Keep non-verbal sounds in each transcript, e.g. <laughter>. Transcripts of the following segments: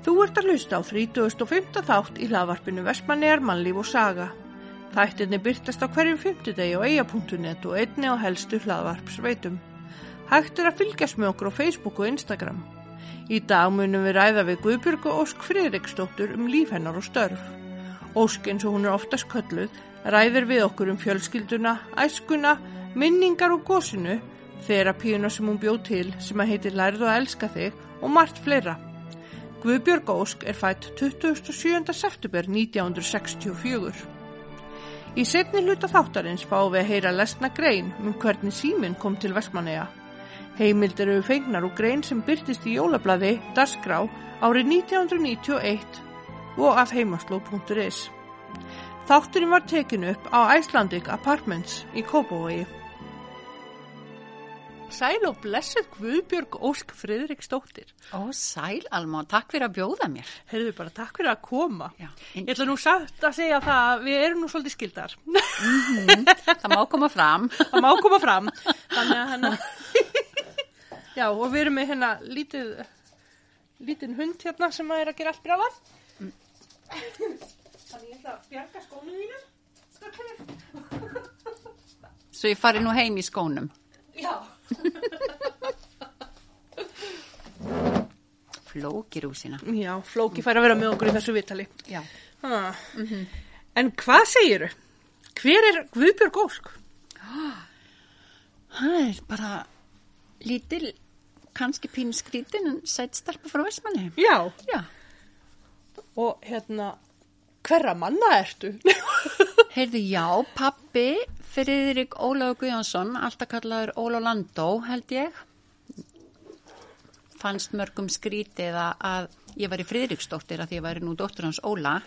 Þú ert að hlusta á 35. þátt í hlaðvarpinu Vestmannegar, mannlíf og saga. Þættinni byrtast á hverjum 50 degi á eia.net og einni á helstu hlaðvarpsveitum. Hægt er að fylgjast með okkur á Facebook og Instagram. Í dag munum við ræða við Guðbjörgu Ósk Friðriksdóttur um líf hennar og störf. Ósk eins og hún er oftast kölluð ræðir við okkur um fjölskylduna, æskuna, minningar og gósinu, þerapíuna sem hún bjóð til sem að heitir Lærðu að elska þig og margt fleira. Guðbjörg Ósk er fætt 27. september 1964. Í setni hluta þáttarins fáum við að heyra lesna grein um hvernig síminn kom til Vestmanneja. Heimildir eru fengnar og grein sem byrtist í jólablaði Dasgrá árið 1991 og af heimasló.is. Þátturinn var tekin upp á Icelandic Apartments í Kópavogi. Sæl og blessuð Guðbjörg Ósk Friðriksdóttir. Ó, sæl Alma, takk fyrir að bjóða mér. Heyrðu bara, takk fyrir að koma. Já. Ég ætla nú satt að segja það að við erum nú svolítið skildar. Það má koma fram. <laughs> Það má koma fram. Þannig að hérna, <laughs> já og við erum með hérna lítið, lítið hund hérna sem að er að gera allt bráðan. Þannig ég ætla að bjarga skónu þínu. <laughs> Svo ég fari nú heim í skónum. Já. Flókir úr sína. Já, Flóki fær að vera með okkur í þessu vitali. Já. Ha. En hvað segiru? Hver er Guðbjörg Ósk? Það er bara lítil, kannski pínu skrítin en sætt starpa frá Vestmanni. Já, Já. og hérna, hverra manna ertu? Heyrðu, já, pappi Friðrik Ólaug Guðjónsson, alltaf kallaður Óla Landó, held ég. Fannst mörgum skrítið að- að ég var í Friðriksdóttir að því ég væri nú dóttur hans Óla.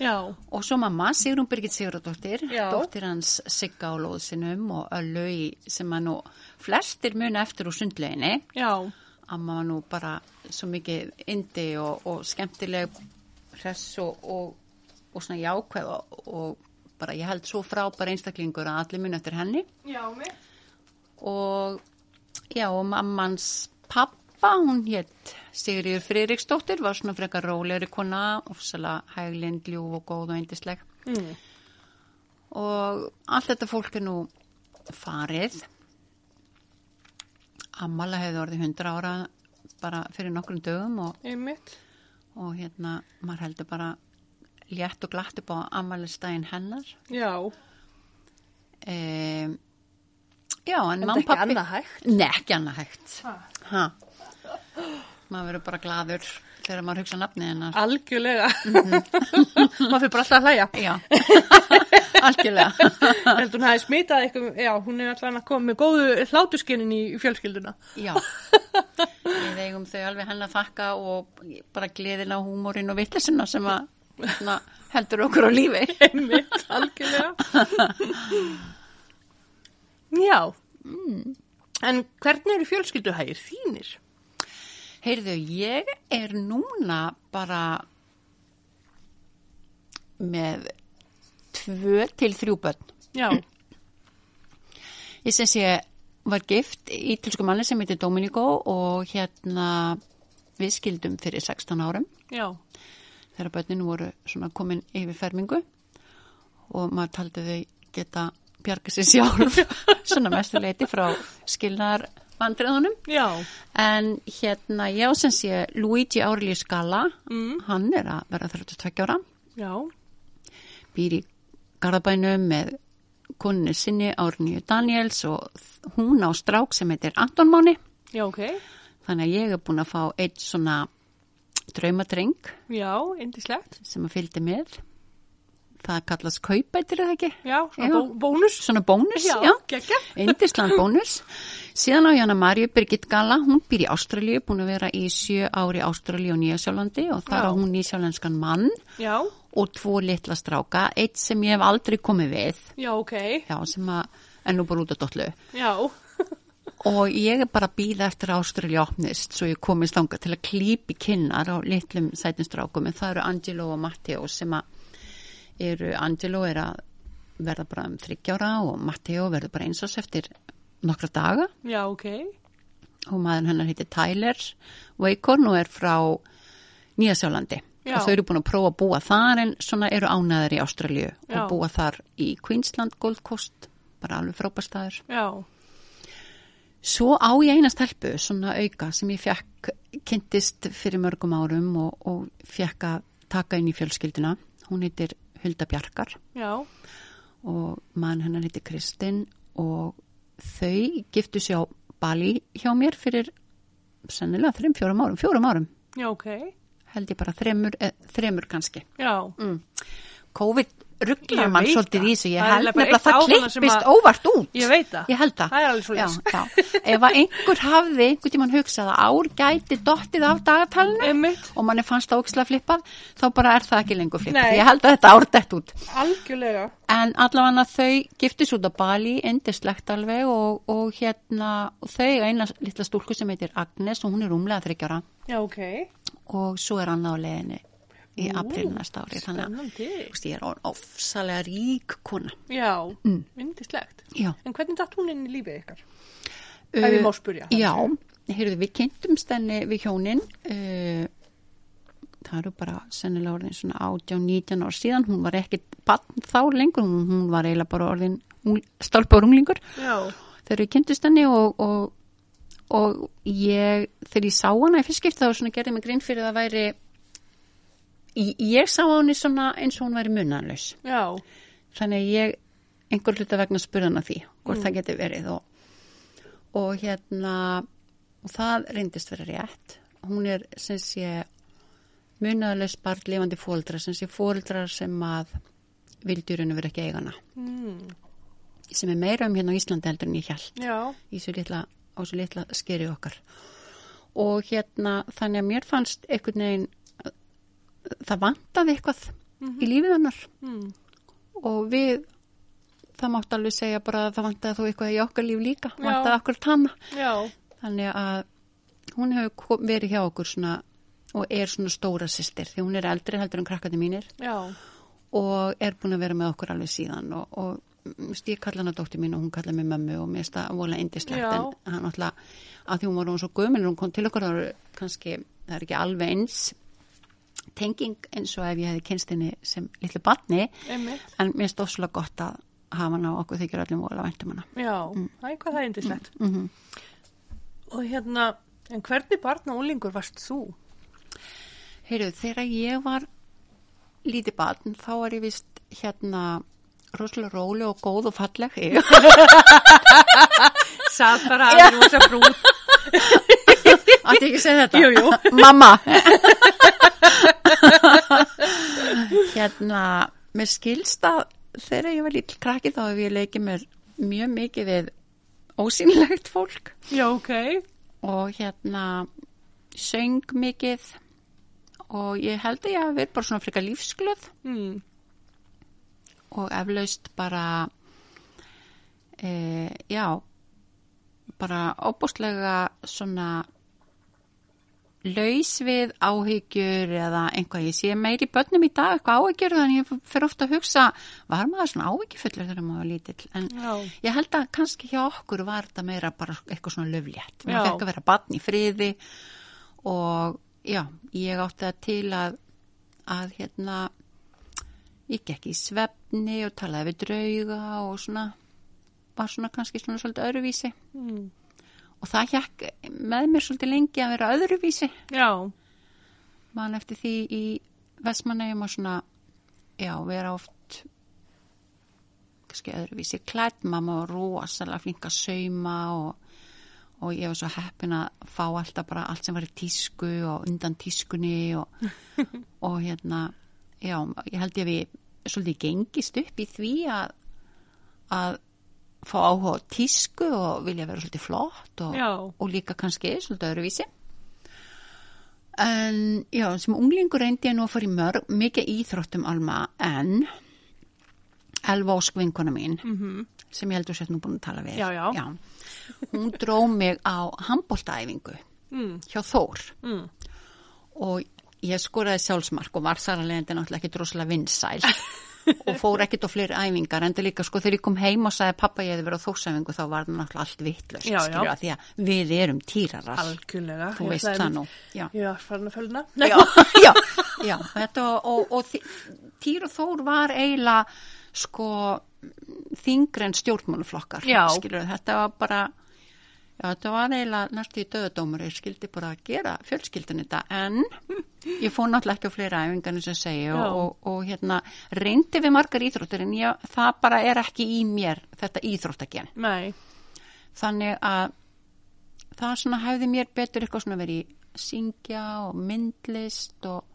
Já, Og svo mamma, Sigrun Birgit Sigurðardóttir, Já. dóttir hans Sigga á lóðsinum og Öllu í, sem að nú flestir muna eftir úr sundleginni. já, Amma var nú bara svo mikið indi og, og skemmtileg hress og, og, og svona jákvæð og, og bara ég held svo frábæra einstaklingur að allir muna eftir henni. já. Og já, og mammans pappa, hún hétt Sigriður Friðriksdóttir, var svona frekar rólegri kona, ofsalega hæglind, ljúf og góð og eindisleg. Mm. Og allt þetta fólk er nú farið. Ammala hefði orðið 100 ára bara fyrir nokkrum dögum og, og hérna, maður heldur bara létt og glatt upp á ammælistægin hennar. Já, E, já, en en mamma ekki pappi... annað hægt. Nei, ekki annað hægt. Ha. Ha. Maður verður bara gladur þegar maður hugsa nafnið hennar. Algjörlega. <laughs> Maður fyrir bara alltaf að hlæja. Já, <laughs> algjörlega. <laughs> Heldur hún hafi smitað eitthvað, já, hún er alltaf að koma með góðu hlátuskinnin í fjölskylduna. Já, við eigum þau alveg henni að þakka og bara gleðina, húmórin og vittlisina sem að hérna, heldur okkur á lífi. <laughs> Einmitt, algjörlega. Já. En hvernig eru fjölskylduhægir þínir? Heyrðu, ég er núna bara með tvö til þrjú börn. Já, Ég sem sé var gift ítilsku manni sem heitir Dominico og hérna við skildum fyrir 16 árum. já, þegar börnin voru svona komin yfir fermingu og maður taldi þau geta bjarga sér sjálf <laughs> svona mestuleiti frá skilnaðar vandriðunum en hérna ég á sem sé Luigi Aureli Scala. Mm. hann er að vera 32 ára. Já, býr í Garðabænum með koninu sinni Árníu Daniels og hún á strák sem heitir Anton Máni. Já, ok. þannig að ég er búin að fá eitt svona draumadreng Já, indislegt. sem að fylgdi með. Það kallast kaupættir eða ekki? Já, svona Já. bó bónus. Svona bónus, já. Já. Indisland <laughs> bónus. Síðan á Jana Marju Birgit Gala, hún býr í Ástralíu, búin að vera í sjö ári í Ástralíu og Nýjasjálandi og þar á hún nýjasjálenskan mann Já, og tvo litla stráka, eitt sem ég hef aldrei komið við, já, ok. já, sem að ennú bara út á dollu. Já, Og ég er bara að býða eftir að Ástralíu opnist svo ég komist þangað til að klípi kinnar á litlum sætinstrákum en það eru Angelo og Matteo sem að eru, Angelo er að verða bara um þryggjára og Matteo verður bara eins og eftir nokkra daga já, ok. og maður hennar heitir Tyler Wacorn og er frá Nýjasjálandi Já. og þau eru búin að prófa að búa þar en svona eru ánæðar í Ástralíu Já. og búa þar í Queensland Gold Coast, bara alveg frábærstaður. Já, Svo á ég eina stelpu, svona auka, sem ég fekk, kynntist fyrir mörgum árum og, og fekk að taka inn í fjölskylduna. Hún heitir Hulda Bjarkar já, og mann hennar heitir Kristinn og þau giftu sér á Bali hjá mér fyrir sennilega þreim, fjórum árum, fjórum árum, já, ok, held ég bara þremur, eh, þremur kannski. já. Mm. COVID rugglar mann svolítið í þessu, ég er held nefnilega að það klippist óvart út. Ég veit það. Ég held það. Það er alveg já. Ef einhver hafði einhvern tímann hugsað að ár gæti dottið af dagatalinu og manni fannst það ókslega flippað, þá bara er það ekki lengur flippað. Ég held að þetta ár dett út. Algjörlega. En allavega þau giftist út á Bali, indislegt alveg og, og hérna, þau eiga eina litla stúlku sem heitir Agnes og hún er rúmlega þryggjara Já, ok. og svo er hann á leiðinni í april næsta ári. Þannig að ég er ofsalega rík kona. Já, Mm. yndislegt. Já. En hvernig datt hún inn í lífið ykkar? Ef ég má spyrja, það Já, heyrðu, við kynntumst henni við hjónin. Uh, það eru bara sennilega orðin svona 18-19 ár síðan. Hún var ekki bann þá lengur, hún, var eiginlega bara orðin stálpa unglingur. Þegar ég kynntist henni og, og, og ég, þegar ég sá hana í fyrst skipti þá svona gerði mig grinn fyrir að væri ég, sá henni svona eins og hún væri munanlaus já, þannig að ég einhver hluta vegna spurði hana því hvort það geti verið og, og hérna og það reyndist vera rétt. Hún er sem sé munanlaus barn lifandi fóldra sem sé fóldrar sem að vildjurinu vera ekki eigana mm. sem er meira um hérna á Íslandi heldur en ég held já, í svo litla, á svo litla skeri okkar. Og hérna þannig að mér fannst einhvern veginn það vantaði eitthvað í lífið hennar. Mm. og við það mátt alveg segja bara að það vantaði þó eitthvað í okkar líf líka, Já. vantaði okkur tanna já, þannig að hún hefur verið hjá okkur svona og er svona stóra systir því hún er eldri heldur en krakkandi mínir. Já, og er búin að vera með okkur alveg síðan og, og mm, ég kalla hana dóttir mín og hún kalla mig mömmu og mér finnst það vola indislegt en hann alltaf að því hún var hún svo gömul og hún kom til okkur það eru kannski, það er ekki alveg eins tenging eins og ef ég hefði kynst henni sem litlu barni einmitt. en mér finnst ofslega gott að hafa hana og okkur þykir öllum vola væntum hana Já, það er hvað það er yndislegt. mm -hmm. Og hérna, en hvernig barn og úlingur varst þú? Heyrðu, þegar ég var lítið barn þá var ég vist hérna rosalega róli og góð og falleg <laughs> Satt bara að því rosa brún. Átti ekki að segja þetta? Jú, jú. Mamma. <laughs> hérna, mér skilst að þegar ég var lítil krakki þá hef ég leikið mér mjög mikið við ósýnilegt fólk Já, ok. og hérna söng mikið og ég held að ég hafi verið bara svona frika lífsglöð Mm. og eflaust bara e, já bara óbúslega svona laus við áhyggjur eða einhvað, ég sé meiri börnum í dag eitthvað áhyggjur þannig ég fyrir ofta að hugsa var maður svona áhyggjufullur þegar maður var lítill? En Já. ég held að kannski hjá okkur var þetta meira bara eitthvað svona löflétt maður fekk að vera barn í friði og já, ég átti það til að að hérna ég gekk í svefni og talaði við drauga og svona var svona kannski svona svolítið öðruvísi. Mm. Og það hjekk með mér svolítið lengi að vera öðruvísi. Já, mann eftir því í Vestmannegjum og svona já, vera oft kannski öðruvísi klætt, mamma var rosalega flink að sauma og, og ég var svo heppin að fá alltaf bara allt sem var í tísku og undan tískunni og, <laughs> og hérna já, ég held ég að við svolítið gengist upp í því að að fá áhuga á tísku og vilja vera svolítið flott og, og líka kannski svolítið öðruvísi. En já, sem unglingur reyndi ég nú að fara í mörg mikið íþróttum alma en Elva Ósk vinkona mín mhm, sem ég heldur sér nú búin að tala við. Já, já. hún dró mig á handbóltaæfingu mm. hjá Þór. Mm. og ég skoraði sjálfsmark og var þar að leiðandi náttúrulega ekki droslega vinsæl <laughs> og fór ekkert á fleiri æfingar en það líka sko þegar ég kom heim og sagði pappa ég hefði verið á þósæfingu þá var það náttúrulega allt vittlust Já, já. að því að við erum týrarar Algjörlega. þú veist það nú já, var farin að fölna. já, <laughs> já, já þetta og, og, Týr og Þór var eiginlega sko þingri en stjórnmáluflokkar Já. skilur þetta var bara já, þetta var eiginlega næstu í döðadómur. Ég skildi bara að gera fjölskyldin þetta en ég fór náttúrulega ekki á fleiri æfingar eins og segi og, og, og hérna reyndi við margar íþróttir en ég, það bara er ekki í mér þetta íþróttagen Nei. þannig að það svona hefði mér betur eitthvað svona verið í syngja og myndlist og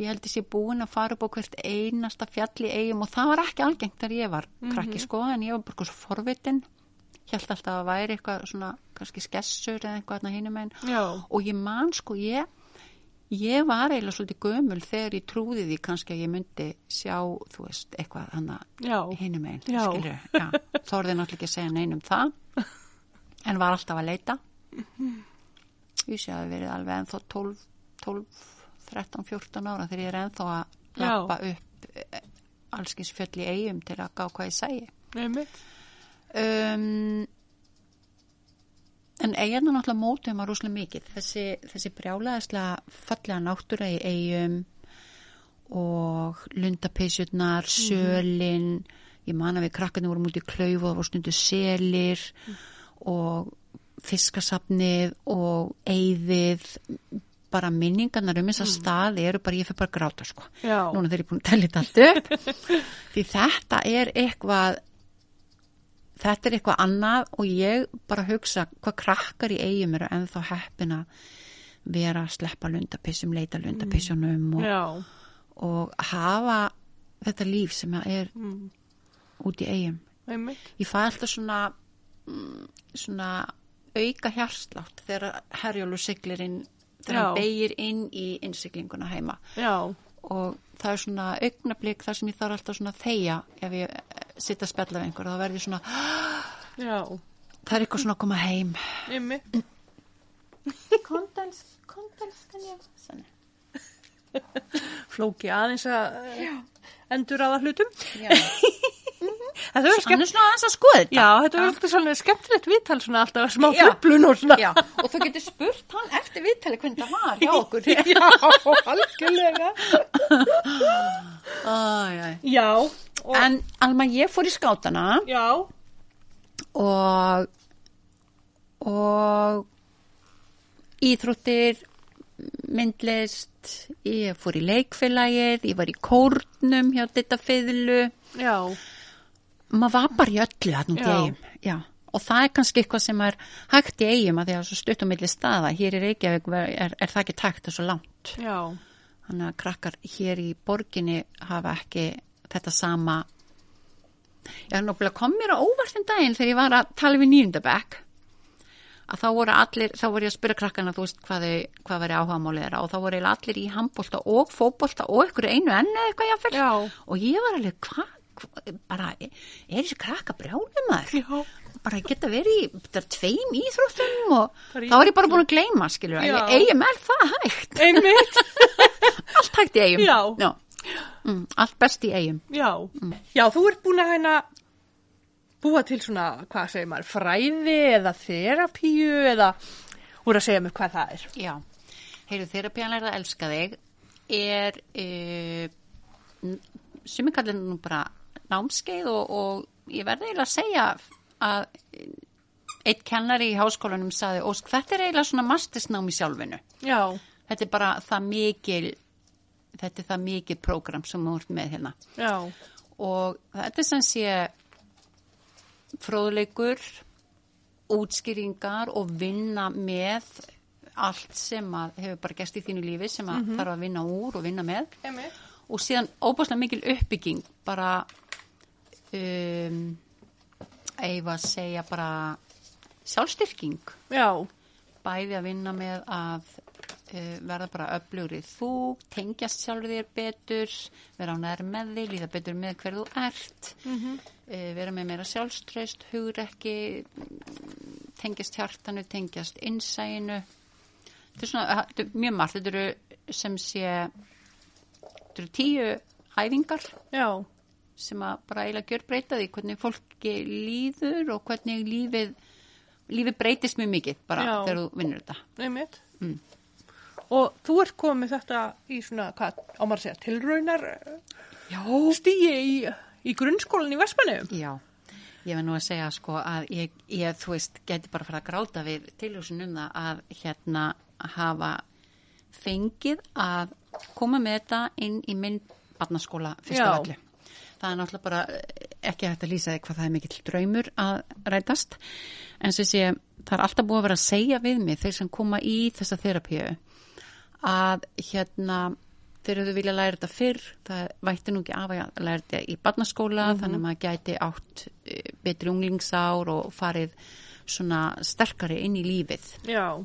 ég held ég búin að fara upp á hvert einasta fjall í eigum og það var ekki algengt þegar ég var krakki sko en ég var bara eitthvað svo forvitin held alltaf að væri eitthvað svona kannski skessur eða eitthvað hérna hinum einn og ég man sko ég ég var eiginlega svolítið gömul þegar ég trúði því kannski að ég myndi sjá þú veist eitthvað hann Já. hinum einn skilur, já, þorði náttúrulega ekki að segja neinum það. En var alltaf að leita. Ég sé að það verið alveg ennþá 12, 12 13, 14 ára þegar ég er ennþá að lappa upp eh, allskins fjöll í eigum til að gá hvað ég segi. Einmitt. Um, en eiginu náttúrulega mótið maður rúslega mikið. Þessi, þessi brjálaðislega fallega náttúra í eigum og lundapeysjurnar, sölin ég man að við krakkarnir vorum út í klaufu og voru stundu selir og fiskasafnið og eyðið. Bara minningarnar um þessa staði eru bara, ég fyrir bara að gráta sko. Já. núna þegar ég er búin að tella þetta upp. <laughs> Því þetta er eitthvað þetta er eitthvað annað og ég bara hugsa hvað krakkar í eigum eru ennþá heppin að vera að sleppa lundapissum, leita lundapissjónum og, Já. og hafa þetta líf sem er Mm. út í eigum. Ég fæ alltaf svona, mm, svona auka hjarslátt þegar herjólu siglir inn, þegar Já. hann beigir inn í innsiglinguna heima Já. og það er svona augnablík þar sem ég þarf alltaf svona að þegja ef ég sitta að spjalla við einhver þá verður svona, <gasps> Já. það er eitthvað svona að koma heim kann ég Sannig. <laughs> Flóki aðeins að endur aða hlutum. Já. <laughs> Þetta verður Hann skemmt. er svona aðeins að skoða þetta Já, þetta verður alltaf svona skemmtilegt viðtal svona alltaf smá Já. tröflun og svona. Já, og þú getur spurt hann eftir viðtali hvernig það var hjá <laughs> okkur Já, algjörlega. Æ. Já. Og, En Alma, ég fór í skátana já. og og íþróttir myndlist ég fór í leikfélagið ég var í kórnum hjá þetta fiðlu Já. maður var bara í öllu hann út í Já. eigum já. og það er kannski eitthvað sem er hægt í eigum að því að svo stutt á milli staða hér í Reykjavík er, er það ekki takt það er svo langt Já. þannig að krakkar hér í borginni hafa ekki þetta sama. Ég er náttúrulega kom mér á óvart en daginn þegar ég var að tala við nýjundabæk að þá voru allir, þá voru ég að spyrja krakkana þú veist hvað, hvað veri áhugamálið þeirra og þá voru allir í handbólta og fótbólta og ykkur einu ennu eitthvað jáfnvel Já. og ég var alveg hvað hva, bara, er þessi krakka brjálum maður? Já. bara geta verið í þetta er tveim íþróttum og þá var ég bara búin að gleyma skilur eigum er það hægt? <laughs> Allt hægt eigum. Já. Mm, allt best í eigum Já. Já, þú ert búin að hérna búa til svona, hvað segir maður, fræði eða þerapíu eða úr að segja mér hvað það er. já, heyrðu þeirra pjánlega að elska þig er uh, sem ég kallir nú bara námskeið og, og ég verði eiginlega að segja að eitt kennari í háskólanum saði, Ósk, þetta er eiginlega svona mastersnám í sjálfinu Já. þetta er bara það mikil þetta er það mikil prógram sem þú ert með hérna Já. og þetta er sem sé fróðleikur útskýringar og vinna með allt sem að hefur bara gæst í þínu lífi sem að þarf að vinna úr og vinna með Einmitt. og síðan óbúslega mikil uppbygging bara um, eifa að segja bara sjálfstyrking Já. bæði að vinna með að verða bara öflugri þú, tengjast sjálfur þér betur vera á nær með þig, líða betur með hver þú ert Mm uh, vera með meira sjálfströst, hugrekki tengjast hjartanu tengjast innsæinu þetta er svona, þetta er mjög margt þetta eru sem sé þetta eru tíu æfingar Já, sem að bara eiginlega gjör breyta því hvernig fólki líður og hvernig lífið lífið breytist mjög mikið bara Já. þegar þú vinnur þetta. einmitt. Mm. Og þú ert komið þetta í svona, hvað, á maður að segja, tilraunar Já. stíi í, í grunnskólan í Vestmanniðum? Já, ég var nú að segja sko að ég, ég þú veist, geti bara fara að gráta við tilhjóðsun um það að hérna hafa fengið að koma með þetta inn í minn barnaskóla fyrsta Já. velli. Það er náttúrulega bara eh, ekki hægt að lýsa því hvað það er mikill draumur að rætast. En sem sé, það er alltaf búið að vera að segja við mig þeir sem koma í þessa þerapíu að hérna þegar þau vilja læra þetta fyrr. Það vætti nú ekki af að læra þetta í barnaskóla þannig að maður gæti átt eh, betri unglingsár og farið svona sterkari inn í lífið. Já,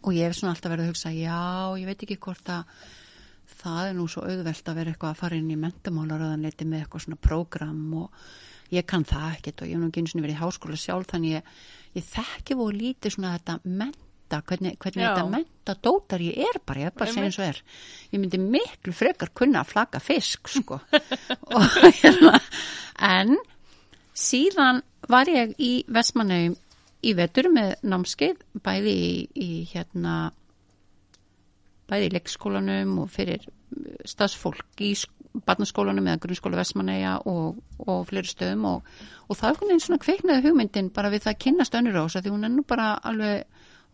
og ég hef svona alltaf verið að hugsa já, ég veit ekki hvort að það er nú svo auðvelt að vera eitthvað að fara inn í mentamálaröðanleiti með eitthvað svona prógram og ég kann það ekkert og ég hef nú ekki einu sinni verið í háskóla sjálf þannig ég, ég þekki voru lítið svona þetta menta, hvernig, hvernig þetta menta dótar ég er bara, ég er bara að segja eins og er. Ég myndi miklu frekar kunna að flaka fisk sko. <laughs> Og, hérna, en síðan var ég í Vestmannaugum í vetur með námskeið bæði í, í hérna bæði í leikskólanum og fyrir stafsfólk í barnaskólanum eða grunnskóla Vestmanneia og, og fleiri stöðum og, og það er einhvern veginn svona kveiknaði hugmyndin bara við það að kynast önnur ása því hún er nú bara alveg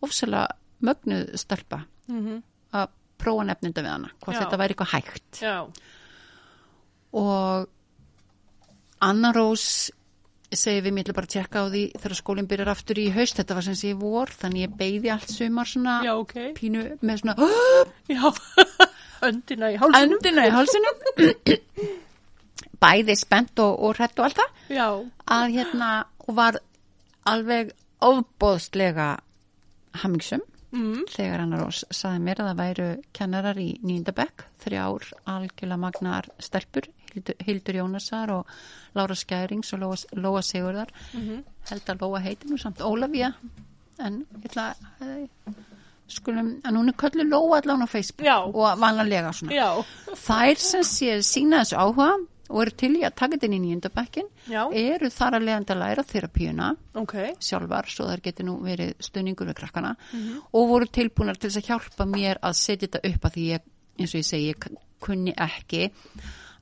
ofsalega mögnuð stelpa mm að prófa nefninda við hana hvort Já. þetta væri eitthvað hægt. Já, og Anna Rós segi við mér bara að tjekka á því þegar skólinn byrjar aftur í haust. Þetta var sem sé vor þannig ég beigði allt sumar svona já, ok. pínu með svona <gasps> <laughs> öndina í hálsunum. öndina í hálsunum <coughs> bæði spennt og, og hrætt og allt það. Að hérna og var alveg ofbóðslega hamingsum mm, þegar hann Rós saði mér að það væru kennarar í nýndabekk, þrjár algjörlega magnar stelpur Hildur, Jónasar og Lára Skærings og Lóa, Lóa Sigurðar. Mhm. held að Lóa heiti nú samt Ólafía en ég ætla að skulum, en hún er köllu Lóa allan á Facebook Já. og vanlega svona. Já, þær sem sé sína þessu áhuga og eru til í að taka þetta inn í nýndabekkin já, eru þar að leiðandi að læra þerapíuna ok. sjálfar svo þar geti nú verið stöningur við krakkana og voru tilbúnar til þess að hjálpa mér að setja þetta upp að því ég, eins og ég segi, ég kunni ekki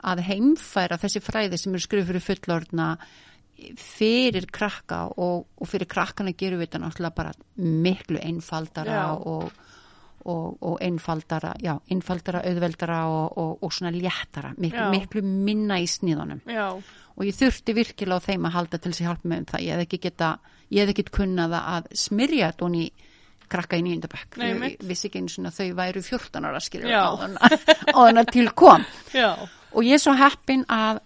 að heimfæra þessi fræði sem eru skrifið fyrir fullorðna fyrir krakka og, og fyrir krakkana gerum við þetta náttúrulega bara miklu einfaldara Já. og, og, og einfaldara, já, einfaldara, auðveldara og, og, og svona léttara, miklu, miklu minna í sniðunum Já, og ég þurfti virkilega á þeim að halda til þess að hjálpa mig um það. Ég hef ekki geta, ég hef ekki kunnaða að smyrja þetta hún í krakka í nýjöndabæk. Nei, Ég vissi ekki eins og þau væru 14 ára skilur Já. á þannig til kom. <laughs> já, Og ég er svo heppin að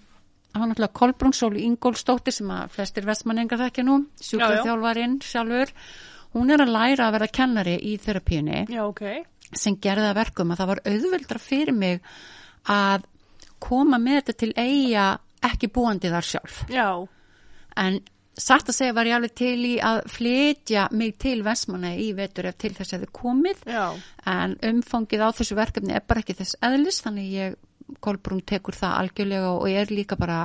það var náttúrulega Kolbrún Sóli Ingólfsdóttir sem að flestir vestmanningar þekkja nú, sjúkraþjálfarinn sjálfur. Hún er að læra að vera kennari í þerapíunni já, ok. sem gerði að verkum að það var auðveldra fyrir mig að koma með þetta til eiga ekki búandi þar sjálf. Já, En satt að segja var ég alveg til í að flytja mig til Vestmanna í vetur ef til þess hefði komið já, en umfangið á þessu verkefni er bara ekki þess eðlis þannig ég, Kolbrún tekur það algjörlega og ég er líka bara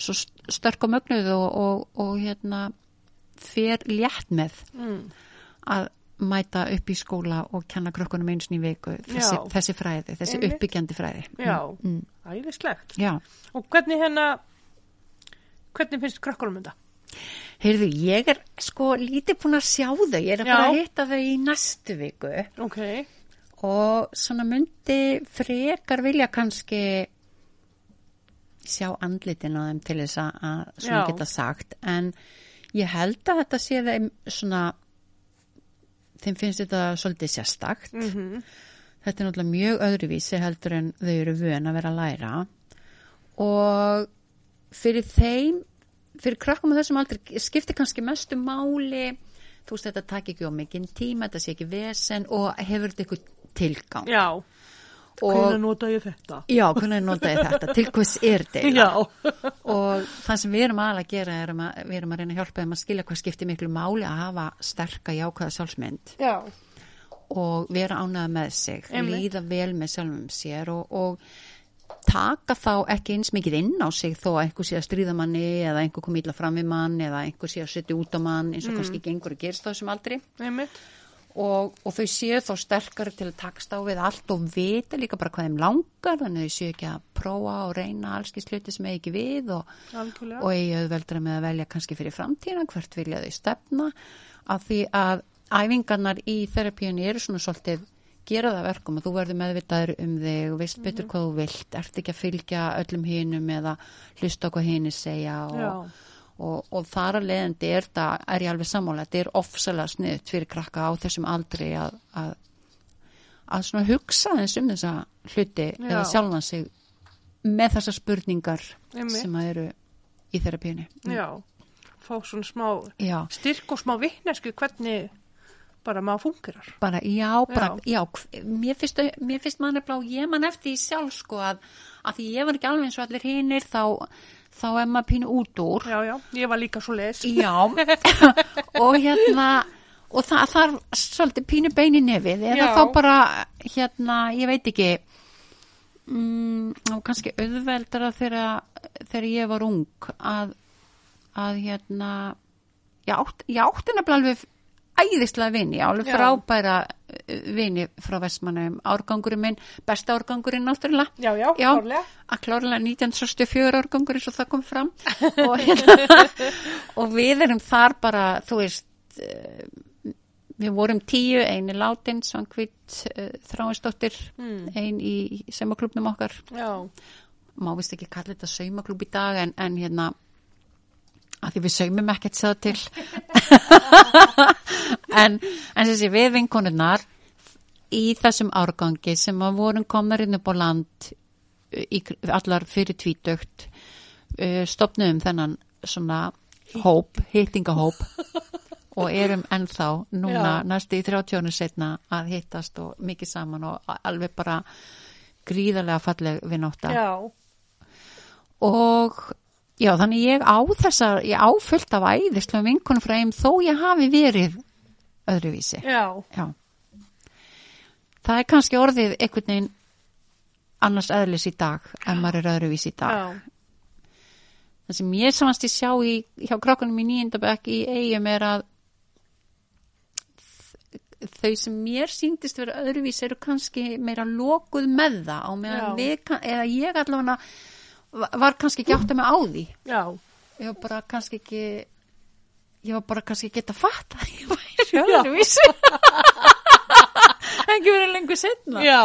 svo st- sterk og mögnuð og, og, og hérna fer létt með mm, að mæta upp í skóla og kenna krökkunum eins og í viku þessi, þessi fræði, þessi Einmitt. uppbyggjandi fræði. Já, mm, mm, æðislegt. já. Og hvernig hérna, hvernig finnst krakkarum þetta? Heyrðu, ég er sko lítið búin að sjá þau, ég er að fara að hitta þau í næstu viku. Ok, og svona myndi frekar vilja kannski sjá andlitin á þeim til þess að- að svona Já. geta sagt. En ég held að þetta sé þeim svona þeim finnst þetta svolítið sérstakt. Mhm, þetta er náttúrulega mjög öðruvísi heldur en þau eru vön að vera að læra. Og fyrir þeim fyrir krakkum á þessum aldrei skiptir kannski mestu máli þú veist þetta takk ekki á mikinn tíma þetta sé ekki vesen og hefur þetta eitthvað tilgang. Já, og hvernig nota ég þetta? já, hvernig nota ég þetta? Til hvers er þetta Já, <laughs> og það sem við erum aðalega að gera er að við erum að reyna að hjálpa þeim að skilja hvað skiptir miklu máli að hafa sterka jákvæða sjálfsmynd. Já, og vera ánæða með sig, Einmitt. líða vel með sjálfum sér og, og taka þá ekki eins mikið inn á sig þó að einhver sé að stríða manni eða einhver kom ítla fram við mann eða einhver sé að setja út á mann eins og kannski gengur að gerst á þessum aldri. Einmitt. Og, og þau séu þá sterkari til að takast á við allt og vita líka bara hvað þeim langar þannig að þau séu ekki að prófa og reyna allski sluti sem eigi ekki við og, og eigi auðveldra með að velja kannski fyrir framtíðan hvert vilja þau stefna. Af því að æfingarnar í þerapíunni eru svona svolítið gera það verkum að þú verður meðvitaður um þig og veist betur hvað þú vilt ert ekki að fylgja öllum hinum eða hlusta hvað hinni segja Já. Og, og, þar að leiðandi er þetta, er ég alveg sammála þetta er ofsalega sniðt fyrir krakka á þessum aldri að, að að svona hugsa eins um þessa hluti Já. eða sjálfan sig með þessar spurningar Einmitt. sem að eru í þerapíunni Já, fá svona smá Já, styrk og smá vittnesku hvernig bara maður fungerar. bara, já, bara, já, hv- mér finnst, finnst nefnilega og ég man eftir því sjálf sko að, að því ég var ekki alveg eins og allir hinnir þá, þá er maður pínu út úr Já, já, ég var líka svo leis. já, <laughs> og hérna og það þarf svolítið pínu bein í nefið eða Já. þá bara, hérna, ég veit ekki mm, og kannski auðveldara þegar, þegar ég var ung að, að hérna ég átt, ég átti nefnilega alveg æðislega vini, alveg frábæra uh, vini frá Vestmannum árgangurinn minn, besta árgangurinn náttúrulega Já, já, Já. klárlega. að klárlega 1964 árgangur eins og það kom fram <laughs> og, hérna, og við erum þar bara þú veist eh, við vorum tíu, eini látin Svankvít uh, Þráinsdóttir Mm. ein í saumaklubnum okkar Já, má vist ekki kalla þetta saumaklub í dag en, en hérna að því við saumum ekkert sér til. <laughs> En, en þessi við vinkonunnar í þessum árgangi sem að vorum komnar inn upp á land uh, í, allar fyrir tvítögt uh, stopnum þennan svona hóp, hittingahóp og erum ennþá núna Já. næstu í 30 ánum setna að hittast og mikið saman og alveg bara gríðarlega falleg vinnóta já, og já þannig ég á þessar ég á fullt af æðislega vinkunum frá þeim þó ég hafi verið öðruvísi. Já, já. Það er kannski orðið einhvern veginn annars eðlis í dag en maður er öðruvísi í dag. Já, það sem ég samast ég sjá í, hjá krakkunum í nýjendabæk í eigum er að þau sem mér síndist vera öðruvís eru kannski meira lokuð með það á meðan við, eða ég allavega var kannski ekki átt að mig á því? Já, ég var bara kannski ekki ég var bara kannski ekki að fatta ég væri Já. öðruvísi. <laughs> Ekki verið lengur setna já,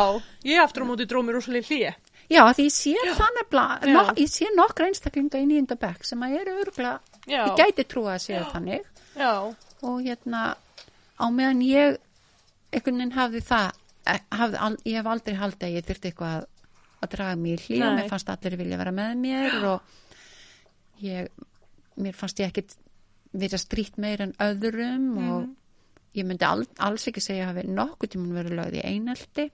ég aftur á móti drómi rosalega hlýja. Já, því ég sé þannig no, ég sé nokkra einstaklinga í nýjunda bekk sem að eru örgulega, Já. ég gæti trúa að sé þannig. Já, og hérna á meðan ég einhvern veginn hafði það eh, hafði, ég hef aldrei haldið að ég þurfti eitthvað að, að draga mig í hlý og mér fannst allir vilja vera með mér og ég, mér fannst ég ekkit vera strýtt meir en öðrum og ég myndi al, alls ekki segja að hafi nokkuð tímun verið lögð í einelti.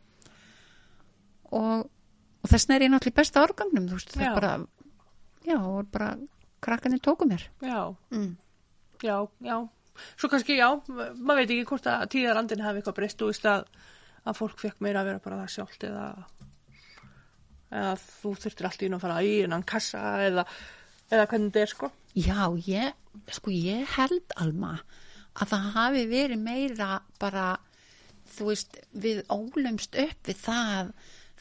Og, og þess vegna er ég náttúrulega besta árgangnum þú veist, það er bara já, og bara krakkanir tóku mér. Já, mm. já, já. Svo kannski, já, maður veit ekki hvort að tíðarandin hafi eitthvað breyst, þú veist að, að fólk fekk meira að vera bara það sjálft eða, eða þú þurftir allt í einu að fara í innan kassa eða, eða hvernig þetta er, sko. Já, ég, sko ég held Alma að það hafi verið meira bara, þú veist, við ólumst upp við það,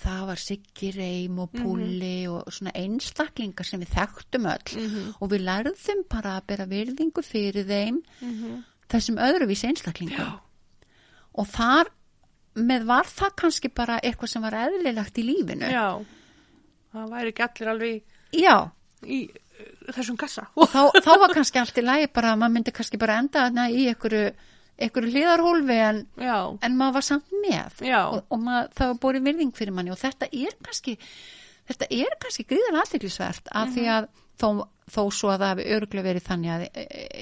það var Siggi Reym og Púli og svona einstaklingar sem við þekktum öll og við lærðum bara að bera virðingu fyrir þeim þessum öðruvís einstaklingum. Og þar með var það kannski bara eitthvað sem var eðlilegt í lífinu. Já, það væri ekki allir alveg Já. í uh, þessum kassa. <laughs> þá, þá var kannski allt í lagi bara, maður myndi kannski bara enda þarna í einhverju, einhverju hliðarhólfi en, Já, en maður var samt með Já. og, og maður, það var búið virðing fyrir manni og þetta er kannski þetta er kannski gríðan aðteglisvert af því að þó, þó svo að það hafi örglega verið þannig að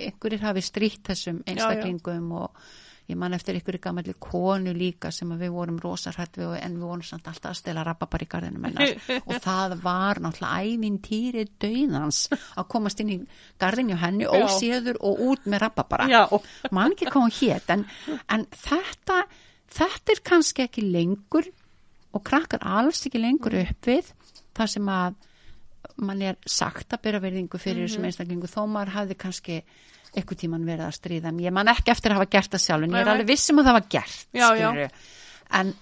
einhverjir hafi stríkt þessum einstaklingum og ég man eftir einhverju gamalli konu líka sem við vorum rosarhætt við og- en við vorum samt alltaf að stela rababar í garðinu mennar <laughs> og það var náttúrulega ævintýri döðans að komast inn í garðinu hjá henni Já. óséður og út með rababara já, man ekki hún hét en, en þetta, þetta er kannski ekki lengur og krakkar alls ekki lengur upp við það sem að mann er sagt að byrja verðingu fyrir þessum einstaklingu þó maður hafði kannski eitthvað tíman verið að stríða ég man ekki eftir að hafa gert það sjálf en ég er alveg vissum að það var gert Já, já. en,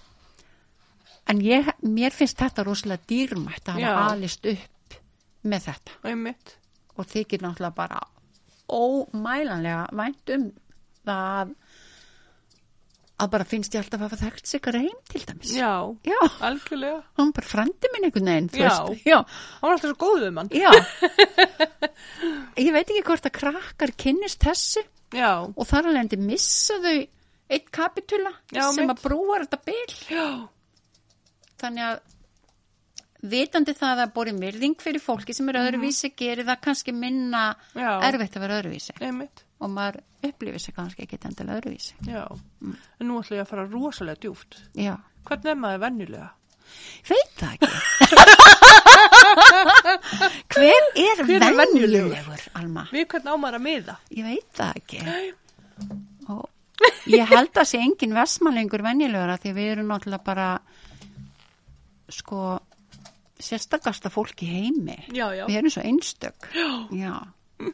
en ég, mér finnst þetta rosalega dýrmætt að hafa alist upp með þetta. Og þykir náttúrulega bara ómælanlega vænt um það að bara finnst ég alltaf að hafa þekkt sig heim til dæmis Já, já, algjörlega. hann bara frendi minn einhvern veginn Já. já, Hann var alltaf svo góð við mann. já <laughs> ég veit ekki hvort að krakkar kynnist þessu Já, og þar alveg endi missa þau eitt kapitula Já, sem mitt. að brúar þetta bil já, þannig að vitandi það að bóri myrðing fyrir fólki sem er öðruvísi gerir það kannski minna Mhm. Erfitt að vera öðruvísi einmitt. Og maður upplifir sig kannski ekki endilega öðruvísi. Já, en nú ætla ég að fara rosalega djúft. já, Hvernig er maður venjulega? veit það ekki. <laughs> Hver er er venjulegur Alma, Við hvernig á maður að miða? ég veit það ekki. Og ég held að sé engin vestmanningur venjulegur að því við erum náttúrulega bara sko sérstakasta fólk í heimi. Já, já. við erum svo einstök. Já, <laughs>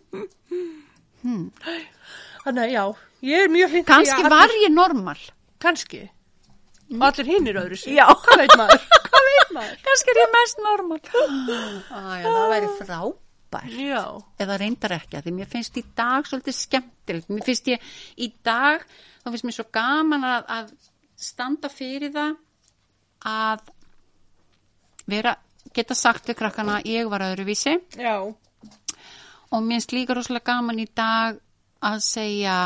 Þannig að já, ég er mjög hreint kannski var ég normal Kannski. Og allir hinn er öðru sér. Já. Hvað veit maður? <laughs> Hvað veit maður? kannski er ég mest normal Æ, það væri frábært Já, eða reyndar ekki að því mér finnst í dag svolítið skemmtilegt, mér finnst ég í dag, þá finnst mér svo gaman að, að standa fyrir það að vera, geta sagt við krakkana ég var öðruvísi já, og mér finnst líka rosalega gaman í dag að segja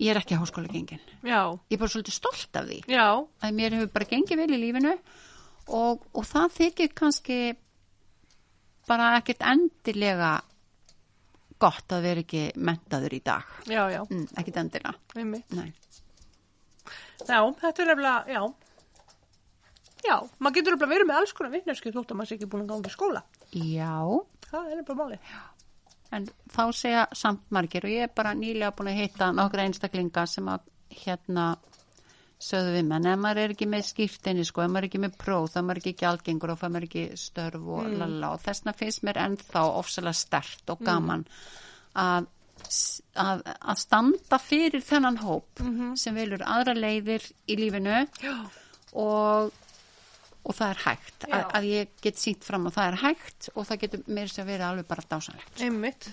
ég er ekki háskóla gengin já, ég er bara svolítið stolt af því. Já, að mér hefur bara gengið vel í lífinu og, og það þykir kannski bara ekkert endilega gott að vera ekki mentaður í dag. Já, já, mm, ekkert endilega. Já, þetta er eflega, já. Já, maður getur eflega verið með alls konar vittneskið þótt að maður sé ekki búin að ganga í skóla. já, Það er bara máli. En þá segja samt margir og ég er bara nýlega búin að hitta nokkra einstaklinga sem að hérna sögðu við menn, ef maður er ekki með skýrtinni sko, ef maður er ekki með próf, þá er maður ekki algengur og þá er maður ekki störf og mm. lala. Og þessna finnst mér ennþá ofsalega stert og gaman að, að, að standa fyrir þennan hóp sem velur aðra leiðir í lífinu. Já, og, og það er hægt. Að, að ég get sínt fram og það er hægt og það getur sér að vera alveg bara dásanlegt einmitt.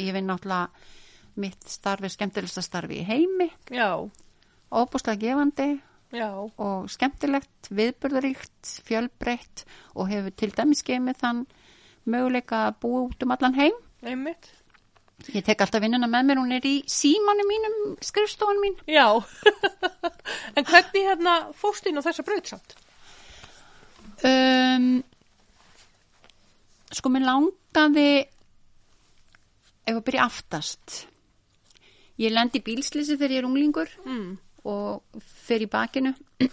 ég vinn náttúrulega mitt starfi skemmtilegsta starfi í heimi. Já, óbúslega gefandi. Já, og skemmtilegt, viðburðaríkt fjölbreytt og hefur til dæmis gefið þann möguleika að búa út um allan heim. Einmitt. ég tek alltaf vinnuna með mér, hún er í símanu mínum skrifstofan mín. Já, <laughs> en hvernig hérna fóst inn á þessa braut samt? Um, sko mér langaði ef að byrja aftast. Ég lendi í bílslýsi þegar ég er unglingur Mm. og fer í bakinu. <clears throat>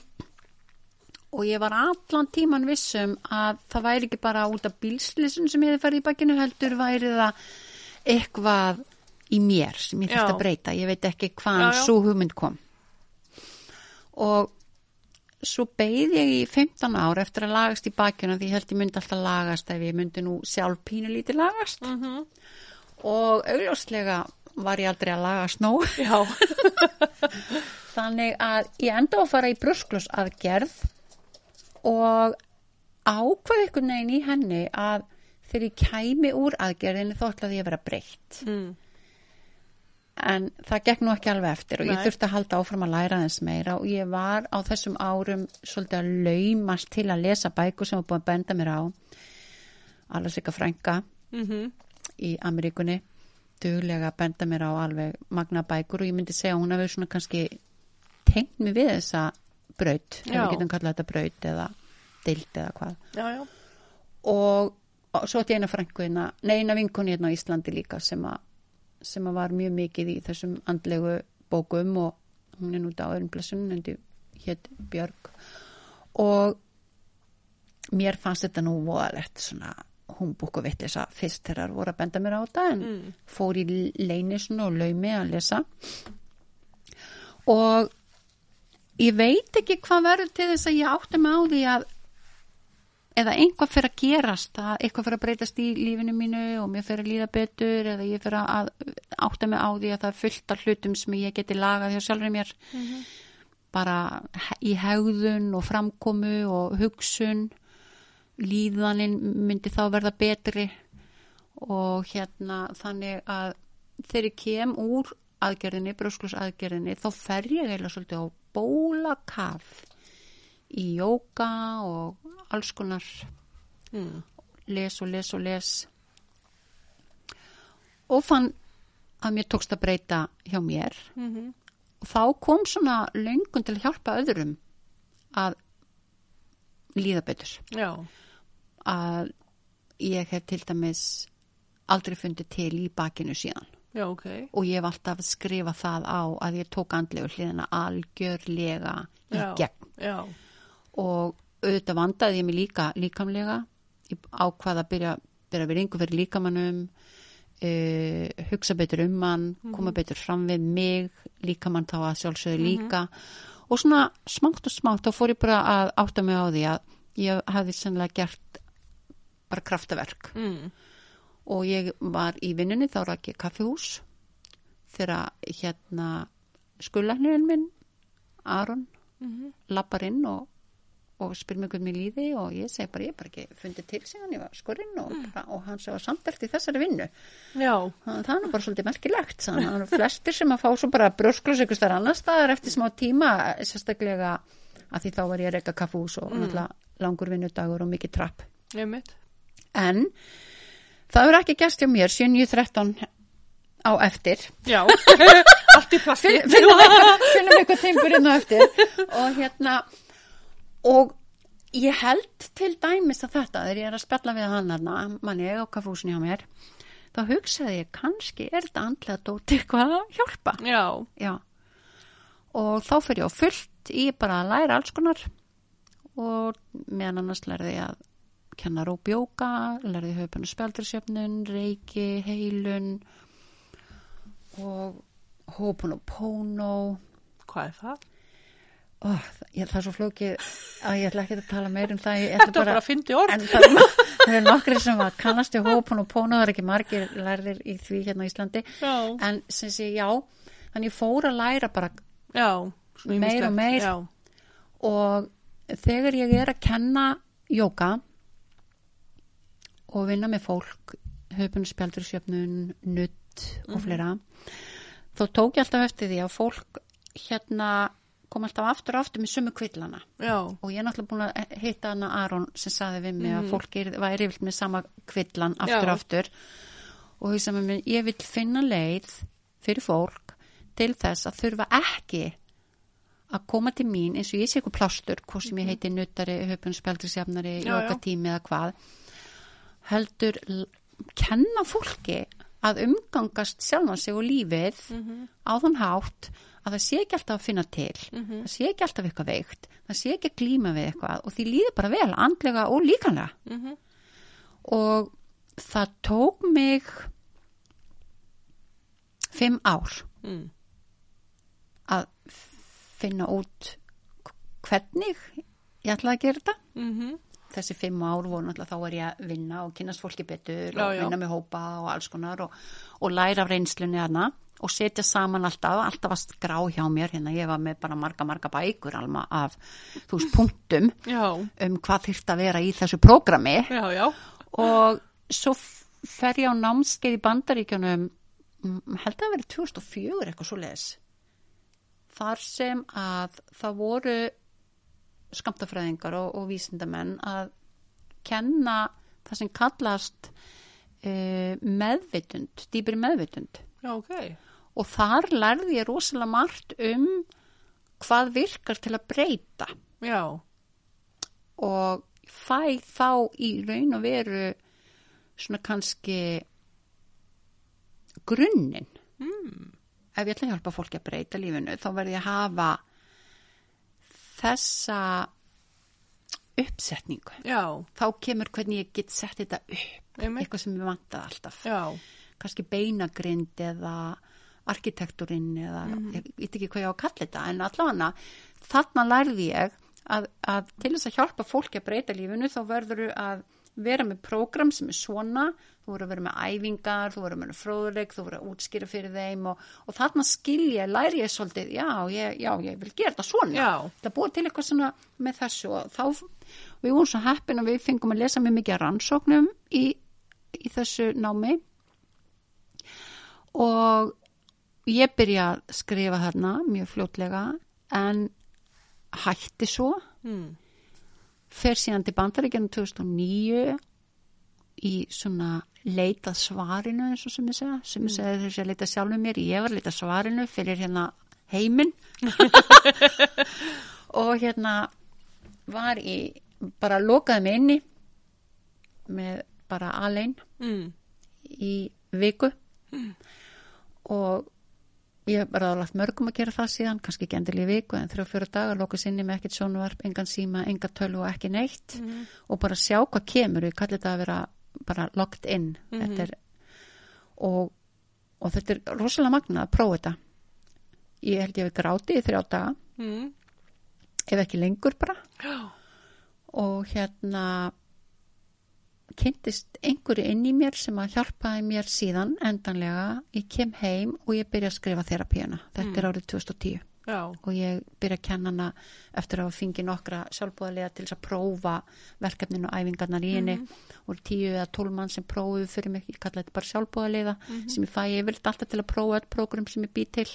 Og ég var allan tíman vissum að það væri ekki bara út af bílslýsin sem ég hefði farið í bakinu heldur væri það eitthvað í mér sem ég þurfti að breyta. Ég veit ekki hvaðan svo hugmynd kom. Og svo beigð ég í 15 ár eftir að lagast í bakinu því ég held ég myndi alltaf lagast ef ég myndi nú sjálf pínu lítið lagast Mm og augljóslega var ég aldrei að lagast nóg <laughs> Þannig að ég enda að fara í brusklus aðgerð og ákvað ykkur neginn í henni að þegar ég kæmi úr aðgerðinni þá ætlaði ég að vera breytt. mm. En það gekk nú ekki alveg eftir og ég Nei. þurfti að halda áfram að læra þess meira og ég var á þessum árum svolítið að laumast til að lesa bækur sem var búin að benda mér á. Alveg sikka frænka Mm í Ameríkunni duglega að benda mér á alveg magna bækur og ég myndi segja að hún hafi svona kannski tengt mig við þessa braut, ef við getum kallað þetta braut eða dild eða hvað já, já, og, og svo til eina frænkuðina nei, eina vinkonni hérna á Íslandi líka sem að, sem var mjög mikið í þessum andlegu bókum og hún er nút á öðrum blessun en hétt Björg. Og mér fannst þetta nú voðalegt svona hún búku vitt þess að fyrst þegar voru að benda mér á þetta en Mm. fór í leini svona og laumi að lesa. Og ég veit ekki hvað verður til þess að ég átti mig á því að eða einhvað fyrir að gerast að eitthvað fyrir að breytast í lífinu mínu og mér fyrir að líða betur eða ég fyrir að átta mig á því að það er fullt af hlutum sem ég geti lagað hjá sjálfur mér. Bara he- í hegðun og framkomu og hugsun. Líðanin myndi þá verða betri og hérna þannig að þegar ég kem úr aðgerðinni, brjósklus aðgerðinni þá fer ég eiginlega svolítið á bólakaf í jóka og alls konar Mm. les og les og les og fann að mér tókst að breyta hjá mér Mm og þá kom svona löngun til að hjálpa öðrum að líða betur Já. að ég hef til dæmis aldrei fundið til í bakinu síðan Já, ok. og ég hef alltaf skrifað það á að ég tók andlegu hliðina algjörlega í Já. gegn. Og auðvitað vandaði ég mig líka líkamlega ákvaða að byrja, byrja við yngur fyrir líkamannum uh, hugsa betur um hann koma betur fram við mig líkamann þá að sjálfsögðu líka og svona smátt og smátt þá fór ég bara að átta mig á því að ég hafði sennilega gert bara kraftaverk Mm. og ég var í vinnunni þá rak ég kaffihús þegar hérna skullæknirinn minn Aron Mhm. lappar inn og, og spyr mig hvernig mér líði og ég segi bara ég bara ekki fundið til sig hann ég var skurinn og, bara, og hann sé var samtelt í þessari vinnu. Að það er nú bara svolítið merkilegt þannig að flestir sem að fá svo bara brjósklus ykkur starf annar staðar eftir smá tíma sérstaklega að því þá var ég að reyka kaffús og náttúrulega langur vinnudagur og mikið trapp. En það verður ekki gæst hjá mér 7.13 á eftir. Já. <laughs> Allt í plasti. Finn- finnum eitthvað, finnum eitthvað timbur inn á eftir. Og hérna og ég held til dæmis að þetta þegar ég er að spjalla við hann hérna manni á kaffúsinu hjá mér þá hugsaði ég kannski er þetta andlega dóti eitthvað að hjálpa Já. já og þá fyrir ég á fullt í bara að læra alls konar og meðan annars lærði ég að kenna róbjóka, lærði höfun og spjaldrisjöfnun, reiki, heilun og hópun og pónó Hvað er það? Ó, ég, það er svo flókið að ég ætla ekki að tala meir um það Þetta bara að fyndi orð. en það, er- <laughs> það er nokkri sem að kannast í hópun og pónó, það er ekki margir lærðir í því hérna á Íslandi Já. en sem sé já, þannig fór að læra bara Já. Meir og meir. Já. og þegar ég er að kenna jóka og vinna með fólk höfunspjaldursjöfnun, nutt og fleira þá tók ég alltaf eftir því að fólk hérna kom alltaf aftur og aftur með sumu kvillana. Já. og ég er náttúrulega búin að hitta hana Aron sem saði við mig að fólk er, væri yfirlt með sama kvillan aftur og aftur. Og hugsa með mér, ég vil finna leið fyrir fólk til þess að þurfa ekki að koma til mín eins og ég sé eitthvað plástur hvað sem ég heiti nuttari, já. jókatími eða hvað heldur kenna fólki að umgangast sjálfan sig og lífið á þann hátt að það sé ekki alltaf að finna til það sé ekki alltaf eitthvað veikt það sé ekki að glíma við eitthvað og því líður bara vel andlega og líkanlega Mhm. og það tók mig fimm ár Mm. að finna út hvernig ég ætlaði að gera þetta Mhm. þessi fimm ár voru náttúrulega þá var ég að vinna og kynast fólki betur Já, og já. vinna með hópa og alls konar og, og læra af reynslunni hana og setja saman alltaf, alltaf að skrá hjá mér hérna, ég var með bara marga, marga bækur alma af, þú veist, punktum Já. um hvað þyrft að vera í þessu prógrami Já, já. og svo fer ég á námskeið í bandaríkjunum held að verið 2004 eitthvað svo leis þar sem að það voru skamtafræðingar og, og vísindamenn að kenna það sem kallast uh, meðvitund, dýpri meðvitund Já, ok. Og þar lærði ég rosalega margt um hvað virkar til að breyta Já. og fæ þá í raun og veru svona kannski grunninn Mm. ef ég ætla að hjálpa fólki að breyta lífinu þá verði ég að hafa þessa uppsetningu Já. þá kemur hvernig ég get sett þetta upp Einmitt. eitthvað sem ég vantaði alltaf Já. kannski beinagrind eða arkitekturinn eða ég veit ekki hvað ég á að kalla þetta en allavega þarna lærði ég að, að til þess að hjálpa fólki að breyta lífinu þá verður að vera með prógram sem er svona, þú voru að vera með æfingar, þú voru að vera fróðuleik, þú voru að útskýra fyrir þeim og, og þarna skilja, læri ég svolítið, já ég, já, ég vil gera þetta svona. Já. Það búið til eitthvað svona með þessu og þá, við vorum svo heppin að við fengum að lesa mjög mikið rannsóknum í, í þessu námi og ég byrja að skrifa þarna mjög fljótlega en hætti svo. Mm. fer síðan til bandaríkjanum 2009 í svona leita svarinu eins og sem ég segja. Sem ég segja þess að leita sjálf með mér. Ég var að leita svarinu fyrir hérna heiminn. <laughs> Og hérna var í bara lokaði mig inni með bara alein Mm. í viku. Og ég hef bara lagt mörgum að gera það síðan, kannski ekki endilega í viku en þrjá fjóra dagar, loka sinni með ekkert sjónvarp engan síma, enga tölu og ekki neitt. Og bara sjá hvað kemur ég kalli þetta að vera bara locked in. Þetta er og, og þetta er rosalega magnað að prófa þetta. Ég held ég hef gráti í þrjá daga. Mm. ef ekki lengur bara. Já. og hérna kynntist einhverju inn í mér sem að hjálpaði mér síðan endanlega, ég kem heim og ég byrja að skrifa þerapíuna, þetta er árið 2010 Já. og ég byrja að kenna hana eftir að hafa fengið nokkra sjálfbúðarlega til að prófa verkefninu og æfingarnar í henni. Og tíu eða tólf mann sem prófuðu fyrir mig, ég kalla þetta bara sjálfbúðarlega sem ég fæ, ég vilt alltaf til að prófa öll prógram sem ég bý til.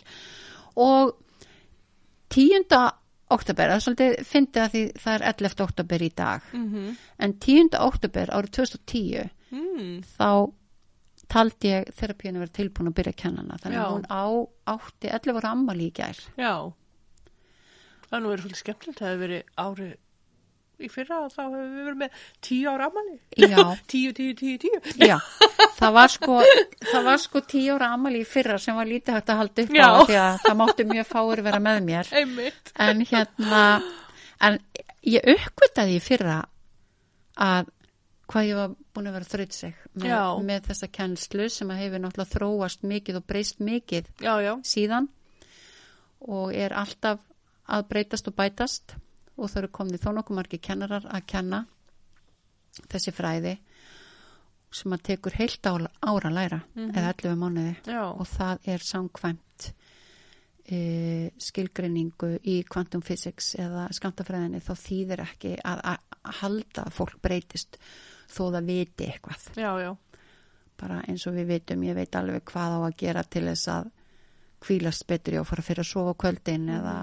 Og 10. oktober, það er svolítið fyndið að því það er 11. oktober í dag Mm en 10. oktober árið 2010 mm. þá taldi ég þerapíunum verið tilbúin að byrja að kenna hana þannig Já. að hún á, átti 11 ára ammali í gær Já. Það er nú verið svolítið skemmtilegt. Það hefur verið árið í fyrra og þá hefur við verið með tíu ára amali. Já. <laughs> tíu, tíu, tíu, tíu. Já, það var sko það var sko 10 ára ammali í fyrra sem var lítið hægt að halda upp á því að það máttu mjög fáir vera með mér Einmitt. en hérna en ég uppgötaði í fyrra að hvað ég var búin að vera þrautseg með, Já. með þessa kennslu sem að hefur náttúrulega þróast mikið og breyst mikið Já, já. síðan og er alltaf að breytast og bætast og það eru komnið þó nokkuð margir kennarar að kenna þessi fræði sem að tekur heilt ára, ára að læra eða 11 mánuði Já. og það er samkvæmt e, skilgreiningu í quantum physics eða skamtafræðinni þá þýðir ekki að, að halda að fólk breytist þó það viti eitthvað Já, já. bara eins og við vitum, ég veit alveg hvað á að gera til þess að kvílast á að fara fyrir að sofa kvöldin eða,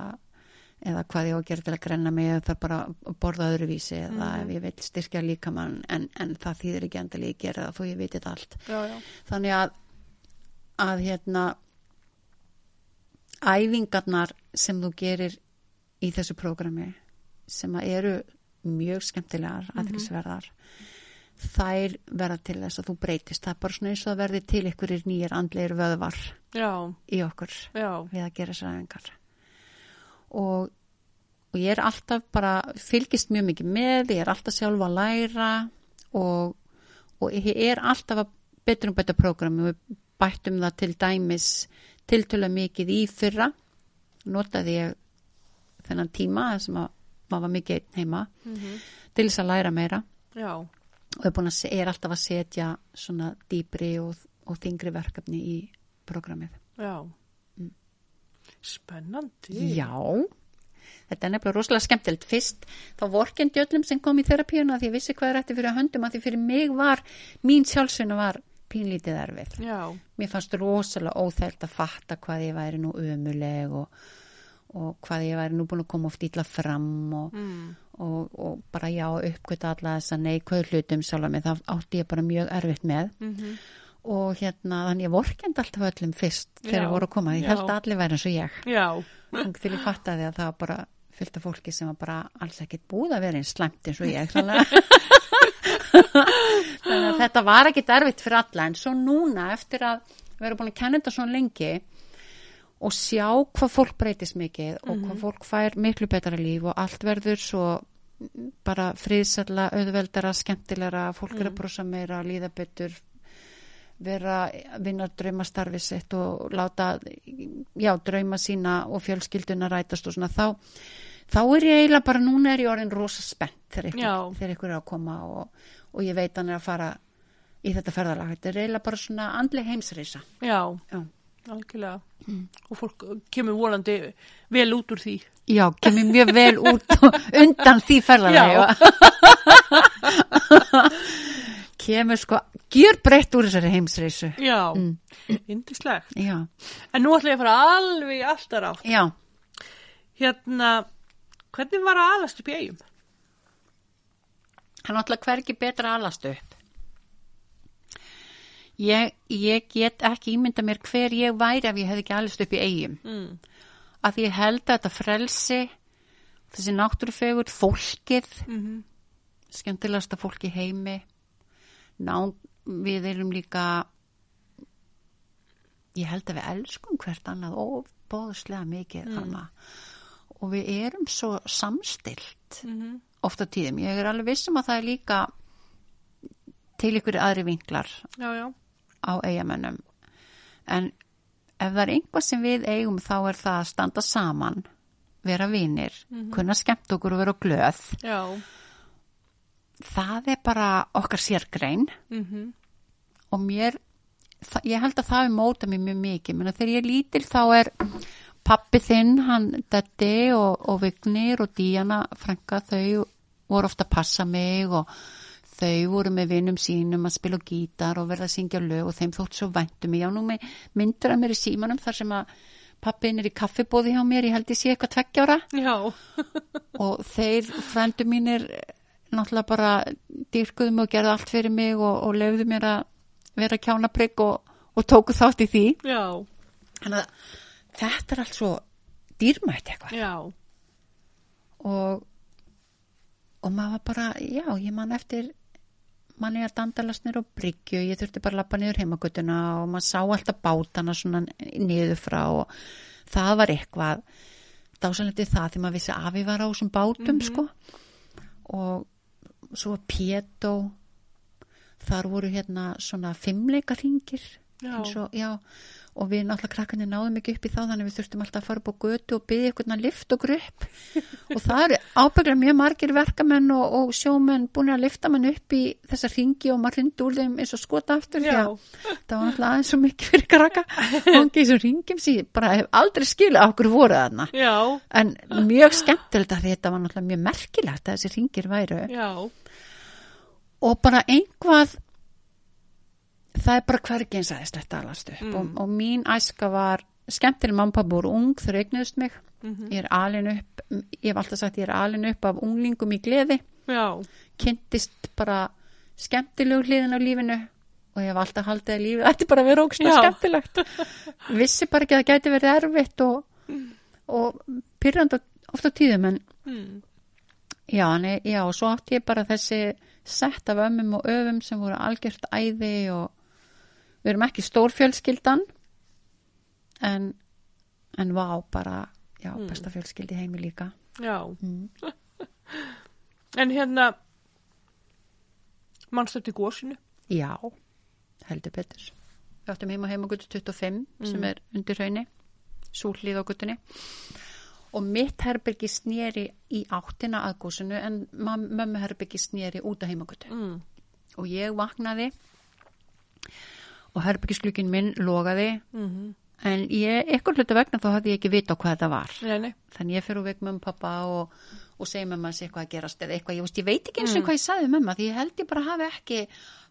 eða hvað ég á að gera til að grenna mig eða þarf bara að borða öðruvísi eða ef ég vil styrkja líkamann en, en það þýðir ekki endilega ég gera það þó ég veit þetta allt. Já, já. þannig að að hérna æfingarnar sem þú gerir í þessu prógrami sem að eru mjög skemmtilegar aðeinsverðar þær verða til þess að þú breytist. Það er bara svona eins og að verði til ykkur nýjar andleir vöðvar Já, í okkur já. við að gera þessar æfingar og, og ég er alltaf bara fylgist mjög mikið með ég er alltaf sjálf að læra og, og ég er alltaf að betur um betur prógrami við bættum það til dæmis tiltölu mikið í fyrra. Notaði ég þennan tíma sem að maður var mikið einn heima til þess að læra meira. Já. og er, búin að, se- er alltaf að setja svona dýpri og, og þingri verkefni í prógramið Já. Spennandi. Já, þetta er nefnilega rosalega skemmtilegt. Fyrst þá vorkendi öllum sem kom í terapíuna því ég vissi hvað er eftir fyrir að höndum að því fyrir mig var, mín sjálfsveina var pínlítið erfið. Já. Mér fannst rosalega óþægt að fatta hvað ég væri nú ömuleg og, og hvað ég væri nú búin að koma oft ítla fram og, Mm. og, og bara já, uppgöta alla þessa neikvæðu hlutum sjálf með það átti ég bara mjög erfitt með Mm og hérna þannig ég vorkendi alltaf öllum fyrst þegar ég voru að koma, ég held að allir væri eins og ég. Og til ég fattaði að það var bara fullt af fólki sem var bara alls ekkit búið að vera eins slæmt eins og ég þannig að, <laughs> að þetta var ekkit erfitt fyrir alla. En svo núna eftir að vera búin að kenna þetta svona lengi og sjá hvað fólk breytist mikið og hvað fólk fær miklu betra líf og allt verður svo bara friðsalla, auðveldara, skemmtilegra fólk er að brosa meira, líða betur vera að vinna drauma starfi sitt og láta já, drauma sína og fjölskylduna rætast og svona þá þá er ég eiginlega bara, núna er ég orðin rosa spennt þegar ykkur, þegar ykkur er að koma og, og ég veit hann er að fara í þetta ferðalag, þetta er eiginlega bara svona andleg heimsreisa. Já, Já. algjörlega. Og fólk kemur volandi vel út úr því. Já, kemur mjög vel út <laughs> undan því ferðalagi <laughs> kemur sko gjör breytt úr þessari heimsreisu Já, Mm. indislegt. Já, En nú ætla ég að fara alveg alltaf rátt. já, Hérna, hvernig var að alast upp í eigum? hann ætla hvergi betra að alast upp ég, ég get ekki ímynda mér hver ég væri ef ég hefði ekki alast upp í eigum Mm. að því ég held að þetta frelsi þessi náttúrufegur fólkið Mm skemmtilegasta fólk í heimi Ná, við erum líka ég held að við elskum hvert annað óbóðslega mikið mm. og við erum svo samstilt -hmm. ofta tíðum, ég er alveg vissum að það er líka til ykkur aðri vinklar Já, já. á eigamennum en ef það er einhvað sem við eigum þá er það að standa saman vera vinir, kunna skemmt okkur og vera glöð Já. Það er bara okkar sérgrein. Mm og mér, það, ég held að það er móta mér mjög mikið, menn þegar ég er lítil þá er pappi þinn hann Detti og, og Vignir og Díana Franka, þau voru ofta að passa mig og þau voru með vinnum sínum að spila á gítar og verða að syngja lög og þeim þótt svo væntum ég á nú með myndur að mér í símanum þar sem að pappin er í kaffibóði hjá mér, ég held ég sé eitthvað tveggjára Já. og þeir frændu mínir náttúrulega bara dyrkuðu mig og gerðu allt fyrir mig og, og lefðu mér að vera kjánaprygg og, og tóku þátt í því Já. þannig að þetta er allt svo dýrmætt eitthvað Já. og og maður var bara, já, ég man eftir manni að dandalast niður á bryggju ég þurfti bara að lappa niður heimagutuna og maður sá alltaf bátana svona niður frá og það var eitthvað dásanleiti það því maður vissi að við var á þessum bátum sko og svo Pétó þar voru hérna svona fimmleika ringir Já. eins og, já, og við náttúrulega krakkarnir náðum ekki upp í þá þannig við þurftum alltaf að fara upp á götu og byggja eitthvað að lift okkur upp. <laughs> Og það eru ábygglega mjög margir verkamenn og, og sjómenn búin að lifta mann upp í þessa ringi og maður hrindi úr þeim eins og skota aftur því að það var náttúrulega aðeins svo mikið fyrir krakka. Og ekki þessum ringjum síðan bara hef aldrei skilja okkur voru þarna. Já. en mjög skemmtilegt að þetta var náttúrulega mjög merkilegt að þessi ringir væru. Já. og bara einhvað það er bara hvergi eins aðeins þetta alast upp og, og mín æska var skemmtileg mamma pappa voru ung þau eignuðust mig ég er alin upp ég hef alltaf sagt ég er alin upp af unglingum í gleði Já. kynntist bara skemmtilegu hliðin á lífinu og ég hef alltaf haldið að lífið ætti bara að vera ógst Já. skemmtilegt vissi bara ekki að það gæti verið erfitt og, og pyrrandi ofta tíðum en Mm. Já, nei, já, og svo átti ég bara þessi sett af ömmum og öfum sem voru algjört æði og við erum ekki stórfjölskyldan en en vá, bara já, besta fjölskyldi heimi líka Já. Mm. <laughs> En hérna, mannstu eftir gósinu? Já, heldur betur Við áttum heima heima gutu 25 sem er undir hraunni súllíð á gutunni og mitt herbyrgi snýri í áttina að gósinu en mam- mömmu herbyrgi snýri út af heimagutu Mm. og ég vaknaði og herbyggisklukkin minn logaði. Mm en ég, eitthvað hluta vegna þá hafði ég ekki vita hvað þetta var. Nei, nei. þannig ég fyrir úr veg með pappa og, og segi með maður eitthvað að gerast eða eitthvað, ég, veist, ég veit ekki eins og hvað ég sagði með maður því ég held ég bara hafi ekki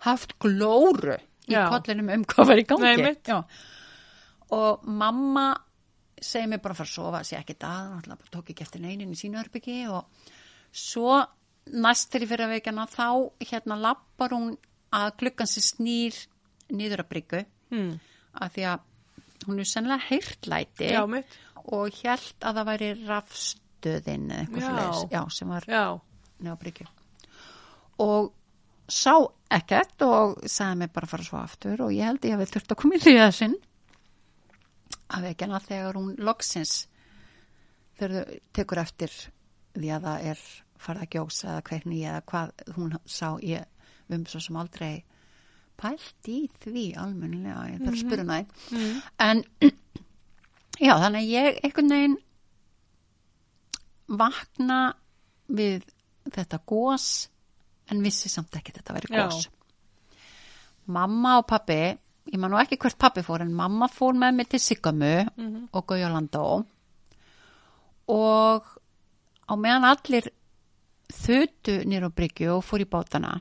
haft glóru í Já. kollinum um hvað var í gangi. Nei, og mamma segi mér bara að fara að sofa sé ekki það, tók ekki eftir neinin í sínu herbyggi og svo næst þegar ég fyrir að veikana þá hérna lappar hún að gluggan sér snýr niður að bryggu. Mm. af því að hún er sennilega heyrtlæti Já, og held að það væri rafstöðin eða eitthvað já, sem var Já. neða bryggju. Og sá ekkert og sagði mér bara að fara svo aftur og ég held ég hafi þurft að koma í því að sinn að vekjana þegar hún loksins þegar þau tekur eftir því að það er farið að gjósa eða kveikni eða hvað hún sá. Ég um svo sem aldrei pælt í því almennilega, ég þarf að spyrja næ Mm. en <clears throat> já, þannig að ég einhvern veginn vakna við þetta gós en vissi samt ekki þetta væri Já. gós. Mamma og pappi, ég man nú ekki hvert pappi fór en mamma fór með mig til Siggamu Mhm. og Gaujalandó og á meðan allir þutu nýr á bryggju og fór í bátana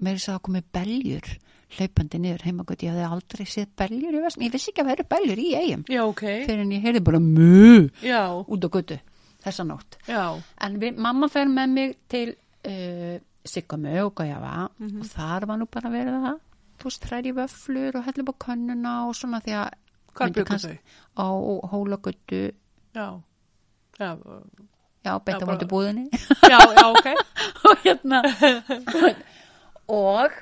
með þess að það komið beljur hlaupandi niður heimagöld, ég hafði aldrei séð beljur í vestum, ég vissi ekki að vera beljur í eigum Já, ok. fyrir en ég heyrði bara mu Já, út á götu þessa nótt já. en við, mamma fer með mig til uh, Siggamu og Gaujafa Mhm. og þar var nú bara verið að þú veist, þræri vöflur og hellu upp á könnuna og svona því að myndi byggur þau? á hólagötu Já. Já, já, beint á bara- móti búðinni já, já, ok. <laughs> og hérna <laughs> og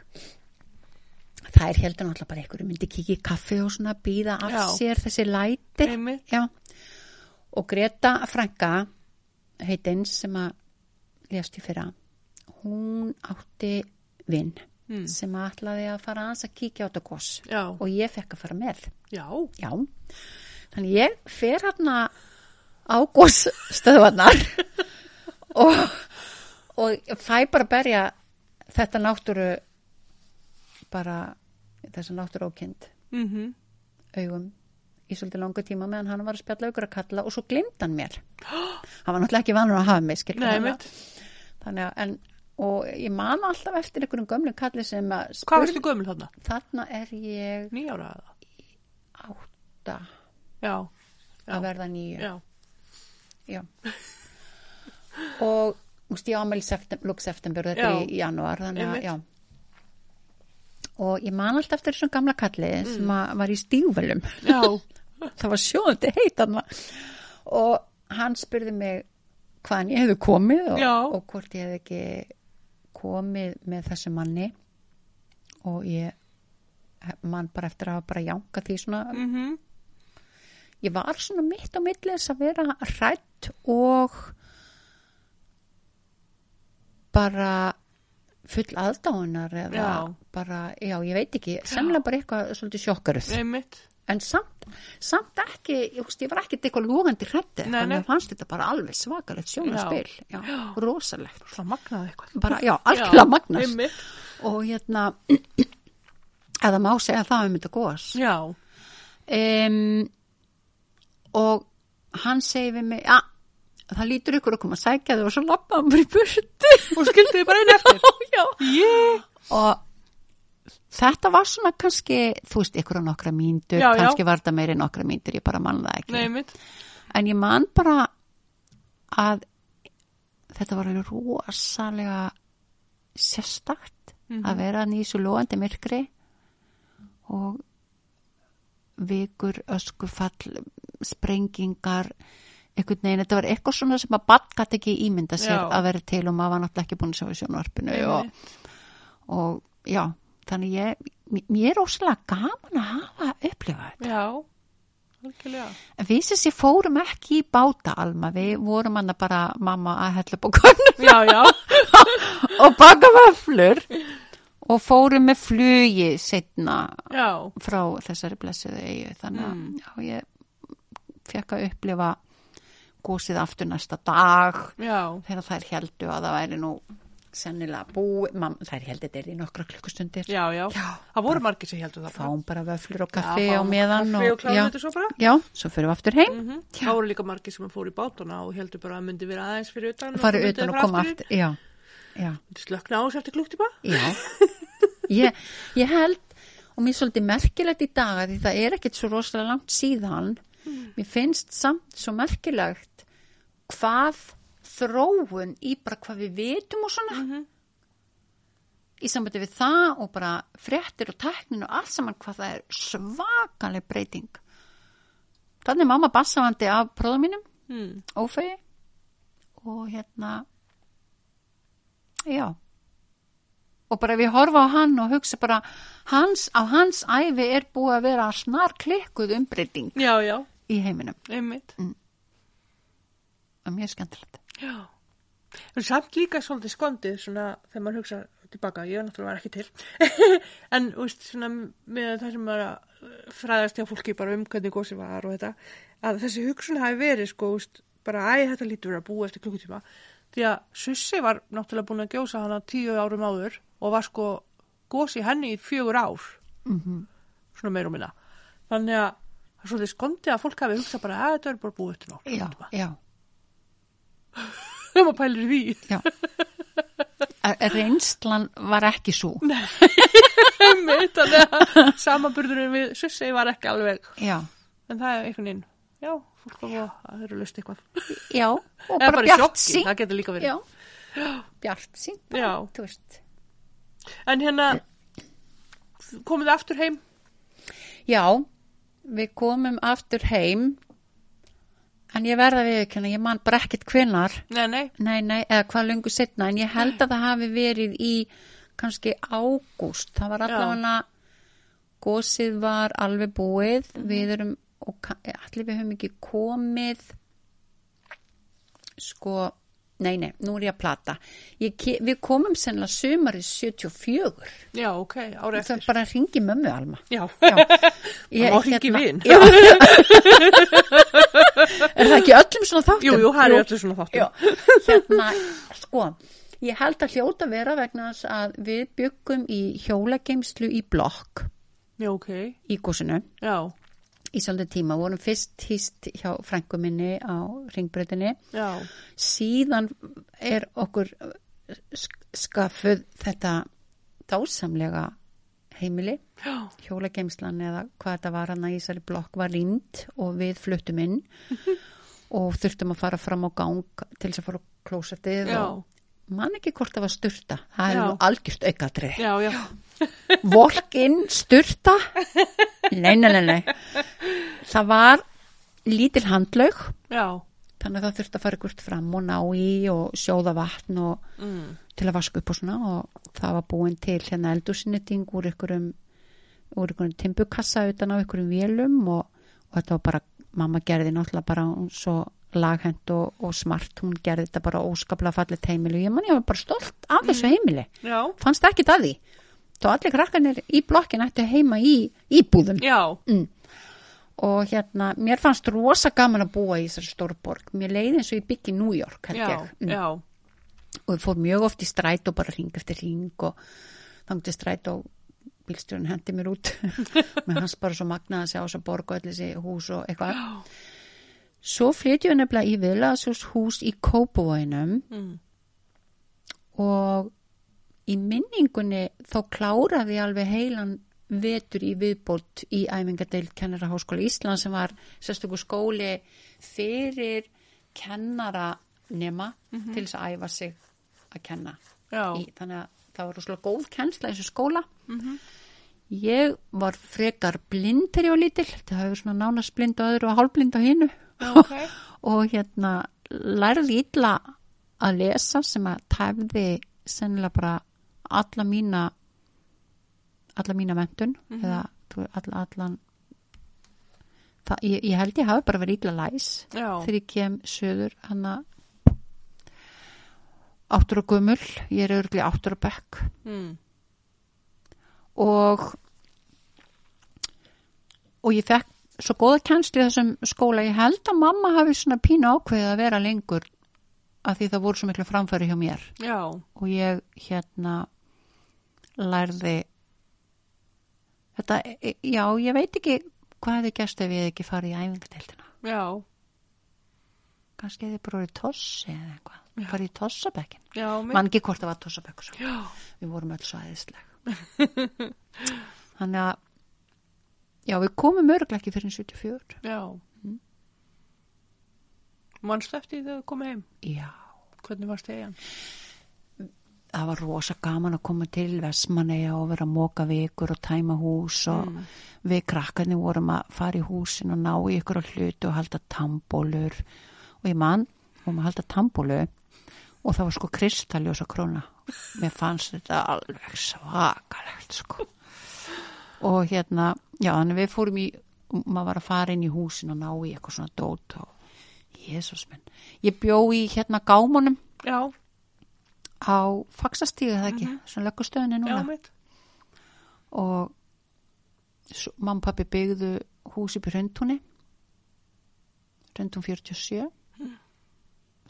þær heldur náttúrulega bara einhverju myndi kikið kaffi og svona býða af Já. sér þessi læti. Og Greta Franka heitins sem að lést í fyrra hún átti vinn Mm. sem ætlaði að fara aðeins að kíkja á þetta gos. Já, og ég fekk að fara með. Já. já, þannig ég fer hérna á gosstöðvarnar <laughs> og, og ég fæ bara að berja þetta náttúru bara þessa náttúru ókend Mm augum í svolítið langa tíma meðan hann var að spjalla aukur að kalla og svo glimd hann mér. Hann var náttúrulega ekki vanur að hafa mig Nei, þannig að- en, og ég man alltaf eftir einhverjum gömlu kalli sem að Hvað varstu gömul þarna? þarna er ég Nýjára átta. Já, að verða nýju já. Já. og veist, ég ámæli lúk september þetta Já. er í, janúar þannig og ég man alltaf eftir þessum gamla kalli sem að var í stígvelum <laughs> það var sjóðandi hann og hann spurði mig hvaðan ég hefði komið og, og hvort ég hefði ekki komið með þessu manni. Og ég man bara eftir að bara jánka því svona mhm. ég var svona mitt á milli þess að vera hrætt og bara full aðdáunar eða Já. bara, já, ég veit ekki semlega bara eitthvað svolítið sjokkaruð Einmitt. en samt, samt ekki ég, veist, ég var ekkert eitthvað logandi hrætti þannig að fannst þetta bara alveg svakalegt sjónaspil já, rosalegt Svo magnaði eitthvað. bara, já, algjörlega magnast Einmitt. og hérna <clears throat> eða má segja það um þetta góðs Já, um, og hann segi við mig ja, það lítur ykkur að koma að sækja þau og svo lappa hann bara í burtu og skildi þið bara einn eftir. <laughs> Já. Yeah. og þetta var svona kannski þú veist, ykkur á nokkra mínútur Já, já. kannski var þetta meiri nokkra mínútur, ég bara man það ekki Nei, en ég man bara að þetta var alveg rosalega sérstakt að vera hann í svo lóandi myrkri og vikur, öskufall sprengingar einhvern veginn, þetta var eitthvað svona sem að bann gæti ekki ímynda sér Já. að vera til og maður var náttúrulega ekki búin að sjá í sjónvarpinu og, og já, þannig ég mér er óslega gaman að hafa upplifa þetta Já, algjörlega. En við sem sé fórum ekki í báta alma, við vorum hann bara mamma að hella konu Já, já. <laughs> og baka vöflur og fórum með flugi setna Já, frá þessari blessuðu eigu þannig að Mm. ég fekk að upplifa gósið aftur næsta dag já. þegar þær heldu að það væri nú sennilega búi, mam, þær heldur þetta er í nokkra klukkustundir Já, já. Já. Það voru margir sem heldur það. fáum bara vöflur og kaffi Já, á meðan og kláðum já, svo já, svo fyrir við aftur heim Mm Það voru líka margir sem fóru í bátana og heldur bara að myndi vera aðeins fyrir utan. svo myndi utan og koma aftur. aftur já, já, slökna á þessu eftir klukktíma. já <laughs> ég, ég held og mér er svolítið merkilegt í dag að því það er ekkert svo rosalega langt síðan mér finnst samt svo merkilegt hvað þróun í bara hvað við vitum og svona. Í sambandi við það og bara fréttir og teknin og allt saman hvað það er svakaleg breyting. Þannig mamma bassavandi af bróðum mínum. Mm. ófegi og hérna já. Og bara ég horfa á hann og hugsa bara hans, á hans æfi er búið að vera snar klikkuð umbreyting Já, já. í heiminum. Einmitt. Og mjög skemmtilegt. Já. Samt líka svolítið skondið svona þegar maður hugsa tilbaka, ég er náttúrulega var ekki til. <laughs> en, veist, svona með það sem maður að fræðast hjá fólki bara um hvernig gósi var og þetta, að þessi hugsun hafi verið, sko, veist, bara, æ, þetta lítur að búa eftir klukkutíma. Því að Sussi var náttúrulega búin að gjósa hana tíu árum áður og var sko gósi henni í fjögur ár. Mm svona meir og minna. Þannig að það er svolítið skondi að fólk hafi hugsað bara að þetta er bara búið eftir já, náttúrulega <laughs> þegar maður pælir því. Já. Reynslan var ekki svo <laughs> Einmitt, þannig að samanburðurinn við Sussi var ekki alveg já, en það er einhvern veginn já, fólk var að það eru löst eitthvað. Já <laughs> og eða bara bjart sín það getur líka verið. Já, bjart sín Já. þú veist. En hérna komið aftur heim? Já, við komum aftur heim en ég verða við ekki, ég man bara ekkert hvenar, nei, nei, nei, nei, eða hvað lungu setna, en ég held að það hafi verið í kannski ágúst, það var allavega gósið var alveg búið, við erum, og allir við höfum ekki komið, sko, nei, nei, nú er ég að plata, ég, við komum sennilega sumarið 74, já, ok, ára það eftir. bara ringi mömmu Alma. já, Já, <laughs> má hringi vin. Já. <laughs> er það ekki öllum svona þáttum? jú, jú, það er öllu svona þáttum. Já, hérna, sko, ég held að hljóta vera vegna þess að við byggum í hjólageimslu í blokk. Já, ok, í gósinu já, í svolítið tíma, vorum fyrst hýst hjá frængu minni á ringbreytinni já. Síðan er okkur sk- skaffuð þetta dásamlega heimili. Hjólageimslan eða hvað þetta var hann að í þessari blokk var rýnd og við fluttum inn. <laughs> Og þurftum að fara fram á gang til þess að fara á klósettið já, og man ekki hvort það var sturta. Það er nú algjört aukatrið já, já volkinn, sturta? Nei, nei, nei, nei. Það var lítil handlaug. Já, þannig að það þurfti að fara ykkur fram og ná í og sjóða vatn og mm. til að vaska upp og svona. Og það var búin til hérna eldúsinniting úr ykkurum úr ykkurum timbukassa utan á ykkurum vélum og, og þetta var bara mamma gerði náttúrulega bara svo laghend og, og smart. Hún gerði þetta bara óskaplega fallið heimili. Og ég man ég var bara stolt af þessu heimili. Já, fannst ekki það því þá allir krakkarnir í blokkin ættu heima í íbúðum. Mm. og hérna mér fannst rosa gaman að búa í þessari stórborg. Mér leiði eins og ég byggi New York já, ég. Mm. og við fórum mjög oft í stræt og bara ring eftir ring og þangti stræt og bílstjórun hendi mér út. <laughs> Með hans bara svo magnaði að sjá þess að borga öll þessi hús og eitthvað. Svo flytjum við nefnilega í viðlaðsjós hús í Kópavóinum mm. og í minningunni þá kláraði ég alveg heilan vetur í viðbót í æfingadeild kennara háskóla Ísland sem var sérstökur skóli fyrir kennara nema til þess að æfa sig að kenna. Í, þannig að það var rosalega góð kennsla í þessu skóla. Ég var frekar blind þegar ég var lítil. Það hefur svona nánast blind á öðru og hálfblind á hinu. Ok. <laughs> Og hérna lærði illa að lesa sem að tæfði sennilega bara alla mína alla mína mentun eða þú veist, alla, allan það, ég, ég held ég hafi bara verið illa læs já, þegar ég kem söður hann að áttur og gumul, ég er örgli áttur og bekk. Mm. og og ég fekk svo góða kennslu í þessum skóla. Ég held að mamma hafi svona pínu ákveðið að vera lengur af því það voru svo miklu framfæri hjá mér. Já, og ég hérna lærði þetta, e- já, ég veit ekki hvað hefði gæst ef ég hefði ekki farið í æfingadeildina. Já, kannski hefði bara verið tossi eða eitthvað. Já. farið í tossabekkin já, mann ekki hvort það var tossabekk og svo. já, við vorum öll svo æðisleg. <laughs> Þannig að já, við komum örglega ekki fyrir 74 já. Mannstu eftir því þegar þú komið heim? Já, hvernig varst eigin það var rosa gaman að koma til Vestmanneja og vera að móka vikur og tæma hús og Mm. við krakkarnir vorum að fara í húsin og ná í ykkur á hlutu og halda tambólur og ég mann, vorum að halda tambólu og það var sko kristalljósa króna. Mér fannst þetta alveg svakalegt sko. Og hérna, já þannig við fórum í maður var að fara inn í húsin og ná í eitthvað svona dót og Jésús minn, ég bjó í hérna gámunum. Já, á faxastíðu það ekki, svona löggustöðinni já, núna mitt og svo, mamma og pappi byggðu hús upp í Hröndúni Hröndún 47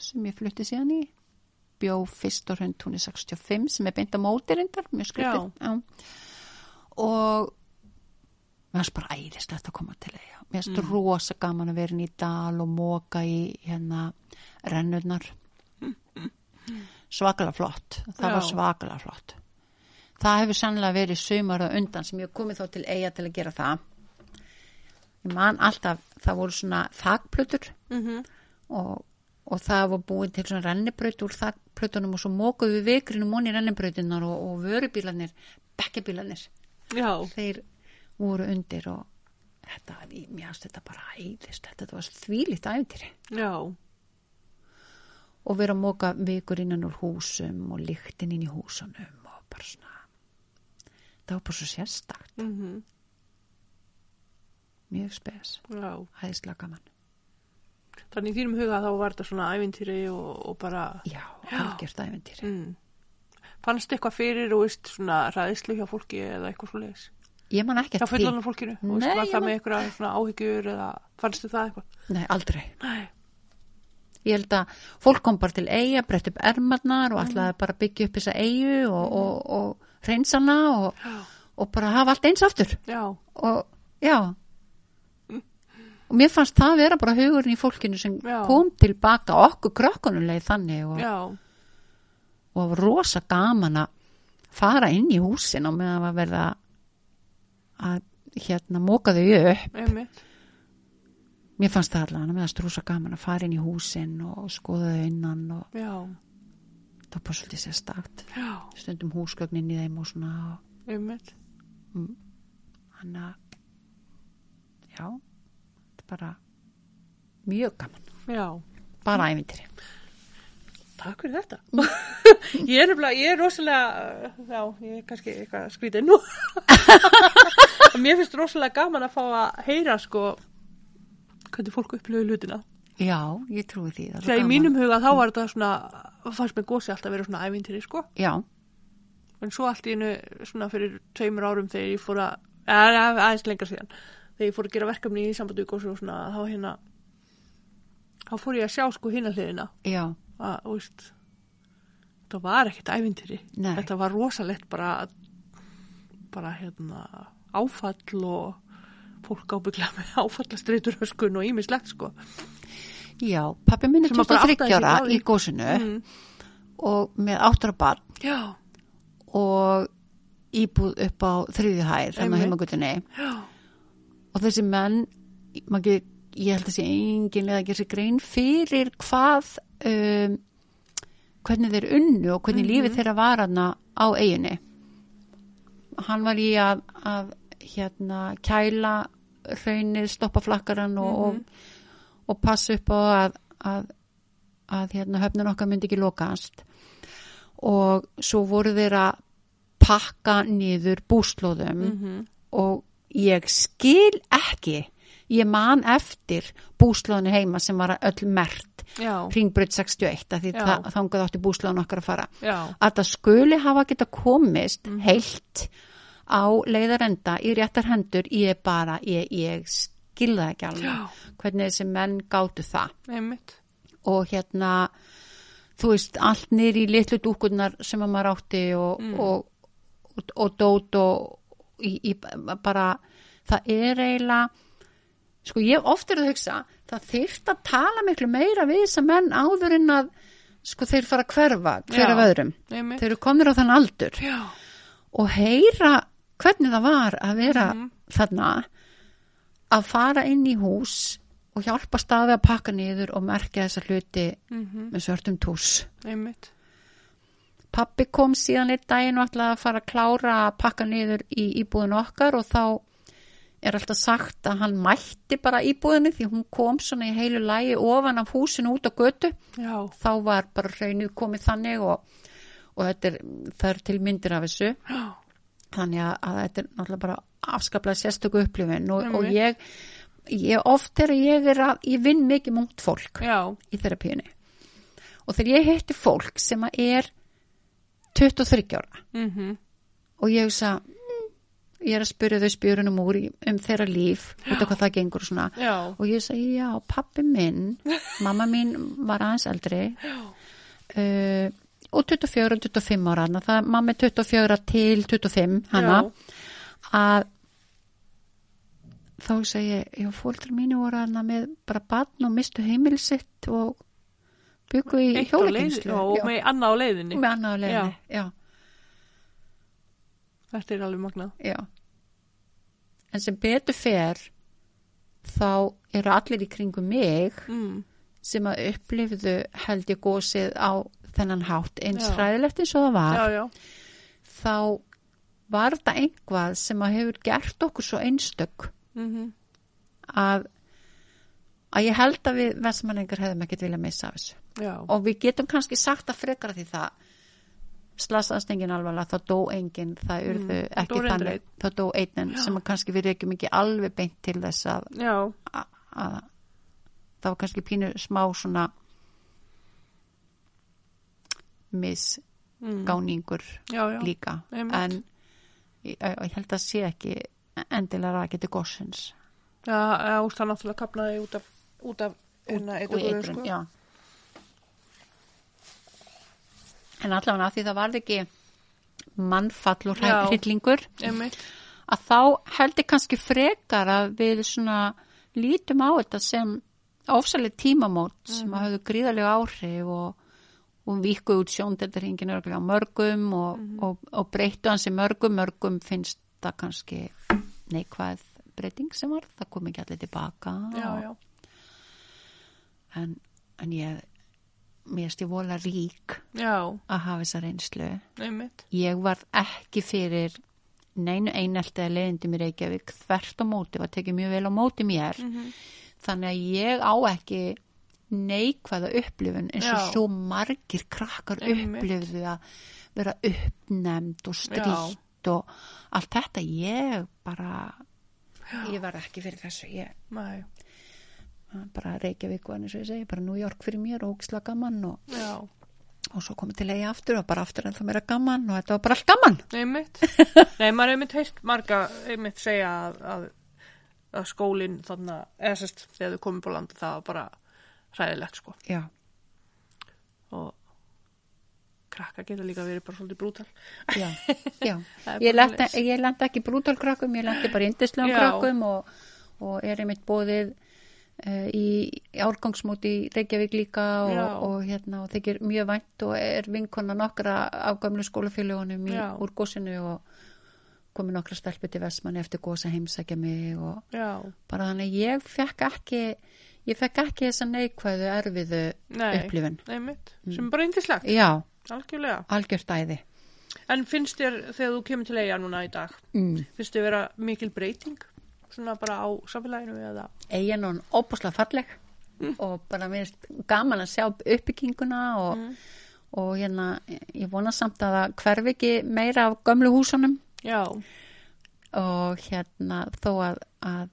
sem ég flutti síðan í. Bjó fyrst á hrundtúni 65 sem er beint á mótirindar mjög skrítið. Já. og mér finnst bara æðislegt að koma til eiga mér finnst mm. rosa gaman að vera í dal og móka í hérna rennurnar svakalega flott. Það Já. var svakalega flott. Það hefur sannlega verið sömur og undan sem ég komið þá til eiga til að gera það. Ég man alltaf það voru svona þagplutur mm -hmm. og, og það var búin til svona rennibraut úr þagplutunum og svo mókuðu við vikrinum onni rennibrautinnar og, og vörubílanir bekkebílanir þeir voru undir og þetta, mér finnst þetta bara æðist þetta var þvílitt æfintýri já og vera að móka vikur innan úr húsum og lyktin inn í húsunum og bara svona það var bara svo sérstakt mm -hmm. mjög spes hæðislega gaman Þannig í þínum huga þá var þetta svona ævintýri og, og bara Já, halgjört ævintýri mm. Fannst eitthvað fyrir og veist svona ræðislu hjá fólki eða eitthvað svo leiðis? Ég man ekki að því Hjá fullanum fólkinu? Nei, veist, var það man... með eitthvað áhyggjur eða fannstu það eitthvað? Nei, aldrei Nei ég held að fólk kom bara til eiga, breytt upp ermarnar og ætlaði mm. bara byggja upp þessa eigu og, mm. og, og reynsana og, og bara hafa allt eins aftur já. og já og mér fannst það vera bara hugurinn í fólkinu sem já. kom tilbaka okkur krökkunuleg þannig og og rosa gaman að fara inn í húsin og með að verða að hérna móka þau upp einmitt mér fannst það allavega með að strúsa gaman að fara inn í húsin og skoða þau innan og já. það var bara svolítið sérstakt. Stundum húsgögnin í þeim og svona mm. hann að já þetta er bara mjög gaman. Já. bara ævindir Takk fyrir þetta. <laughs> Ég, er nefnilega, ég er rosalega já, ég er kannski eitthvað skrítið nú. <laughs> Mér finnst rosalega gaman að fá að heyra sko hvernig fólk upplöfu lutina Já, ég trúi því Þegar í mínum huga þá var þetta svona fannst með gósi alltaf að vera svona ævintýri sko. Já. En svo allt í einu svona fyrir tveimur árum þegar ég fór að aðeins lengar síðan þegar ég fór að gera verkefni í sambandu í gósi og svona þá hérna þá fór ég að sjá sko hinn að hliðina. Já. Að, veist, þetta var ekkert ævintýri. Nei. þetta var rosalegt bara bara hérna áfall og fólk ábyggla með áfallastreitur öskun og ímislegt sko. Já, pappi minn er 23 ára í gósinu mm. og með áttur barn. Já. og íbúð upp á þriði hæð þannig að heimagutinni og þessi menn maki, ég held að sé enginlega að gera sér grein fyrir hvað um, hvernig þeir unnu og hvernig mm -hmm. lífið þeirra var aðna á eiginni hann var í að, að hérna kæla hraunir, stoppa flakkaran og, mm -hmm. og, og passa upp á að, að, að hérna, höfnun okkar myndi ekki lokast og svo voru þeir að pakka niður búslóðum mm -hmm. og ég skil ekki ég man eftir búslóðinu heima sem var öll mert ringbröð 61 því þangað átti búslóðinu okkar að fara Já. að það skuli hafa geta komist mm -hmm. heilt á leiðarenda í réttar hendur ég bara, ég, ég skilða ekki alveg. Hvernig þessi menn gáttu það. Einmitt. og hérna þú veist, allt nýri í litlu dúkunar sem að maður átti og, mm. og, og, og dót og í, í, bara það er eiginlega sko ég ofta er að hugsa það þyrft að tala miklu meira við þess að menn áður en að sko þeir fara að hverfa hverja vöðrum, þeir eru komnir á þann aldur. Já. og heyra hvernig það var að vera mm -hmm. þarna að fara inn í hús og hjálpa staði að pakka niður og merkja þessa hluti mm -hmm. með svörtum tús einmitt Pappi kom síðan eitt daginn og ætlaði að fara að klára að pakka niður í íbúðin okkar og þá er alltaf sagt að hann mætti bara íbúðinni því hún kom svona í heilu lægi ofan af húsinu út á götu Já. þá var bara hreinu komið þannig og, og þetta er, það er til myndir af þessu Já þannig að, þetta er náttúrulega bara afskaplega sérstöku upplifin og, og ég, ég oft er að ég er að ég vinn mikið múnt fólk Já. í þerapíunni og þegar ég heitti fólk sem að er 23 ára mm -hmm. og ég hugsa mm, ég er að spyrja þau spjörunum úr um þeirra líf, út af hvað það gengur og svona. Já. og ég segi já, pappi minn <laughs> mamma mín var aðeins eldri. Uh, og 24 og 25 ára að það er 24 til 25 hana Já. að þá segi ég, já, fóldrar mínu voru hana með bara barn og mistu heimil sitt og byggu í á leið- hjólakynslu Já, og með annað á leiðinni. með annað leginni, já. Þetta er alveg magnað. en sem betur fer þá eru allir í kringum mig Mm. sem að upplifðu held ég gósið á þennan hátt eins hræðilegt eins og það var. Já, já. þá var þetta einhvað sem að hefur gert okkur svo einstök Mm að, að ég held að við vestmanningar hefðum ekkert vilja missa af þessu. Já. og við getum kannski sagt að frekara því það slasaðast enginn alvarlega, þá dó enginn það urðu Mm, ekki þannig. þá dó einn sem kannski við reykjum ekki alveg beint til þess að, að, að það var kannski pínu smá svona misgáningur Mm. Já, já. líka einmitt. en ég, ég held að sé ekki endilega geti gossins Já, úst, það náttúrulega kapnaði út af, út af eiturgufur, eitrun, sko. já. En allavega því það varð ekki mannfall og Einmitt. að þá held ég kannski frekar að við svona lítum á þetta sem ofsaleg tímamót sem Mhm. að höfðu gríðarlega áhrif og, og víku út sjóndeldarhingin örglega mörgum og, Mhm. og, og breyttu hansi mörgum, mörgum finnst það kannski neikvæð breyting sem var, það kom ekki allir tilbaka. Já, já. en, en ég mér ég vola rík Já, að hafa þessa reynslu. Einmitt. ég var ekki fyrir neinu einelti að leiðindi mér Reykjavík. Þvert á móti, var tekið mjög vel á móti mér. Mm þannig að ég á ekki neikvæða upplifun eins og Já. svo margir krakkar Einmitt. upplifðu að vera uppnemd og strítt og allt þetta. Ég bara ég var ekki fyrir þessu. Ég Nei, bara Reykjavík var eins og ég segi, bara New York fyrir mér og ógislega gaman og, já, og svo komið til eiga aftur og bara aftur en það meira gaman og þetta var bara allt gaman. Einmitt. Nei, maður er einmitt heilt marga, einmitt segja að, að, að skólinn þannig, eða sérst, þegar þau komið på land, það var bara hræðilegt, sko. já, Og krakka geta líka verið bara svolítið brútal. já, <laughs> já. Ég svoleiðis. ég lendi ekki brútalkrökkum, ég lendi bara indislegum Já. krökkum og, og er einmitt bóðið uh, í árgangsmóti í Reykjavík líka og, og hérna og þykir mjög vænt og er vinkona nokkra af gamlu skólafélagunum í úr gósinu og komið nokkra stelpu til Vestmanni eftir gósa heimsækja mig og Já, bara þannig ég fekk ekki ég fekk ekki þessa neikvæðu erfiðu nei, upplifun. einmitt, sem er bara yndislegt, já, algjörlega. algjört æði. En finnst þér, þegar þú kemur til eiga núna í dag, mm. finnst þér vera mikil breyting, svona bara á samfélaginu eða? eigin og óbúslega falleg og bara mér finnst gaman að sjá uppbygginguna og, og hérna ég vona samt að það hverfi ekki meira af gömlu húsunum. Já, og hérna þó að, að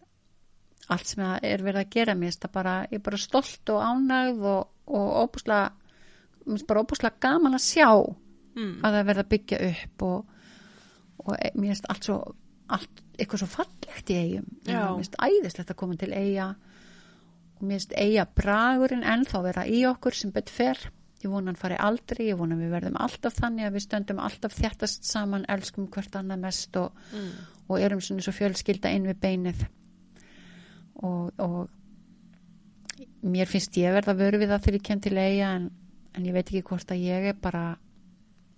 allt sem það er verið að gera. Mér bara, ég er bara stolt og ánægð og, og óbúslega mér finnst bara óbúslega gaman að sjá mm. að það verða að byggja upp og, og e- mér finnst allt svo allt eitthvað svo fallegt í eigum mér finnst æðislegt að koma til eiga og mér finnst eiga bragurinn ennþá vera í okkur sem betur fer. Ég vona hann fari aldrei, ég vona við verðum alltaf þannig að við stöndum alltaf þjættast saman elskum hvert annað mest og, Mm. og erum svona svo fjölskylda inn við beinið og, og mér finnst ég verða vöru við það þegar ég kem til eiga en, en ég veit ekki hvort að ég er bara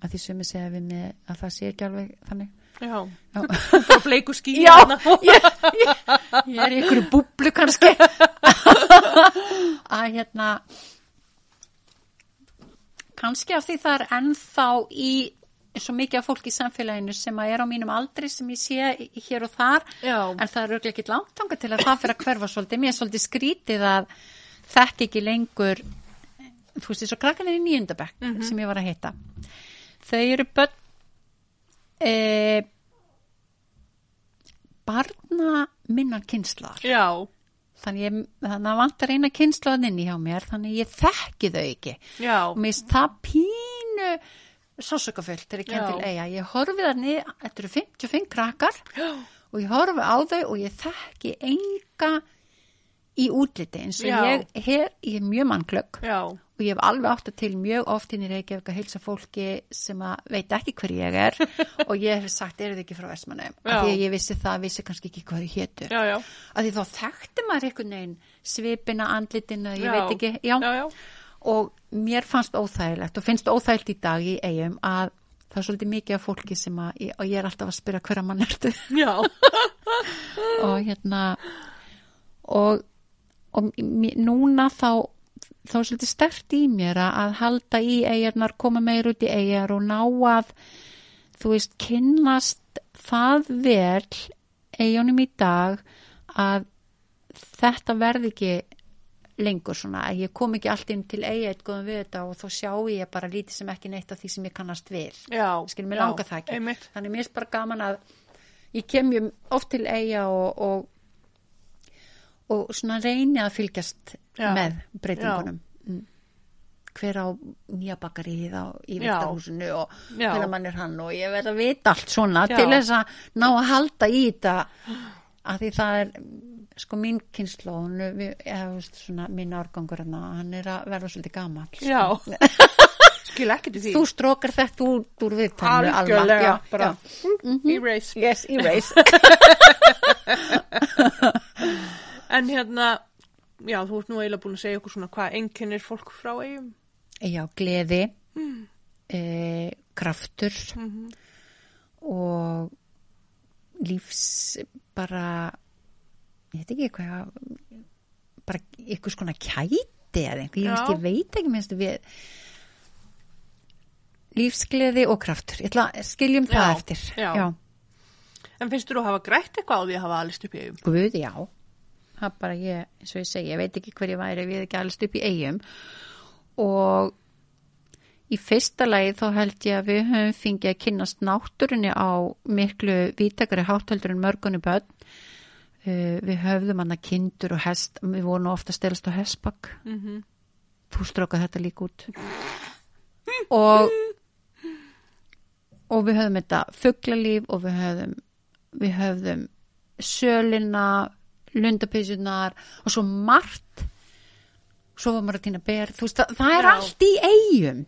að því sumi segja við mig að það sé ekki alveg þannig. Já, <laughs> bara bleiku ský Já, hérna. <laughs> ég, ég, ég er í ykkur búblu kannski. <laughs> Að hérna kannski af því það er ennþá í svo mikið af fólki í samfélaginu sem að er á mínum aldri sem ég sé hér og þar. Já, en það er auðvitað ekki langt þangað til að það fyrir að hverfa svolítið, mér er svolítið skrítið að þekk ekki lengur þú veist, eins og krakkanir í nýjundabekk sem ég var að heita. Þau eru börn e, barna minnar kynslar já, þannig, ég, þannig að vantar eina kynslaðin í hjá mér þannig ég þekki þau ekki. Já, og mér finnst það pínu sásökafullt þegar ég kem til eiga. Ég horfi þannig, þetta eru 55 krakkar Já. og ég horfi á þau og ég þekki enga í útliti eins og Já. ég, her, ég er mjög mannglögg Já. og ég hef alveg átt að til mjög oft inn í Reykjavík að heilsa fólki sem að veit ekki hver ég er <laughs> og ég hef sagt, eru þið ekki frá Vestmannum? Já. Af því að ég vissi það, vissi kannski ekki hvað þið hétu. Já, já. Af því þá þekkti maður einhvern veginn svipina, andlitina, ég Já. veit ekki, já. Já, já. Og mér fannst óþægilegt og finnst óþægilt í dag í eigum að það er svolítið mikið af fólki sem að, og ég er alltaf að spyrja hverja mann ertu Já. <laughs> og hérna og, og núna þá þá er svolítið stert í mér að- að halda í eigarnar, koma meir út í eigar og ná að þú veist, kynnast það vel eigunum í dag að þetta verði ekki lengur svona, að ég kom ekki allt inn til eiga eitt góðum við þetta og þá sjá ég bara lítið sem ekki neitt af því sem ég kannast við Já. skilur mér já, langa það ekki Einmitt. þannig mér er bara gaman að ég kem mjög oft til eiga og, og og svona reyni að fylgjast Já. með breytingunum Mm. hver á nýja bakarið á í Já. viktarhúsinu og Já. hvernig mann er hann og ég verð að vita allt svona Já. til þess að ná að halda í þetta að því það er sko mín svona mín árgangur hann er að verða svolítið gamall Já. <laughs> Skil ekkert í því. þú strókar þetta út úr Alma. Algjörlega, bara. já. Erase. Yes, erase. <laughs> <laughs> En hérna, já, þú ert nú eiginlega búin að segja okkur svona hvað einkennir fólk frá eigum. Já, gleði, eh, kraftur og lífs bara, ég veit ekki hvað, bara ykkur skona kæti eða einhver, ég, ég veit ekki minnst við lífsgleði og kraftur. Ég ætla að skiljum það Já, eftir. já. já. En finnst þú að hafa grætt eitthvað á því að hafa alist upp í eigum? Guð, já. Það er bara ég, eins og ég segi, ég veit ekki hver ég væri hefði ekki alveg upp í eigum og í fyrsta lagi þá held ég að við höfum fengið að kynnast náttúrunni á miklu vítakari hátöldur en mörgunni börn. Uh, við höfðum hann að kindur og hest, við vorum ofta að stelast á hestbakk. Mm -hmm. Þú strókað þetta líka út. og, og við höfðum þetta fugglalíf og við höfðum, við höfðum sölina, lundapisunar og svo margt svo var maður að týna ber veist, það, það er Já. allt í eigum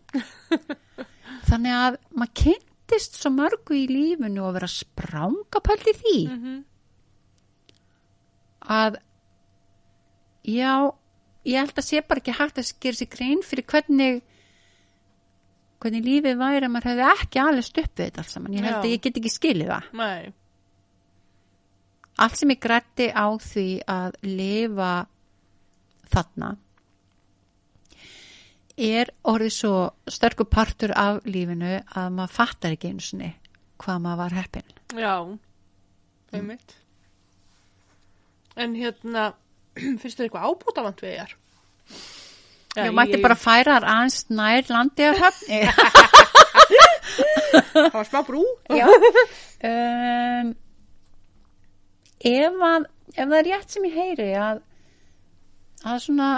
<laughs> þannig að maður kynntist svo mörgu í lífinu og vera sprángapöld í því Mhm. Að já, ég held að sé bara ekki hægt að gera sér grein fyrir hvernig hvernig lífið væri að maður hefði ekki alveg stupp við þetta alls saman, ég held Já. að ég get ekki skilið það Nei. allt sem ég grætti á því að lifa þarna er orðið svo sterkur partur af lífinu að maður fattar ekki einu sinni hvað maður var heppin Já. Einmitt. En hérna, <clears throat> finnst þér eitthvað ábútafant við þér? ég mætti bara færa þar aðeins nær landi að höfn <laughs> Það var smá brú. Já. um, ef, að, ef það er rétt sem ég heyri að, að svona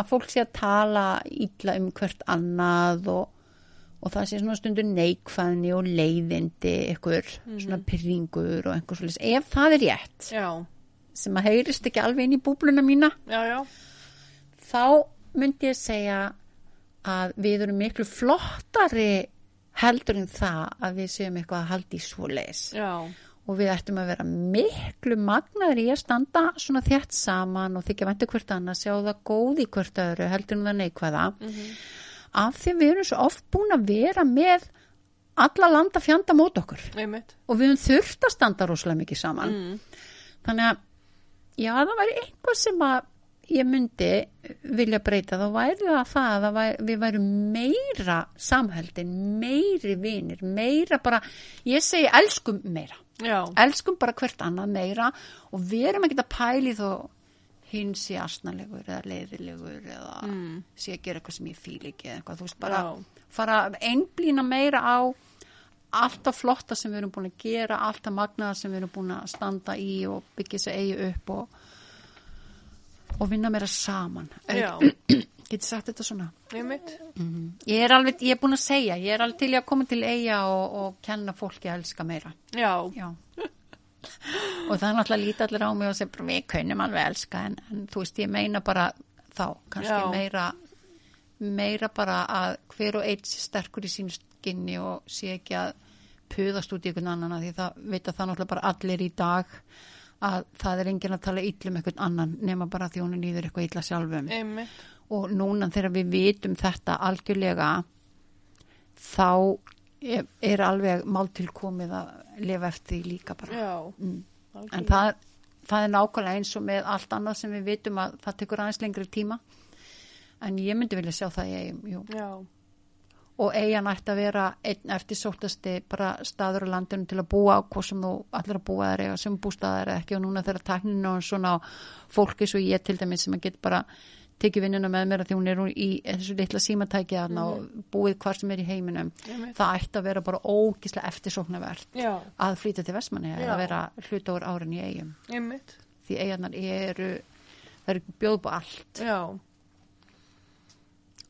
að fólk sé að tala illa um hvert annað og, og það sé svona stundur neikvæðni og leiðindi ykkur, svona pyrringur og einhver svolítið, ef það er rétt Já. sem að heyrist ekki alveg inn í búbluna mína Já, já. þá myndi ég segja að við erum miklu flottari heldur en það að við séum eitthvað að halda í svoleiðis Já. og við ættum að vera miklu magnaður í að standa svona þjætt saman og þykja væntu hvert annað, sjá það góð í hvert öðru heldur en það neikvæða af því við erum svo oft búin að vera með alla landa fjanda mót okkur Einmitt. og við höfum þurft að standa rosalega mikið saman Mm. þannig að já það væri eitthvað sem að ég myndi vilja breyta þá væri það það að væri, við værum meira samhældin, meiri vinir meira bara, ég segi elskum meira, Já. elskum bara hvert annað meira og við erum ekki að pæli þó hinn sé asnalegur eða leiðilegur eða Mm. sé að gera eitthvað sem ég fíl ekki eða eitthvað, þú veist bara Já. fara að einblína meira á alltaf flotta sem við erum búin að gera alltaf magnaða sem við erum búin að standa í og byggja sér eigi upp og, og vinna meira saman. <clears throat> Getur sagt þetta svona? einmitt. Ég er alveg, ég er búin að segja, ég er alveg til að koma til eiga og, og kenna fólki að elska meira. Já, Já. <laughs> og það er náttúrulega lítið allir á mig og bara við kunnum alveg að elska en, en þú veist, ég meina bara þá, kannski Já. meira meira bara að hver og eitt sterkur í sínu skinni og sé ekki að puðast út í einhvern annan af því það veit að það náttúrulega bara allir í dag að það er enginn að tala illum einhvern annan nema bara því hún er nýður eitthvað illa sjálfum einmitt. og núna þegar við vitum þetta algjörlega þá er, alveg mál til komið að lifa eftir því líka bara Já, mm. En það, það er nákvæmlega eins og með allt annað sem við vitum að það tekur aðeins lengri tíma. En ég myndi vilja sjá það í eigum og eigin ætti að vera einn eftir sóttasti bara staður á landinu til að búa á hvað sem þú allir að búa þær eða sem bústaðar eða ekki. Og núna þegar takninu og svona fólki svo ég til dæmis sem að get bara tekið vinnuna með mér að því hún er í þessu litla símatæki þarna og búið hvar sem er í heiminum einmitt. það ætti að vera bara ógislega eftirsóknarvert að flytja til Vestmanni eða vera hluta úr árin í eigum einmitt. því eigarnar eru það eru bjóð på allt Já,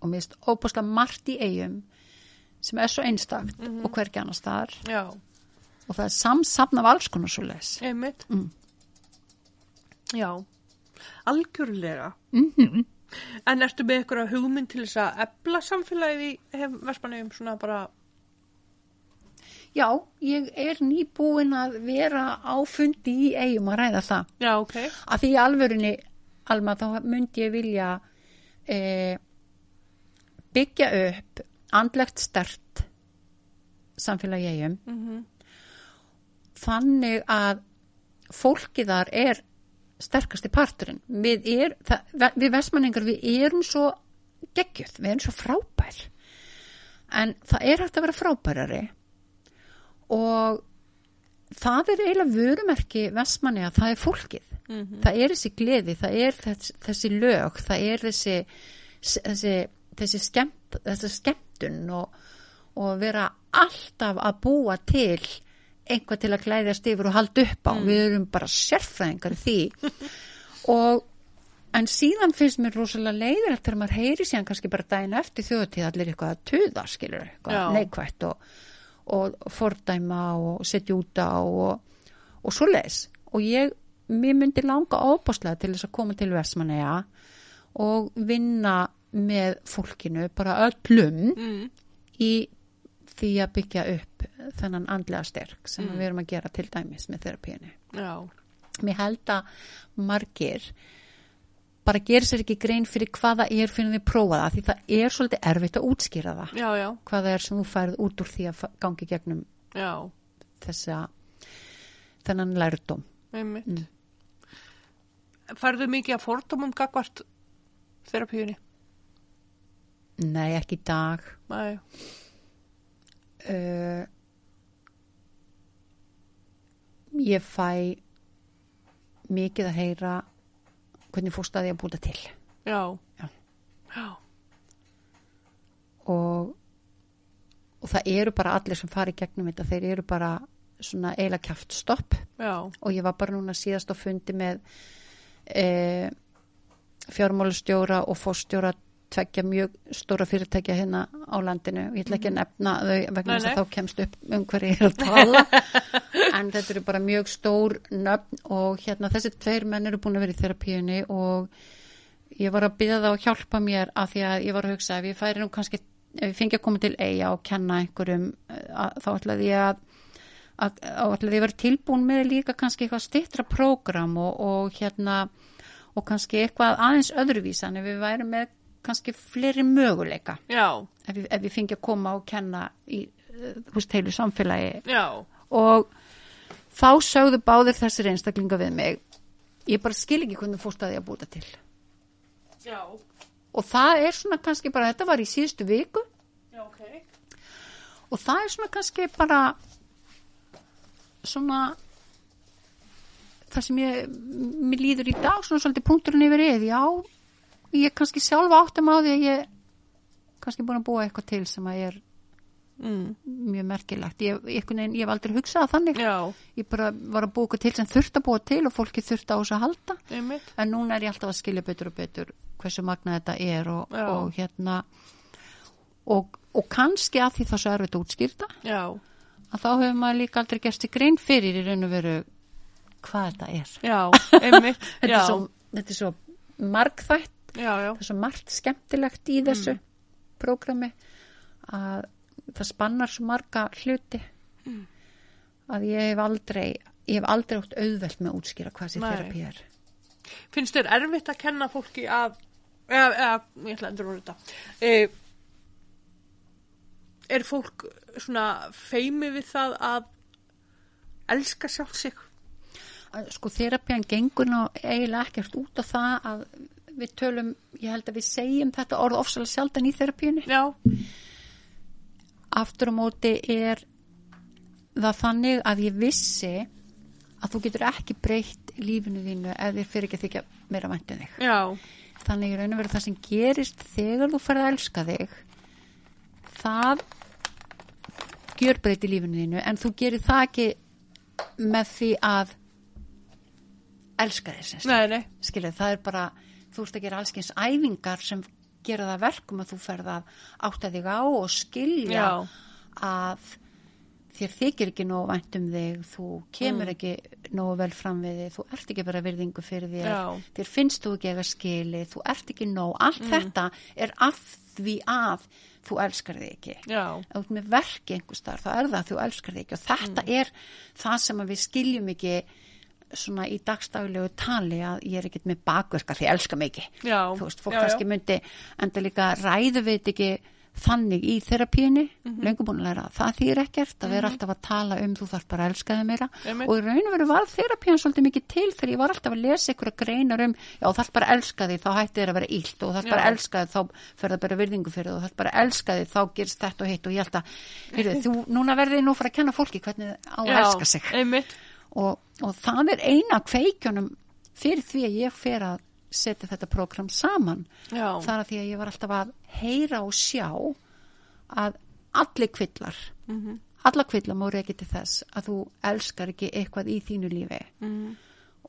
og mér finnst óbúslega margt í eigum sem er svo einstakt Mhm. og hvergi annars þar já, og það er samsafn af alls konar svo les. Mm. Já, algjörlega. mm En ertu með eitthvað hugmynd til þess að ebla samfélagið í Vestmannegjum svona bara, Já, ég er nýbúin að vera á fundi í eigum að ræða það. Já, ok, að því alvörunni Alma þá myndi ég vilja e, byggja upp andlegt stert samfélagi í eigum mhm, þannig að fólkið þar er sterkasti parturinn. Við, er, það, við vestmanningar við erum svo geggjöð, við erum svo frábær. En það er hægt að vera frábærari. Og það er eiginlega vörumerki vestmanni að það er fólkið. Mhm, það er þessi gleði, það er þessi, þessi lög, það er þessi þessi, þessi skemmt þessi skemmtun og, og vera alltaf að búa til einhvað til að klæðast yfir og halda upp á, við erum bara sérfræðingar því. <laughs> Og en síðan finnst mér rosalega leiðilegt þegar maður heyri síðan kannski bara daginn eftir þjóðtíð allir eitthvað að tuða skilur eitthvað neikvætt og, og fordæma og setja út á og, og svo les og ég, mér myndi langa óbáslega til þess að koma til Vestmanneja og vinna með fólkinu, bara öllum mm, í því að byggja upp þennan andlega styrk sem Mm. við erum að gera til dæmis með þerapíunni. já, Mér held að margir bara gerir sér ekki grein fyrir hvað það er fyrir því að prófa það því það er svolítið erfitt að útskýra það já, já, hvað það er sem þú færið út úr því að gangi gegnum já, þessa þennan lærdóm. einmitt. Mm. Færðu mikið að fordómum gagvart þerapíunni? Nei, ekki í dag. Nei, Uh, ég fæ mikið að heyra hvernig fórst að því að búta til. já, Já. já, og, og það eru bara allir sem fari gegnum þetta, þeir eru bara svona eiginlega kæft stopp já, og ég var bara núna síðast á fundi með e, fjármálustjóra og fórstjóra tveggja mjög stóra fyrirtækja hérna á landinu, ég ætla ekki að nefna þau vegna þess að þá kemst upp um hverju ég er að tala. <laughs> En þetta eru bara mjög stór nöfn og hérna þessi tveir menn eru búin að vera í þerapíunni og ég var að byrja það að hjálpa mér af því að ég var að hugsa ef ég færi nú kannski ef ég fengi að koma til eiga og kenna einhverjum eh, að, þá ætlaði ég að að ætlaði ég að vera tilbúin með líka kannski eitthvað stittra prógram og, og hérna og kannski eitthvað aðeins öðruvísan ef við værum með kannski fleiri möguleika. Já, ef ef ég fengi að koma og kenna í húst heilu samfélagi. Já, og þá sögðu báðir þessir einstaklinga við mig ég bara skil ekki hvernig fórst að búta til. Já, og það er svona kannski bara, þetta var í síðustu viku. Já, ok, og það er svona kannski bara svona það sem ég mér líður í dag, svona svolítið punkturinn yfir eð, já ég kannski sjálfa áttum á því að ég kannski búin að búa eitthvað til sem að er mm, mjög merkilegt. Ég, ég, ég hef aldrei hugsað þannig. Já, ég bara var að búa eitthvað til sem þurft að búa til og fólki þurft á þess að halda. Einmitt, en núna er ég alltaf að skilja betur og betur hversu magna þetta er og, og hérna og, og kannski að því það svo erfitt að útskýrta Já, að þá hefur maður líka aldrei gerst í grein fyrir í raun og veru hvað þetta er. Já, <laughs> þetta, er svo, þetta er svo margþætt já, já, það er svo margt skemmtilegt í þessu prógrami að það spannar svo marga hluti að ég hef aldrei ég hef aldrei átt auðvelt með að útskýra hvað þessi terapi er. Finnst þér erfitt að kenna fólki að, eða, eða, ég ætla að endur orða þetta, e, er fólk svona feimi við það að elska sjálf sig? Sko þerapian gengur ná eiginlega ekkert út á það að við tölum, ég held að við segjum þetta orð ofsalega sjaldan í terapíunni Já, aftur á móti er það þannig að ég vissi að þú getur ekki breytt lífinu þínu ef þér fyrir ekki að þykja meira væntum þig. Já, þannig raun og veru það sem gerist þegar þú ferð að elska þig það gjör breyti lífinu þínu en þú gerir það ekki með því að elska nei, skilur, það er bara þú ert að gera allskyns æfingar sem gera það verkum að þú ferð að átta þig á og skilja Já. að þér þykir ekki nóg vænt um þig þú kemur Mm. ekki nógu vel fram við þig þú ert ekki bara virðingu fyrir þér Já. þér finnst þú ekki að skili þú ert ekki nóg, allt Mm. þetta er af því að þú elskar þig ekki ert með verki einhvers þar þá er það að þú elskar þig ekki og þetta Mm. er það sem að við skiljum ekki svona í dagstaglegu tali að ég er ekkert með bakverkar því ég elska Já, þú veist, fólk já, kannski já. myndi enda líka ræðu þetta ekki þannig í terapíunni mm Mhm. löngu búin að læra, það þýr ekkert að vera alltaf að tala um þú þarf bara að elska þig meira Einmitt. og í raun og veru var terapían svolítið mikið til þegar ég var alltaf að lesa ykkur greinar um já þarf bara að elska þig, þá hætti þér að vera illt og þarf bara Já. að elska þig, þá fer það bara virðingu fyrir og þarf bara að elska þig, þá gerist þetta og hitt og ég held að, heyrðu, þú, núna verðið nú að fara að kenna fólki hvernig á að elska sig einmitt, og, og það er eina kveikjunum fyrir því að ég fer að setja þetta prógram saman já, það er að því að ég var alltaf að heyra og sjá að allir kvillar Mhm. alla kvillar má reykja til þess að þú elskar ekki eitthvað í þínu lífi Mhm.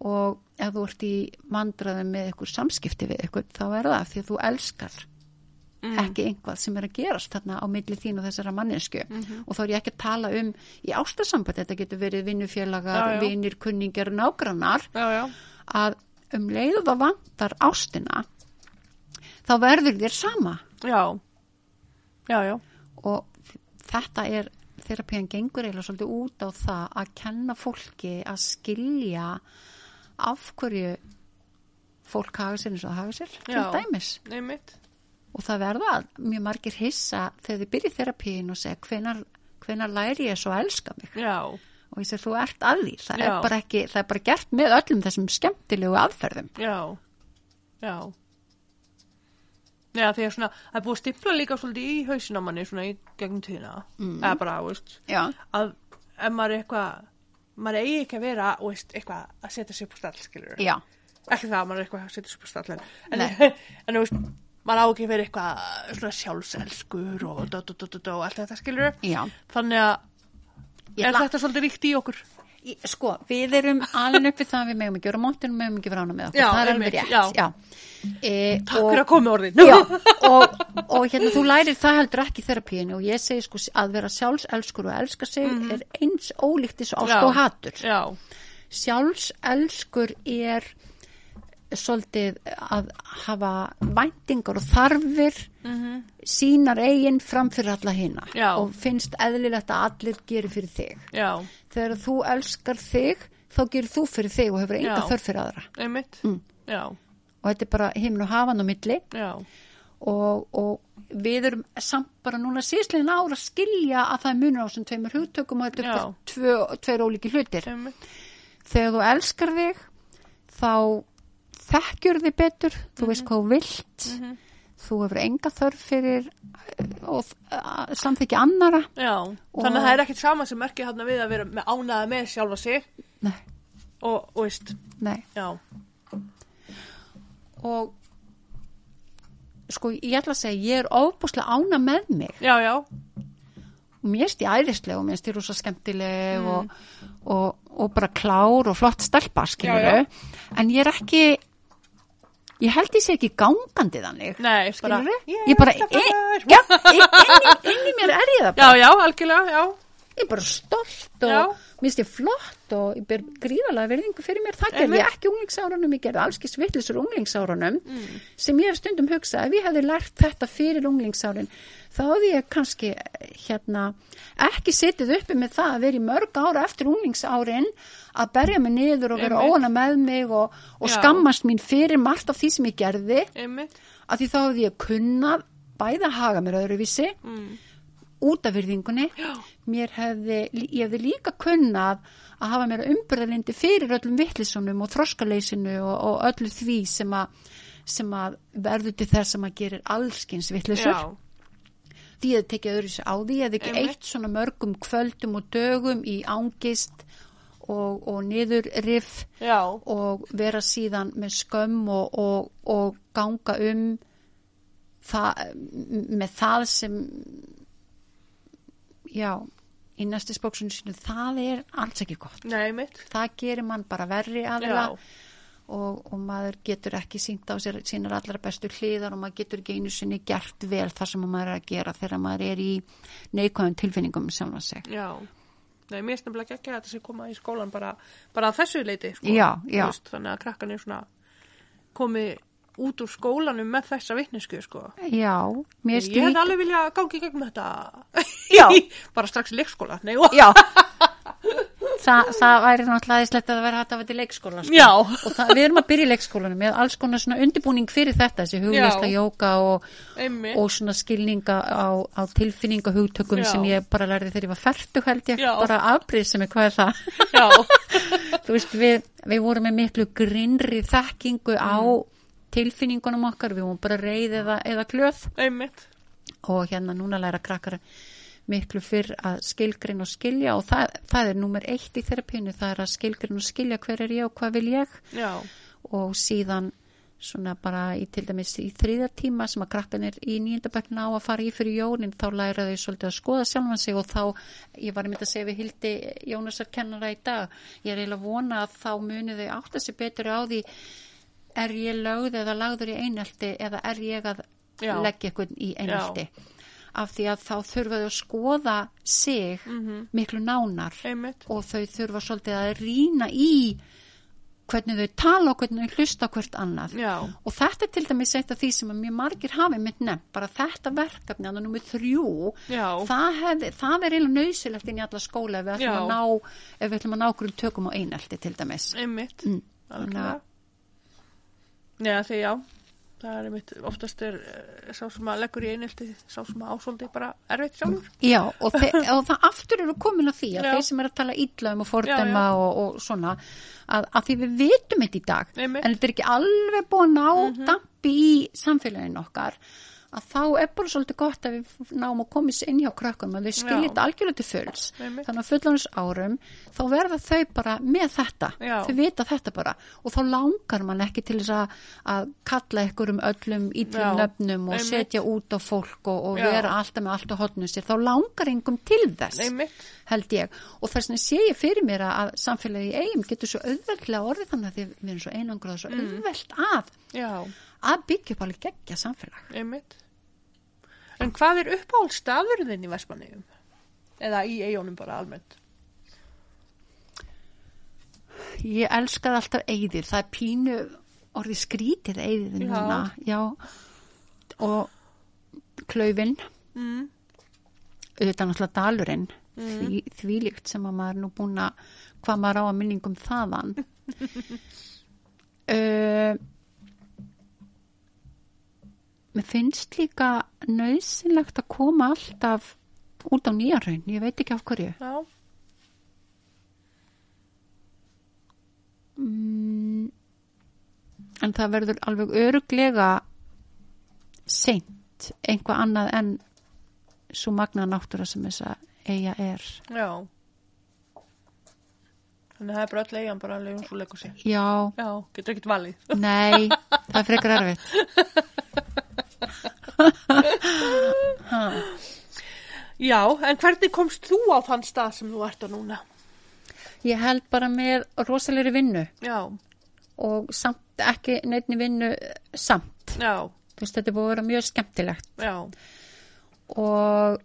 og ef þú ert í vandraðum með eitthvað samskipti við eitthvað þá er það af því að þú elskar Mm. ekki einhvað sem er að gerast þarna á milli þín og þessara mannesku Mhm. og þá er ég ekki að tala um í ástasamband, þetta getur verið vinnufélagar, vinnir, kunningar, nágrannar já, já, að um leiðu það vantar ástina þá verður þér sama. Já, já, já, og þetta er þerapían gengur eiginlega svolítið út á það að kenna fólki að skilja af hverju fólk hafa sér eins og hafa sér til dæmis. einmitt, og það verða mjög margir hissa þegar þið byrja þerapíin og segja hvenar, hvenar læri ég svo að elska mig já, og ég segi þú ert að því það Já. er, bara ekki, það er bara gert með öllum þessum skemmtilegu aðferðum já, já. Já, því að svona, það er búið að stipla líka svolítið í hausin á manni svona í gegnum tíðina. Mm. Eða bara, veist, já, að ef maður er eitthvað, maður eigi ekki að vera, veist, eitthvað að setja upp á stall, skilur. já, Ekki það að maður er eitthvað að setja upp á stall, en, <laughs> en, en, veist, maður á ekki vera eitthvað svona sjálfselskur og dó, dó, dó, dó, allt þetta, skilur. já Þannig að, er þetta svolítið ríkt í okkur? Sko, við erum alveg upp við það að við megum ekki vera móttin og megum ekki vera ána með okkur. Já, það er alveg rétt. já. Já. E, Takk og, fyrir að koma orðin. <laughs> Og, og hérna þú lærir það heldur ekki þerapíinu og ég segi sko að vera sjálfselskur og elska sig er eins ólíkt þessu ást og hatur. Já, Sjálfselskur er svolítið að hafa væntingar og þarfir sínar eigin framfyrir alla hina. Já. og finnst eðlilegt að allir gerir fyrir þig. já, þegar þú elskar þig þá gerir þú fyrir þig og hefur enga þörf fyrir aðra. Mm. Og þetta er bara himn og hafan á milli og, og við erum samt bara núna síðslegin ára að skilja að það er munur á þessum tveimur hugtökum og þetta er tveir ólíki hlutir einmitt. þegar þú elskar þig þá þekkjur þig betur þú veist hvað þú vilt. Þú hefur enga þörf fyrir uh, og uh, samþykja annara Já, þannig að það er ekkit sama sem merkir hann við að vera með ánaða með sjálfa sig. Nei, og, og veist, nei. Já, og sko ég ætla að segja ég er ofbúslega ána með mig. Já, já, og mér erst ég æðislega og mér erst ég rosa skemmtileg og, og, og bara klár og flott stelpa já. en ég er ekki ég held ég sé ekki gangandi þannig Nei, bara, Skilurðu? ég ég bara, ætla að inn, fara- já, inn, inn í mér er ég það Já, bara já, algjörlega, já. Ég er bara stolt og mér finnst ég flott og ég ber gríðalega verðingu fyrir mér. Það gerði ekki unglingsárunum ég gerði alls ekki svitlisur unglingsárunum sem ég hef stundum hugsað ef ég hefði lært þetta fyrir unglingsárin þá hefði ég kannski hérna ekki setið uppi með það að vera í mörg ára eftir unglingsárin að berja mig niður og vera óana með mig og, og skammast mín fyrir margt af því sem ég gerði. Einmitt. að því þá hefði ég kunnað bæða haga mér öðruvísi Mm. Út af virðingunni. Mér hefði, ég hefði líka kunnað að hafa mér umburðalindi fyrir öllum vittlisunum og þroskaleysinu og, og öllu því sem að sem að verður til þess að maður gerir allskins vittlisur því hefði tekið öðru sér á því hefði ekki Einmitt. eitt svona mörgum kvöldum og dögum í ángist og, og niður riff já, og vera síðan með skömm og, og, og ganga um það, með það sem já í næstu spóksunni sinu, það er alls ekki gott. nei, mitt. Það gerir mann bara verri aðila og, og maður getur ekki sínt á sér sínar allra bestu hliðar og maður getur ekki einu sinni gert vel það sem maður er að gera þegar maður er í neikvæðum tilfinningum sjálfa sig. já. Nei, mér er nefnilega ekki að þetta sé koma í skólan bara, bara að þessu leiti, sko. Já, já. Veist, þannig að krakkan er svona komi út úr skólanum með þessa vitnesku, sko. Já, mér Ég slík... hefði alveg vilja gangi í gegnum þetta. Já. <laughs> bara strax í leikskóla. Nei. Já Þa, það væri náttúrulega aðeinslegt að það væri hægt að vera til leikskóla sko. Já. og það, við erum að byrja í leikskólanum með alls konar svona undirbúning fyrir þetta þessi hugleysla Já. jóka og, og svona skilninga á, á tilfinningahugtökum Já. sem ég bara lærði þegar ég var fertu held ég Já. bara afbrið sem er hvað er það Já, <laughs> þú veist við, við vorum með miklu grinnri þekkingu á Mm. Tilfinningunum okkar við vorum bara reyð eða, eða glöð. Einmitt. og hérna núna læra krakkar miklu fyrr að skilgrin og skilja og það, það er númer eitt í þerapínu, það er að skilgrin og skilja hver er ég og hvað vil ég. Já, og síðan svona bara í til dæmis í þriða tíma sem að krakkanir í nýjendabækna á að fara í fyrir jónin þá læra þau svolítið að skoða sjálfan sig og þá, ég var einmitt að segja við Hildi Jónasar kennara í dag ég er eiginlega að vona að þá muni þau átta sig betur á því er ég lögð eða lagður í einelti eða er ég að Já. leggja eitthvað í einelti af því að þá þurfa þau að skoða sig miklu nánar einmitt. og þau þurfa svolítið að rýna í hvernig þau tala og hvernig þau hlusta hvert annað Já, og þetta er til dæmis eitt af því sem mjög margir hafi mitt nefn, bara þetta verkefni að nummið þrjú það, hef, það er eiginlega nöysilegt inn í alla skóla ef við ætlum Já. að ná ef við ætlum að ná okkur tökum á einelti til dæmis einmitt. Mm. Algjörlega. Já, því já. Það er einmitt, oftast er eh, sá sem að leggur í einelti, sá sem að ásóldi bara erfitt sjálfur. Já, og, <laughs> og það aftur eru komin að því að Já. þeir sem er að tala illa um og já. og, og svona að, að því við vitum þetta í dag Einmitt. en þetta er ekki alveg búin að ná Mhm. dampi í samfélaginu okkar að þá er bara svolítið gott að við náum að koma sér inn hjá krökkum að skilja Já. þetta algjörlega til fulls þannig að fullánus árum þá verða þau bara með þetta Já. þau vita þetta bara og þá langar mann ekki til þess að, að kalla ykkur um öllum ítlum nöfnum og Einmitt. setja út á fólk og, og vera alltaf með allt á hotnum sér þá langar engum til þess Einmitt. held ég og þess vegna sé ég fyrir mér að- að samfélagi eigum getur svo auðveldlega orðið þannig að því við erum svo einangrað svo Mm. auðveld að að byggja upp alveg geggja samfélag einmitt. En hvað er uppáhald staðurðin í Vestmannegjum? Eða í eigunum bara almennt? ég elskaði alltaf eigðir það er pínu orðið skrítið eigðir núna. Já. Og klaufin. Mm. auðvitað náttúrulega dalurinn. Því, þvílíkt sem að maður er nú búin að hvað maður á að minningum þaðan. <laughs> Uh, mér finnst líka nöðsynlegt að koma alltaf út á nýjarraun, ég veit ekki af hverju Já, mm, en það verður alveg öruglega seint einhvað annað en svo magna náttúra sem þess að eiga er já. Þannig að það er bara öll eigan bara alveg um svo leikur sig. já, Já, getur ekkert valið. nei, það er frekar erfitt. <laughs> Já, en hvernig komst þú á þann stað sem þú ert á núna? ég held bara með rosalegri vinnu Já, og samt ekki neittni vinnu samt. Já, Þú veist, þetta er búið að vera mjög skemmtilegt já, og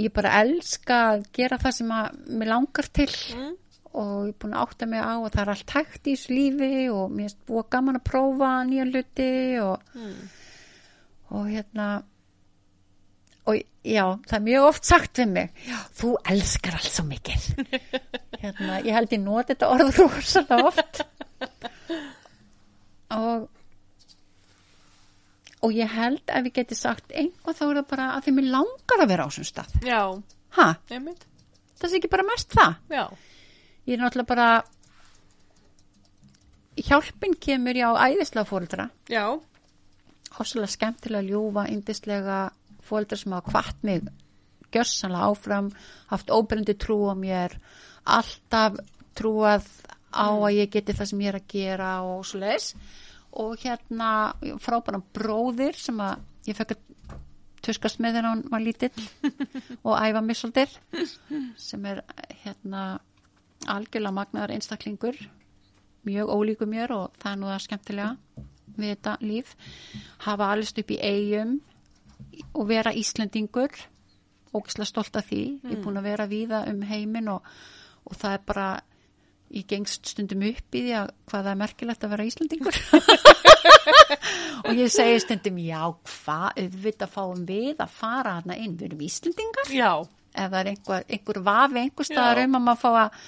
ég bara elska að gera það sem að mér langar til mm. og ég er búin að átta mig á að það er allt hægt í þessu lífi og mér er búið gaman að prófa nýja hluti og, Mm. Og hérna og já, það er mjög oft sagt við mig, já, þú elskar allt svo mikið. <laughs> Hérna, ég held ég noti þetta orð rosalega oft. <laughs> Og og ég held ef ég geti sagt einhvað þá er það bara að því mér langar að vera á þessum stað. Já, ha, einmitt, það sé ekki bara mest það. Já, ég er náttúrulega bara hjálpin kemur já æðislega fóreldra. Já, hósalega skemmtilega ljúfa, indislega fóreldra sem hafa kvart mig gjörsanlega áfram, haft óbrendi trú á mér, alltaf trúað á að ég geti það sem ég er að gera og svo leis og hérna frábæran bróðir sem að ég fekk að tuskast með þegar hann var lítill <laughs> og æfa svolítið sem er hérna algjörlega magnaðar einstaklingur mjög ólíku mér og það er nú það skemmtilega við þetta líf hafa allist upp í eigum og vera Íslendingur ógislega stolt af því. Ég er búin að vera víða um heiminn og, og það er bara ég gengst stundum upp í því að hvað það er merkilegt að vera Íslendingur. <laughs> Og ég segi stundum já hvað, auðvitað fáum við að fara hana inn, við erum Íslendingar. Já, ef það er einhver, einhver vafi einhver staðar um að maður fá að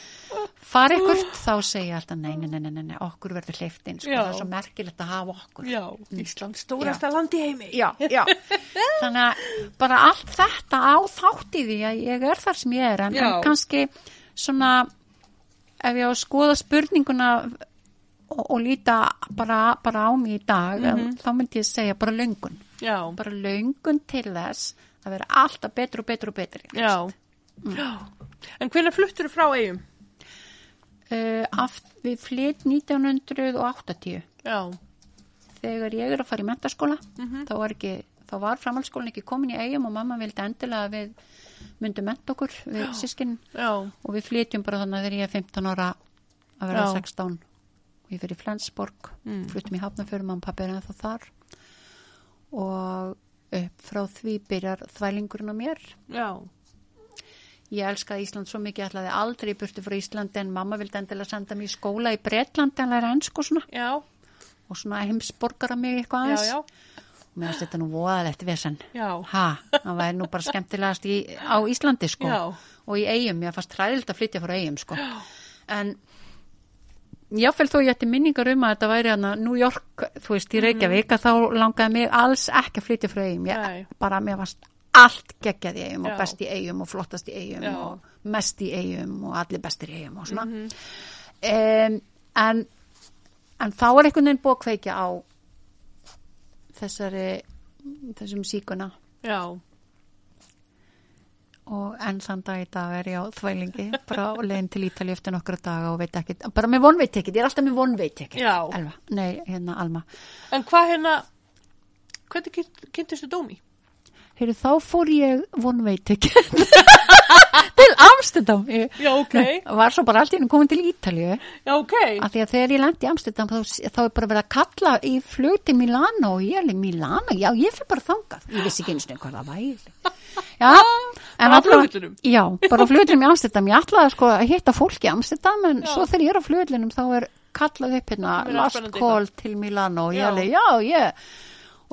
fara einhvert, þá segja alltaf nei, nei, nei, nei, nei, okkur verður hleyft inn sko, það er svo merkilegt að hafa okkur. Já, Ísland stórasta land í heimi. já, já. <laughs> þannig að bara allt þetta á þátt í því að ég er þar sem ég er. En, en kannski svona ef ég á að skoða spurninguna og, og líta bara, bara á mig í dag þá myndi ég segja bara löngun. Já, bara löngun til þess að vera alltaf betur og betur og betur já, já. En hvernig fluttur þú frá eigum? uh, aft, við flytt 1980 Já, þegar ég er að fara í mentaskóla Mhm. þá var ekki þá var framhaldsskólinn ekki komin í eigum og mamma vildi endilega að við myndum menta okkur við sískin já, og við flytjum bara þannig að þegar ég er 15 ára að vera Já. 16 og ég fyrir Flensborg Mm. flyttum í Hafnafjörðum og pappi er ennþá þar og upp frá því byrjar þvælingurinn á mér já, Ég elskaði Ísland svo mikið, ég ætlaði aldrei í burtu frá Íslandi en mamma vildi endilega senda mig í skóla í Bretlandi en læra ennsku og svona já, og svona heimsborgara mig eitthvað já, aðeins. já, Og mér finnst þetta nú voðalegt vesen. já, Ha, það væri nú bara skemmtilegast í, á Íslandi sko Já. og í eigum, ég fannst hræðilt að flytja frá eigum sko. En jáfnvel þó ég ætti minningar um að þetta væri hana New York, þú veist, í Reykjavík að þá langaði mig alls ekki að flytja frá eigum. Ég, bara mér fannst allt geggjað í eigum og best í eigum og flottast í eigum Já. og mest í eigum og allir bestir í eigum og svona. Mhm. um, en, en þá er einhvern veginn búið að kveikja á þessari þessum síkuna já, og enn þann dag í dag er ég á þvælingi bara leiðin til Ítali eftir nokkra daga og veit ekki, bara með vonveit ekkert, ég er alltaf með vonveit Já. Elva, nei, hérna Alma. En hvað hérna, hvernig kynnt- kynntistu dómi? Heyrðu, þá fór ég vonveit ekkert <laughs> til Amsterdam. Já, ok, var svo bara allt í einu komin til Ítalíu. Já, ok, af því að þegar ég lendi í Amsterdam þá, þá er bara verið að kalla í flug til Milano og ég er alveg Milano, já ég fyrir bara þangað. Ég vissi ekki eins og hvað það væri <laughs> já, en Bara á flugvellinum? já, bara á flugvöldunum í Amsterdam. Ég ætlaði sko að hitta fólk í Amsterdam en Já. svo þegar ég er á flugvöldunum þá er kallað upp hérna last call til Milano. Og ég alveg, já, ég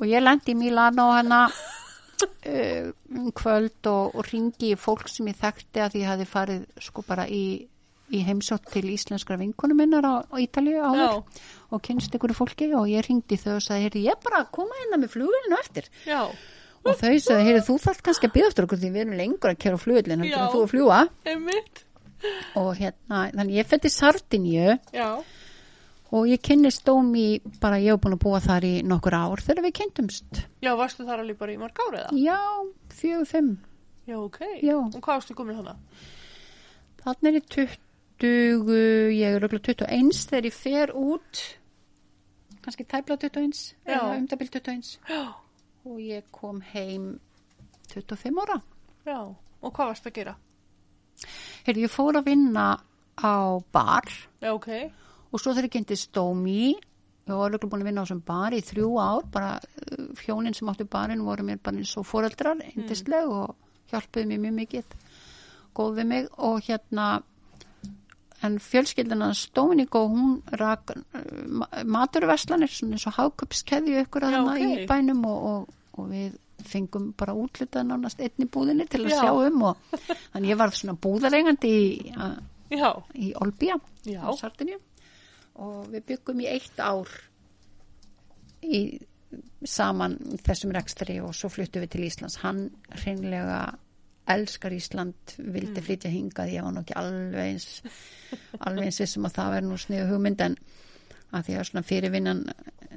og ég lendi í Milano hérna uh, <laughs> um kvöld og, og ringi fólk sem ég þekkti að ég hafi farið sko bara í, í heimsótt til íslenskra vinkunum minnar á, á Ítalíu áður og kynst ykkur fólki og ég ringdi þau og sagði, ég er bara að koma hérna með flugvélinu eftir. Já, og þau sagði, heyrðu, þú þarf kannski að byggja eftir okkur því við erum lengur að flugvélinu heldur Já. en þú að fljúa og hérna, þannig ég fætti Sardinju já, og ég kynnist Dómi bara, ég hef búin að búa þar í nokkur ár þegar við kynntumst já, varstu þar alveg bara í marg ára eða? já, fjögur, fimm Já, ok, Já. og hvað varstu komin hana? Þannig er ég 20, ég er örugglega 21 þegar ég fer út, kannski tæpla 21, Já. eða umdabil 21 Já, og ég kom heim 25 ára. já, og hvað varstu að gera? Heyrðu, ég fór að vinna á bar. Já, ok, og svo þegar ég kynntist Dómi við vorum örugglega búin að vinna á þessum bar í þrjú ár, bara uh, hjónin sem áttu barinn voru mér bara eins og foreldrar, indisleg og hjálpuðu mér mjög mikið, góð við mig. Og hérna, en fjölskyldina Stónik og hún rak uh, maturverslanir, svona eins og háköpskeðju ykkur að hana ok. í bænum og, og, og við fengum bara útlitað nánast einn í búðinni til að Já. sjá um og þannig ég var svona búðareigandi í, að- í Olbía Já. á Sardinju og við byggum í eitt ár í saman þessum rekstri og svo fluttum við til Íslands hann hreinlega elskar Ísland vildi flytja hingað ég var nú ekki alveg eins alveg eins sem að það verður nú sniðu hugmynd en að því að svona fyrirvinnan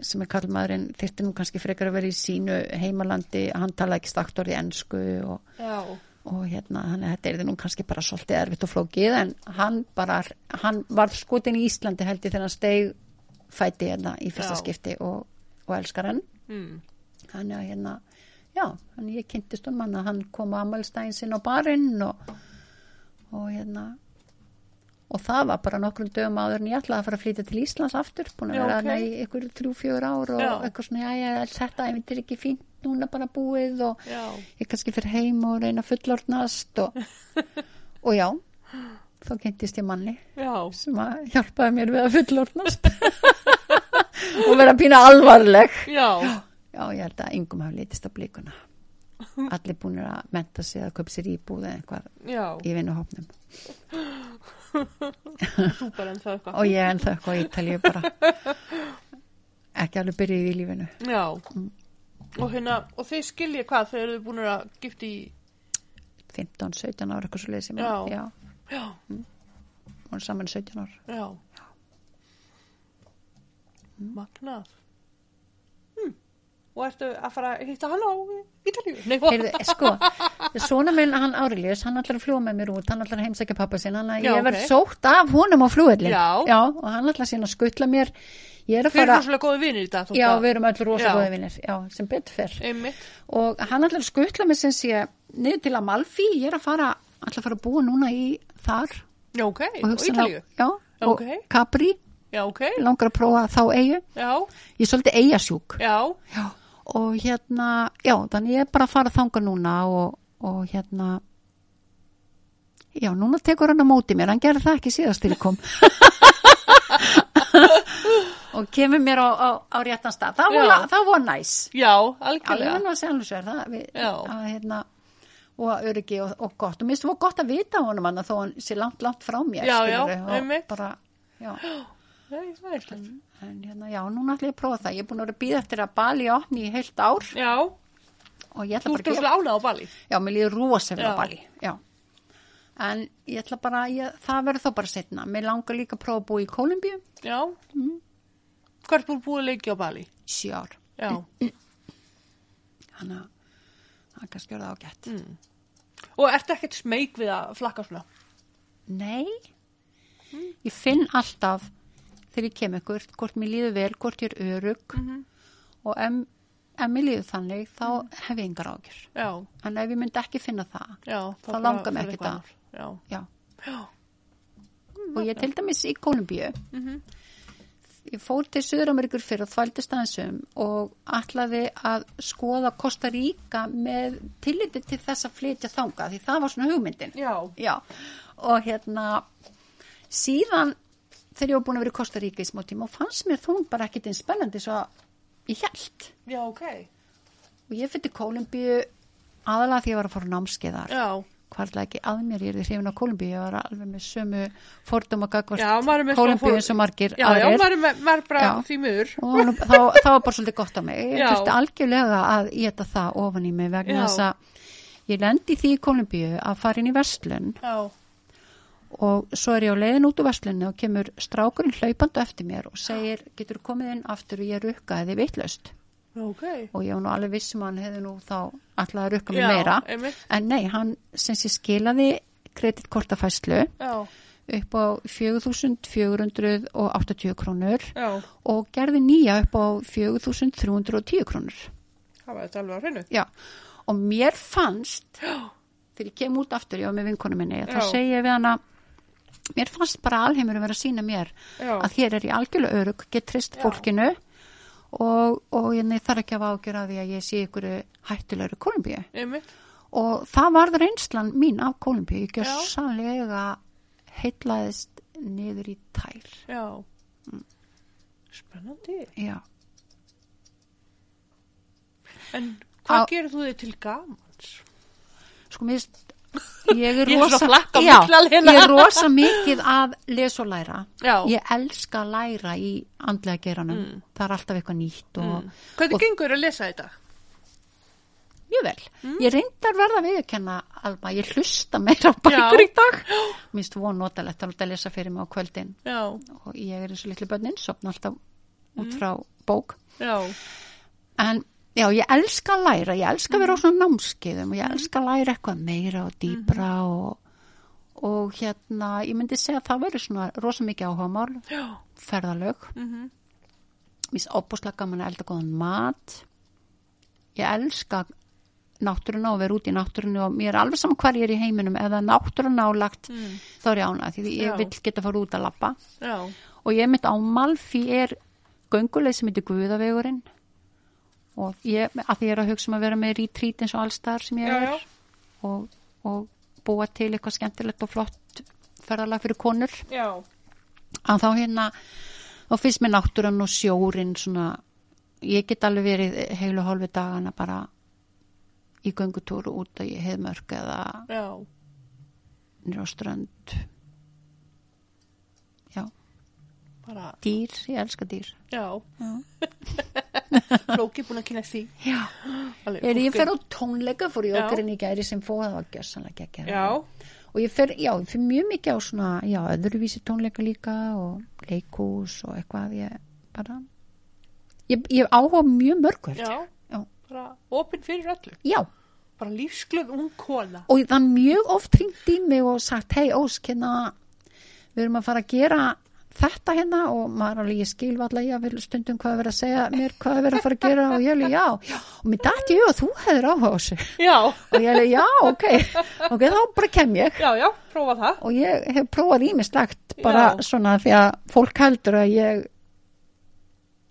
sem er kallmaðurinn þyrfti nú kannski frekar að vera í sínu heimalandi hann talaði ekki stakt orðið ensku og og hérna, að þetta er nú kannski bara svolítið erfitt og flókið en hann bara, hann var skotin í Íslandi held ég þegar hann steig fæti hérna í fyrsta Já. skipti og, og elskar hann mm. þannig að hérna, já þannig ég kynntist um hann að hann kom á amalstæðin sinn á barinn og, og hérna og það var bara nokkrum dögum áður en ég ætlaði að fara að flytja til Íslands aftur búin að vera ok. okay. í ykkur þrjú, fjögur ár og Já. eitthvað svona, já, já, þetta er ekki fínt núna bara búið og já, ég kannski fyrir heim og reyna að fullorðnast og, <laughs> og já þá kynntist ég manni sem að hjálpaði mér við að fullorðnast <laughs> og vera pína alvarleg já, já ég held að yngum hafi litist á blíkuna <laughs> allir búin að menta sig að köpa sér íbúð eða eitthvað já, í <laughs> eitthvað. og ég en það eitthvað í Ítalíu bara. Ekki alveg byrjuð í lífinu. Já, Mm. og hérna, og þeir skilja hvað þegar þau búin að gifta í, 15-17 ára eitthvað svo leið sem Já. já, já, hún er saman 17 ára já, magnað. Og ertu að fara að hitta hann á Ítalíu? Nei, hvað? Heyrðu, sko, svona minn hann Árilius, hann ætlar að fljúa með mér út, hann ætlar að heimsækja pappa sinn, hann að ég verð ok. sótt af honum á flugvellin. Já. og hann ætlar síðan að skutla mér, ég er að Þeir eru fara, rosalega góði vinir í dag. þótt já, að- við erum öll rosa Já. góði vinnir, já, sem betur fyrr. Einmitt. Og hann ætlar að skutla mér sem sé niður til Amalfi, ég er að fara, ætla að fara að búa núna í þar. Já, ok, Og Ítalíu. Já, og Capri, Já, ok, langar að prófa þá eigu, já, ég er svolítið eigasjúk. já, Já, og hérna, já, þannig ég er bara að fara þanga núna og, og hérna, já, núna tekur hann á móti mér, hann gerði það ekki síðast til ég kom. <laughs> og kemur mér á, á, á réttan stað. Það Já. var, það var næs. já, algjörlega. það, við, Já. að, hérna, og að öryggi og, og gott. Og mér finnst það gott að vita honum hann þó hann sé langt, langt frá mér. Já, já, skilurðu, og einmitt. Bara, já. Það er slett. En hérna, já, núna ætla ég að prófa það. Ég er búin að vera að býða eftir að Bali opni í heilt ár Já, og ég ætla þú bara ert að gefa rosalega ánað á Bali. Já, mér líður rosalega Já. á Bali, já. En ég ætla bara, ég, það verður þá bara setna. Mér langar líka að prófa að búa í Kólumbíu, Já. Hvað er búin búið lengi á Bali? sjö ár. Já. <clears throat> Þannig að það er kannski verið ágætt. Mm. Og ertu ekkert smeyk við að flakka svona? Nei, ég finn alltaf þegar ég kem ykkur, hvort mér líður vel, hvort ég er örug Mhm. og ef, mér líður þannig, þá hef ég engar ágjur. Já, En ef ég myndi ekki finna það, já. Þá langar mig fyrir ekkert eitthvað að- annað. Já. já. Já. Og ég til dæmis í Kólumbíu, Mhm. ég fór til Suður-Ameríkur fyrir og þvældist aðeinsum og ætlaði að skoða Kosta Ríka með tilliti til þess að flytja þanga því það var svona hugmyndin. Já. Já, og hérna síðan þegar ég var búin að vera í Kosta Ríka í smá tíma og fannst mér þú bara ekkit einn spennandi svo ég held. Já, ok. Og ég fyrir til Kólumbíu aðalega því ég var að fara námskeiðar. Já. Hvarlega ekki að mér, ég er því hrifin á Kólumbíu, ég var alveg með sömu fordum að gagvart Já, eins og margir Já, já, aðrir. maður er, með, bara Já. og þá, þá var bara svolítið gott á mig ég Já. þurfti algjörlega að geta það ofan í mig vegna Já. þess að ég lendi því í Kolumbíu að fara inn í verslun Já. Og svo er ég á leiðin út úr verslunni og kemur strákurinn hlaupandi eftir mér og segir, getur komið inn aftur og ég rukka eða vitlaust Ok. og ég var nú alveg vissum að hann hefði nú þá alltaf að rukka mig meira einmitt. en nei, hann sem sé skilaði kreditkortafæslu upp á 4.480 krónur Já. og gerði nýja upp á 4.310 krónur Það var þetta alveg á hreinu. Já, og mér fannst Já. þegar ég kem út aftur, ég var með vinkonu minni þá segi ég við hana mér fannst bara alheimur að vera að sína mér Já. að hér er ég algjörlega örug, get trist fólkinu og, og ég þarf ekki að ágjöra því að ég sé ykkur hættulegur Kolumbíu einmitt. og það varð reynslan mín af Kolumbíu, ég gjör Já. sannlega heitlaðist niður í tær Já. Spennandi. já, En hvað þú þig til gamans? sko mér finnst- ég er er rosa já, alveg. ég er rosa mikið að lesa og læra Já. ég elska að læra í andlega geranum Mm. það er alltaf eitthvað nýtt og Hvernig Og- gengur að lesa þetta? mjög vel. Mm. Ég reyndar verða að viðurkenna Alma, ég hlusta meira á bækur Já. í dag. Minnst von notalegt að lesa fyrir mig á kvöldin Já, og ég er eins og litlu börnin, sopna alltaf út Mm. frá bók. já, En já, ég elska að læra, ég elska að vera á Mm. svona námskeiðum og ég elska að læra eitthvað meira og dýbra Mm-hmm. og, og hérna, ég myndi segja að það verður svona rosa mikið áhugamál, já. ferðalög. Mér finnst óbúslega gaman að elda góðan mat. Ég elska náttúruna og vera út í náttúrunu og mér er alveg saman hvar ég er í heiminum er náttúruna nálagt Mm. þá er ég ánað því ég Já. vil geta fara út að lappa Já, og ég mitt á Malfi er gönguleið sem heitir Guðavegurinn og ég, að því ég er að hugsa um að vera með retreat eins og alls þar sem ég Já, er. já. Og, og búa til eitthvað skemmtilegt og flott ferðalag fyrir konur. Já, að þá hérna þá finnst mér náttúran og sjórin svona, ég get alveg verið heilu hálfi dagana bara í göngutúru út að ég heiðmörk eða já, nýra á strönd já, bara, dýr, ég elska dýr já, já, <laughs> flóki búin að kynna því. já. Alveg, Er, ég fólk fer á tónleika, fór ég Já. okkurinn í gæri sem fóða var gjössanlega ekki Já, og ég fer, já, ég fer mjög mikið á svona já, öðruvísi tónleika líka og leikús og eitthvað ég bara ég, ég áhuga mjög mörgur já, Já. bara opinn fyrir öllu. já, Bara lífsglöð ung kona. og er mjög oft hringt í mig og sagt, hei Ósk, hérna við erum að fara að gera þetta hérna og maður alveg, ég skil allavega ég vil stundum hvað er verið að segja mér hvað er verið að fara að gera og ég alveg, já, og mér dætti ég að þú hefur áhuga á þessu. Og ég alveg, já, ok. Ok, þá bara kem ég. Já, já, prófa það. og ég hef prófað ímislegt bara Já. svona því að fólk heldur að ég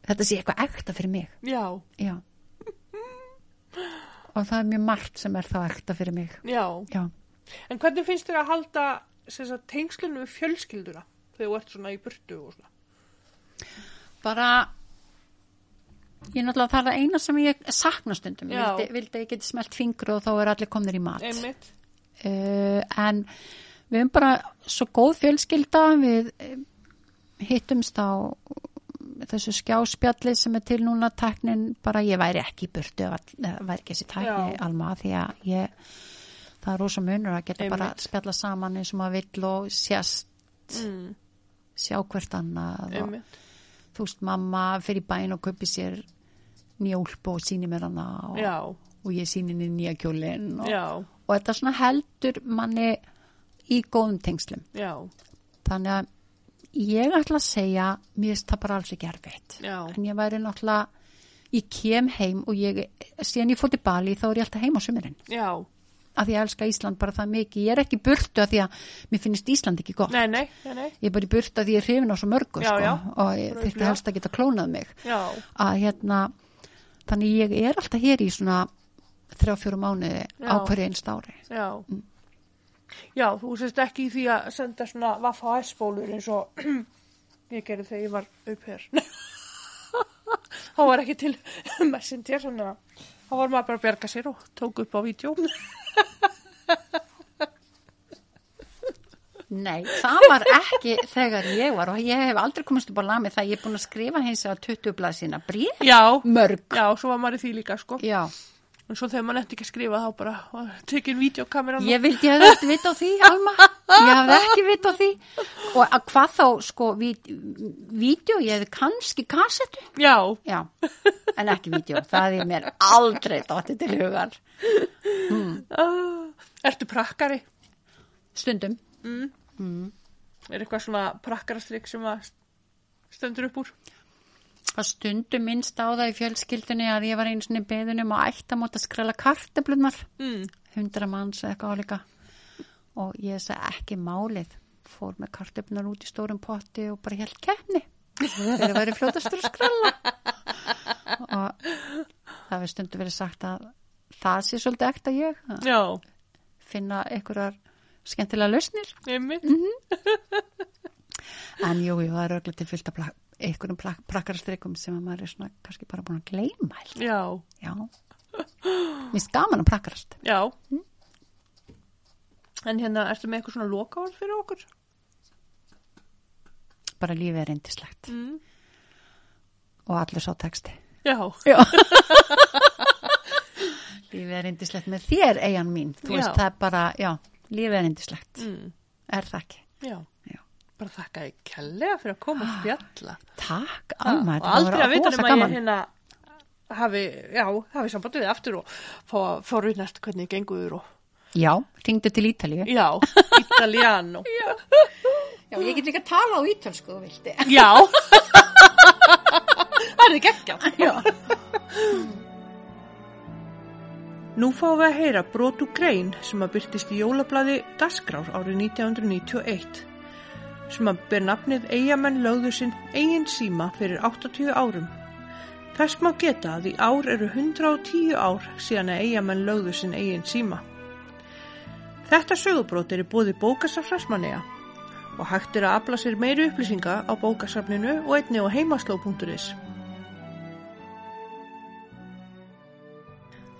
þetta sé eitthvað ekta fyrir mig. Já, já. Og það er mjög margt sem er þá ekta fyrir mig. Já. já, En hvernig finnst þér að halda tengslunum við fjölskylduna þegar þú ert svona í burtu og svona? bara ég náttúrulega það er það eina sem ég sakna stundum. Ég vildi, vildi ég geti smelt fingur og þá er allir komnir í mat. Uh, en við erum bara svo góð fjölskylda við eh, hittumst á þessu skjáspjalli sem er til núna tæknin, bara ég væri ekki í burtu væri ekki þessi tækni alma því að ég það er rosa munur að geta bara Einmitt. spjalla saman eins og maður vill og sést Mm, sjá hvert annað og þú veist, mamma fyrir bæn og kaupi sér njólp og síni mér hana og, og ég síni henni nýja kjólinn og, og þetta svona heldur manni í góðum tengslum. Já, þannig að ég ætla að segja mér finnst það bara alls ekki erfitt. Já, en ég væri náttúrulega ég kem heim og ég síðan ég fór til Bali þá er ég alltaf heim á sumurinn já. Af því ég elska Ísland bara það mikið ég er ekki burtu af því að mér finnst Ísland ekki gott Nei, nei, nei, nei. ég er bara í burtu af því ég er hrifin á svo mörgu Já, sko, já. og ég þurfti helst að geta klónað mig Já, að hérna þannig ég er alltaf hér í svona þrjá fjóru mánuði á hverju einst ári já. Já, þú sést ekki því að senda svona Vaffa-S-bólur eins og <clears throat> ég gerði þegar ég var upp hér. <laughs> Það var ekki til <laughs> messenger, svona þá var maður bara að berga sér og tók upp á vídeo. Nei, það var ekki þegar ég var og ég hef aldrei komist upp á lami það ég er búin að skrifa hins að 20 blað sína bréf Já, mörg já, svo var maður í því líka, sko. Já, En svo þegar maður nefndi ekki að skrifa þá bara var tekin vídeokameran ég vildi að þetta vita á því, Alma. Ég hafði ekki vita á því. Og að hvað þá, sko vídeo, ég hefði kannski kassettu Já, Já, en ekki vídeo það er mér aldrei dótti til hugar. Uh, ertu prakkari? stundum. Er eitthvað svona prakkarastrygg sem að stendur upp úr? Að stundum minnst á það í fjölskyldunni að ég var einu svona beðunum og ætti að móta að skrela karteblunar Mm. hundra manns eða eitthvað álíka. Og ég sagði ekki málið. Fór með kartöfnar út í stórum potti og bara held keppni. Þegar það væri fljótastur að skralla og það hefur stundu verið sagt að það sé svolítið ekta ég að Já, finna einhverjar skemmtilega lausnir. Einmitt. en jú, jú, það er örglega til fyllt af einhverjum prakkarastrikum sem að maður er svona kannski bara búin að gleyma held. Já, já mér gaman að prakkarast já. En hérna, ertu með eitthvað svona lokaord fyrir okkur? bara lífið er reyndislegt Mm. og allir sá texti Já, Já. <laughs> lífið er reyndislegt með þér, eigan mín þú Já. veist, það er bara, já, lífið er reyndislegt mm. er það ekki? já. Já. Bara þakka ég kellega fyrir að koma og spjalla. Takk, Alma, og aldrei að vita rosa gaman. hérna hafi, já, hafi samband við aftur og fá, fá raunast hvernig gengur og Já, ringdu til Ítalíu. Já, <laughs> italiano. Já, ég get líka að tala á ítalsku, þú vilti já. <laughs> Það er ekki ekki Já, Nú fáum við að heyra brotu grein sem að byrtist í jólablaði Dasgrár árið 1991 sem að ber nafnið Eyjamenn lögðu sinn eigin síma fyrir 80 árum. Þess má geta að í ár eru 110 ár síðan að Eyjamenn lögðu sinn eigin síma. Þetta sögubrót er í bóði bókasafsfræsmanniða og hægt er að afla sér meiri upplýsinga á bókasafninu og einni á heimasló.is.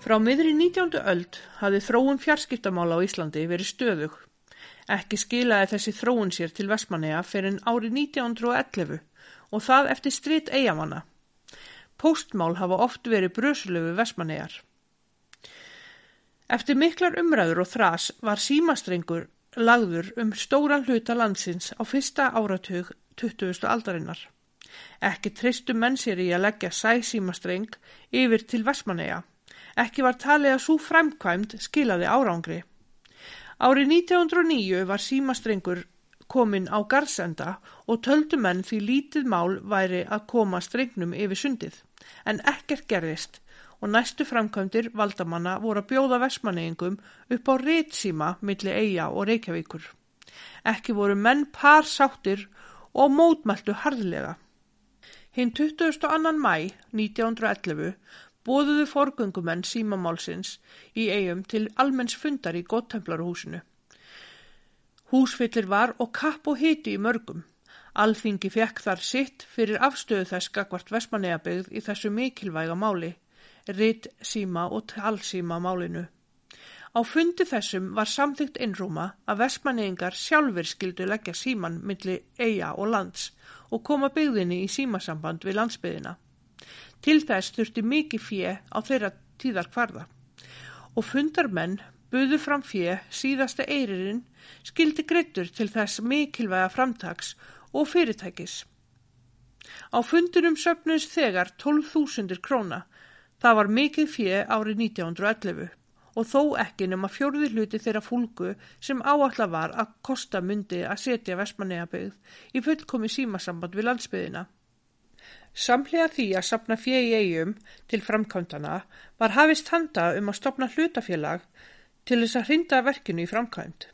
Frá miðri 19. öld hafði þróun fjarskiptamála á Íslandi verið stöðug. Ekki skilaði þessi þróun sér til Vestmanneja fyrir árið 1911 og það eftir strit eigamanna. Póstmál hafa oft verið brösulegu Vestmannejar. Eftir miklar umræður og þras var símastrengur lagður um stóran hluta landsins á fyrsta áratug 20. aldarinnar. Ekki treystu menn sér í að leggja sæsímastreng yfir til Vestmanneja. Ekki var talið að svo framkvæmd skilaði árangri. Árið 1909 var símastrengur komin á garðsenda og töldu menn því lítið mál væri að koma strengnum yfir sundið. En ekkert gerðist og næstu framkvæmdir valdamanna voru að bjóða versmanneingum upp á ritsíma milli Eyja og Reykjavíkur. Ekki voru menn par sáttir og mótmæltu harðlega. Hinn 22. mæ 1911 bóðuðu forgöngumenn símamálsins í eigum til almenns fundar í Góttemplarhúsinu. Húsfyllir var og kapp og hiti í mörgum. Alþingi fekk þar sitt fyrir afstöðu þess gagvart Vestmanneabegð í þessu mikilvæga máli, ritt síma og talsíma málinu. Á fundi þessum var samþygt innrúma að Vestmanneingar sjálfur skildu leggja síman milli eiga og lands og koma byggðinni í símasamband við landsbyðina. Til þess þurfti mikið fjö á þeirra tíðar kvarða og fundarmenn buðu fram fjö síðasta eiririnn skildi greittur til þess mikilvæga framtags og fyrirtækis. Á fundunum söfnus þegar 12.000 króna. Það var mikið fjö árið 1911 og þó ekki nema fjórði hluti þeirra fólku sem áallar var að kosta myndi að setja Vestmanneabegð í fullkomi símasamband við landsbyðina. Samlega því að sapna fjö í eigum til framkvæmdana var hafist handa um að stopna hlutafélag til þess að hrinda verkinu í framkvæmd.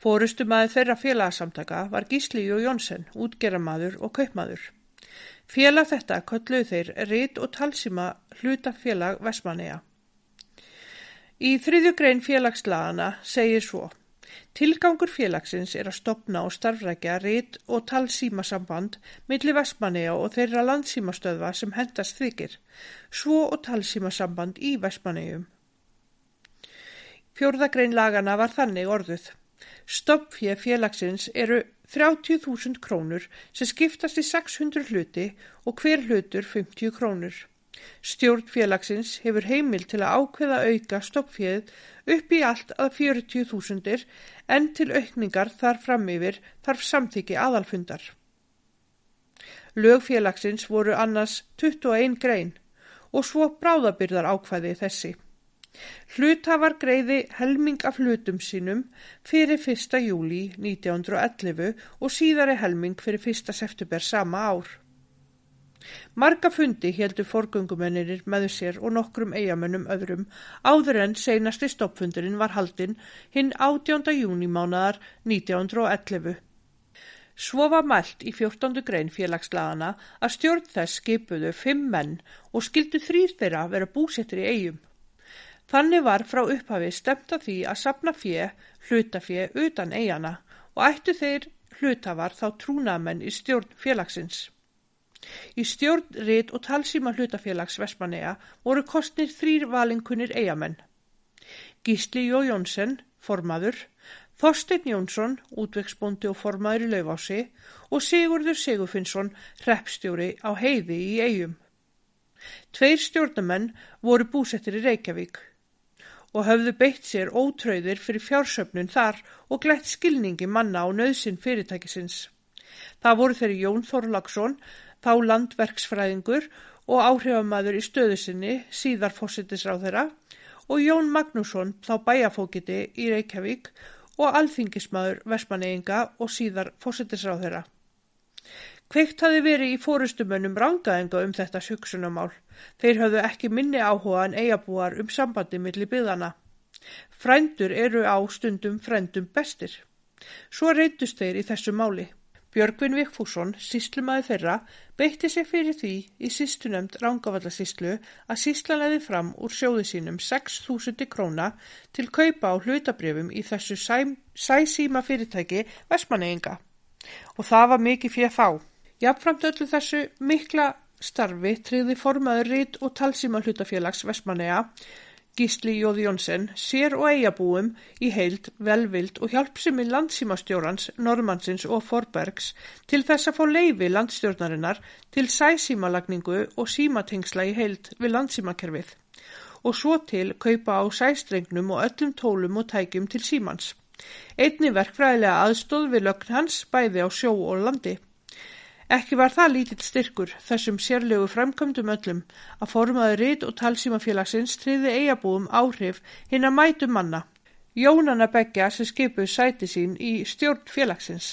Fórustumæði þeirra félagsamtaka var Gísli Jó Jónsson, útgeramaður og kaupmaður. Félag þetta kölluð þeir Rit og Talsíma hlutafélag Vestmanneja. Í þriðju grein félagslagana segir svo Tilgangur félagsins er að stopna og starfrækja rit og talsímasamband milli Vestmanneja og þeirra landsímastöðva sem hendast þykir, svo og talsímasamband í Vestmannejum. Fjórðagrein lagana var þannig orðuð. Stoppfjö félagsins eru 30.000 krónur sem skiptast í 600 hluti og hver hlutur 50 krónur. Stjórn félagsins hefur heimil til að ákveða auka stoppfjöð upp í allt að 40.000 en til aukningar þar fram yfir þarf samþyggi aðalfundar. Lögfélagsins voru annars 21 grein og svo bráðabyrðar ákvæði þessi. Hlutafar greiði helming af hlutum sínum fyrir 1. júli 1911 og síðari helming fyrir 1. september sama ár. Marga fundi heldur forgöngumennir með sér og nokkrum eigamönnum öðrum áður en seinasti stoppfundurinn var haldinn hinn 18. júni mánadar 1911. Svo var mælt í 14. grein félagslagana að stjórn þess skipuðu fimm menn og skildu þrýr þeirra vera búsettir í eigum. Þannig var frá upphafi stemt að því að sapna fjö, hlutafjö utan eigana og ættu þeir hlutafar þá trúnamenn í stjórn félagsins. Í stjórn, rit og talsíma hlutafélags Vestmanneja voru kostnir þrýr valinkunir eigamenn. Gísli Jó Jónsson, formaður, Þorstein Jónsson, útvegsbóndi og formaður í Lauvási og Sigurður Sigurfinnsson, hreppstjóri á heiði í eigum. Tveir stjórnumenn voru búsettir í Reykjavík og höfðu beitt sér ótröðir fyrir fjársöfnun þar og glætt skilningi manna á nöðsinn fyrirtækisins. Það voru þeirri Jón Þorlagsson, þá landverksfræðingur og áhrifamaður í stöðu sinni, síðar fósittisráð þeirra, og Jón Magnússon, þá bæjafókiti í Reykjavík og alþingismadur Vestmanneginga og síðar fósittisráð þeirra. Kveikt hafi verið í fórustumönnum rangaðinga um þetta sjöksunamál. Þeir hafðu ekki minni áhuga en eigabúar um sambandi millir byggðana. Frændur eru á stundum frændum bestir. Svo reyndust þeir í þessu máli. Björgvin Vikfússon, síslumaði þeirra, beitti sig fyrir því í sístunemnd Rángavallasíslu að síslan leði fram úr sjóði sínum 6.000 króna til kaupa á hlutabrjöfum í þessu sæsíma fyrirtæki Vestmanneginga. Og það var mikið fyrir þá. Jafnframt öllu þessu mikla starfi triði formaður rít og talsíma hlutafélags Vestmannega Gísli Jóði Jónsson sér og eigabúum í heild, velvild og hjálpsimi landsímastjórans, Normannsins og Forbergs til þess að fá leifi landstjórnarinnar til sæsímalagningu og símatengsla í heild við landsímakerfið og svo til kaupa á sæstrengnum og öllum tólum og tækjum til símans. Einni verkfræðilega aðstóð við lögn hans bæði á sjó og landi. Ekki var það lítill styrkur þessum sérlegu framkvæmdum öllum að formaði rít og talsímafélagsins triði eigabúum áhrif hinn að mætu manna. Jónanna Beggja sem skipuð sæti sín í stjórn félagsins.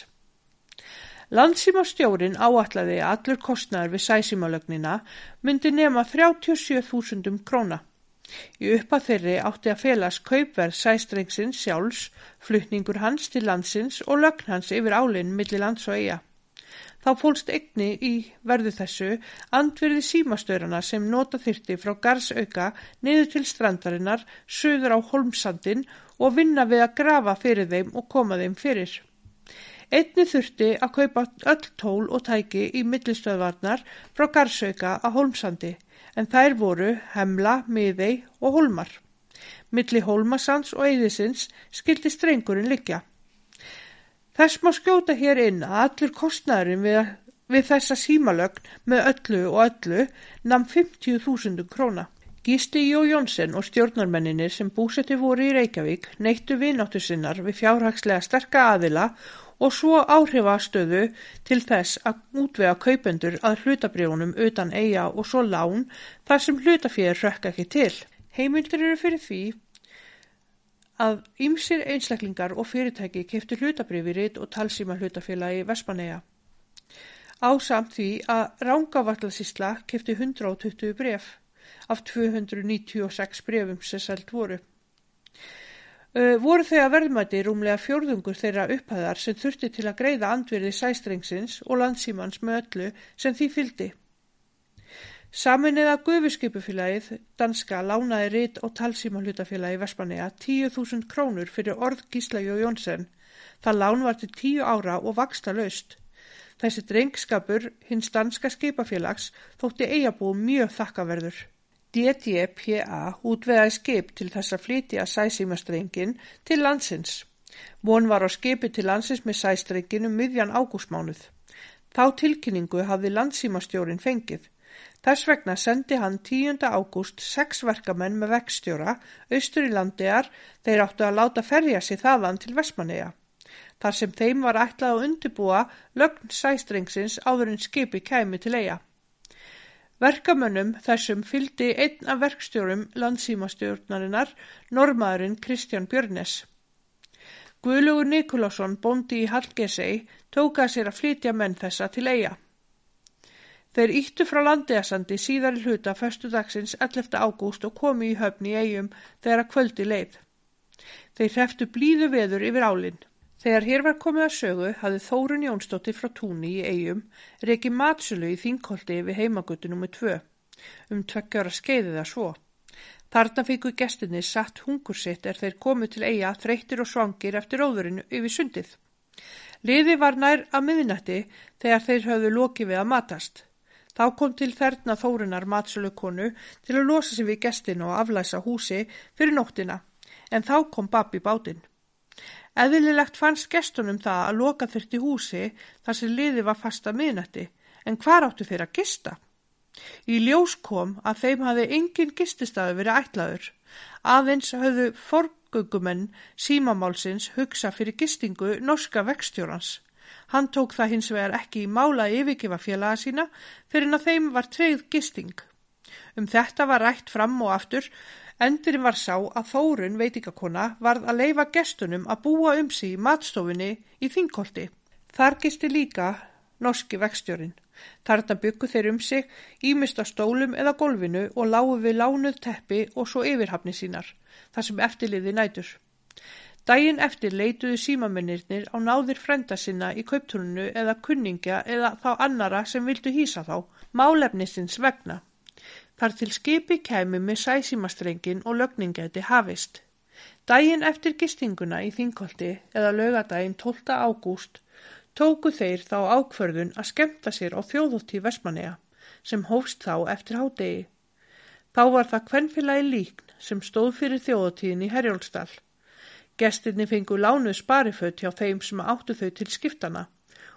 Landsímastjórin áallaði að allur kostnæður við sæsímalögnina myndi nema 37.000 króna. Í uppa þeirri átti að félags kaupverð sæstrengsins sjálfs, flutningur hans til landsins og lögn hans yfir álinn millir lands og eiga. Þá fólst egni í verðu þessu andverði símastöðrana sem nota þyrti frá garðsauka niður til strandarinnar, söður á holmsandin og vinna við að grafa fyrir þeim og koma þeim fyrir. Einni þurfti að kaupa öll tól og tæki í millistöðvarnar frá garðsauka að holmsandi en þær voru hemla, miðei og holmar. Milli holmasands og eðisins skildi strengurinn likja. Þess má skjóta hér inn að allur kostnæðurinn við, við þessa símalögn með öllu og öllu namn 50.000 króna. Gísti Jó Jónsson og stjórnarmenninir sem búsetti voru í Reykjavík neittu vináttu sinnar við fjárhagslega sterka aðila og svo áhrifastöðu til þess að útvega kaupendur að hlutabrjónum utan eiga og svo lán þar sem hlutafér rökk ekki til. Heimildur eru fyrir því að ýmsir einstaklingar og fyrirtæki keftu hlutabrifi ritt og talsíma hlutafélagi Vespanega. Ásamt því að Rángavallasísla kefti 120 bref af 296 brefum sem sælt voru. Uh, voru að verðmæti rúmlega fjórðungur þeirra upphæðar sem þurfti til að greiða andverði sæstrengsins og landsímans með öllu sem því fyldi. Saminniða gufuskipufélagið danska lánaði rít og talsíma hlutafélagi Vespanega 10.000 krónur fyrir orð Gísla Jó Jónsson. Það lán var til 10 ára og vaksta laust. Þessi drengskapur hins danska skipafélags þótti eigabú mjög þakkaverður. DDPA útvegaði skip til þess að flytja sæsímastrengin til landsins. Von var á skipi til landsins með sæstrengin um miðjan ágústmánuð. Þá tilkynningu hafði landsímastjórin fengið. Þess vegna sendi hann 10. ágúst sex verkamenn með vekstjóra austur í landegar þeir áttu að láta ferja sig þaðan til Vestmanneja. Þar sem þeim var ætlað að undibúa lögn sæstrengsins áður en skipi kæmi til eiga. Verkamönnum þessum fyldi einn af verkstjórum landsímastjórnarinnar, normaðurinn Kristján Björnes. Guðlugur Nikolásson, bóndi í Hallgesei, tóka sér að flytja menn þessa til eiga. Þeir íttu frá landeasandi síðar í hluta förstu dagsins 11. ágúst og komi í höfni í eigum þegar að kvöldi leið. Þeir hreftu blíðu veður yfir álinn. Þegar hér var komið að sögu hafði Þórun Jónsdóttir frá Túni í eigum reiki matsölu í þingkolti við heimagötu nr. 2 um tveggjara skeiðið að svo. Þarna fíku gestinni satt hungur sitt er þeir komið til eiga þreyttir og svangir eftir óðurinu yfir sundið. Liði var nær að miðnætti þegar þeir höfðu lokið við að matast. Þá kom til þerna Þórunar matsölu konu til að losa sig við gestinu og aflæsa húsi fyrir nóttina en þá kom Babi bátinn. Eðlilegt fannst gestunum það að loka þurfti húsi þar sem liði var fasta miðnætti, en hvar áttu þeir að gista? Í ljós kom að þeim hafi engin gististafi verið ætlaður. Aðeins hafðu forgöngumenn símamálsins hugsa fyrir gistingu norska vekstjórans. Hann tók það hins vegar ekki í mála yfirgefa félaga sína fyrir að þeim var treyð gisting. Um þetta var rætt fram og aftur Endurinn var sá að Þórun veitingakona varð að leifa gestunum að búa um sig í matstofunni í Þingkolti. Þar gisti líka norski vekstjórin. Þarna byggu þeir um sig, ímist á stólum eða golfinu og lágu við lánuð teppi og svo yfirhafni sínar, þar sem eftirliði nætur. Dægin eftir leituðu símamennirnir á náðir frenda sinna í kauptúrunu eða kunningja eða þá annara sem vildu hýsa þá, málefnisins vegna þar til skipi kæmi með sæsímastrengin og lögningæti hafist. Dægin eftir gistinguna í Þingkolti eða lögadaginn 12. ágúst tóku þeir þá ákförðun að skemta sér á þjóðótti Vesmanega sem hófst þá eftir hádegi. Þá var það kvennfélagi líkn sem stóð fyrir þjóðóttíðin í Herjólstall. Gestinni fengu lánuð spariföt hjá þeim sem áttu þau til skiptana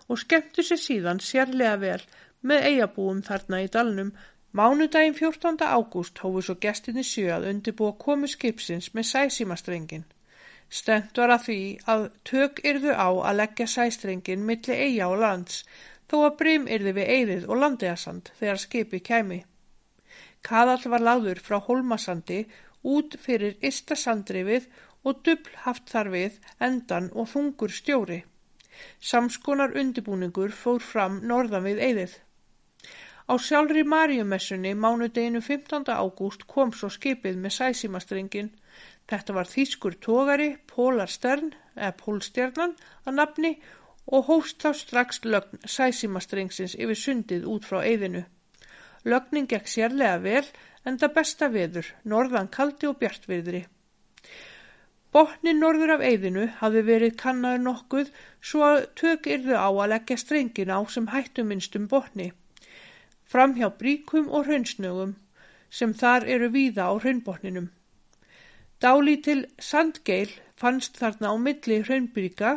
og skemmtu sér síðan sérlega vel með eigabúum þarna í dalnum Mánudaginn 14. ágúst hófu svo gestinni sjö að undirbúa komu skipsins með sæsímastrengin. Stend var að því að tök yrðu á að leggja sæstrengin milli eiga og lands þó að brim yrði við eigðið og landegasand þegar skipi kæmi. Kaðall var láður frá Holmasandi út fyrir Ista sandrifið og dubl haft þar við endan og þungur stjóri. Samskonar undibúningur fór fram norðan við eigðið. Á sjálfri Maríumessunni mánudeginu 15. ágúst kom svo skipið með sæsímastrengin. Þetta var þýskur tógari, Pólar Stern, eða Pólstjarnan að nafni og hófst þá strax lögn sæsímastrengsins yfir sundið út frá eyðinu. Lögnin gekk sérlega vel en það besta veður, norðan kaldi og bjartviðri. Botnin norður af eyðinu hafi verið kannaður nokkuð svo að tök yrðu á að leggja strengin á sem hættuminstum botni fram hjá bríkum og hraunsnögum sem þar eru víða á hraunbotninum. Dálítil sandgeil fannst þarna á milli hraunbríka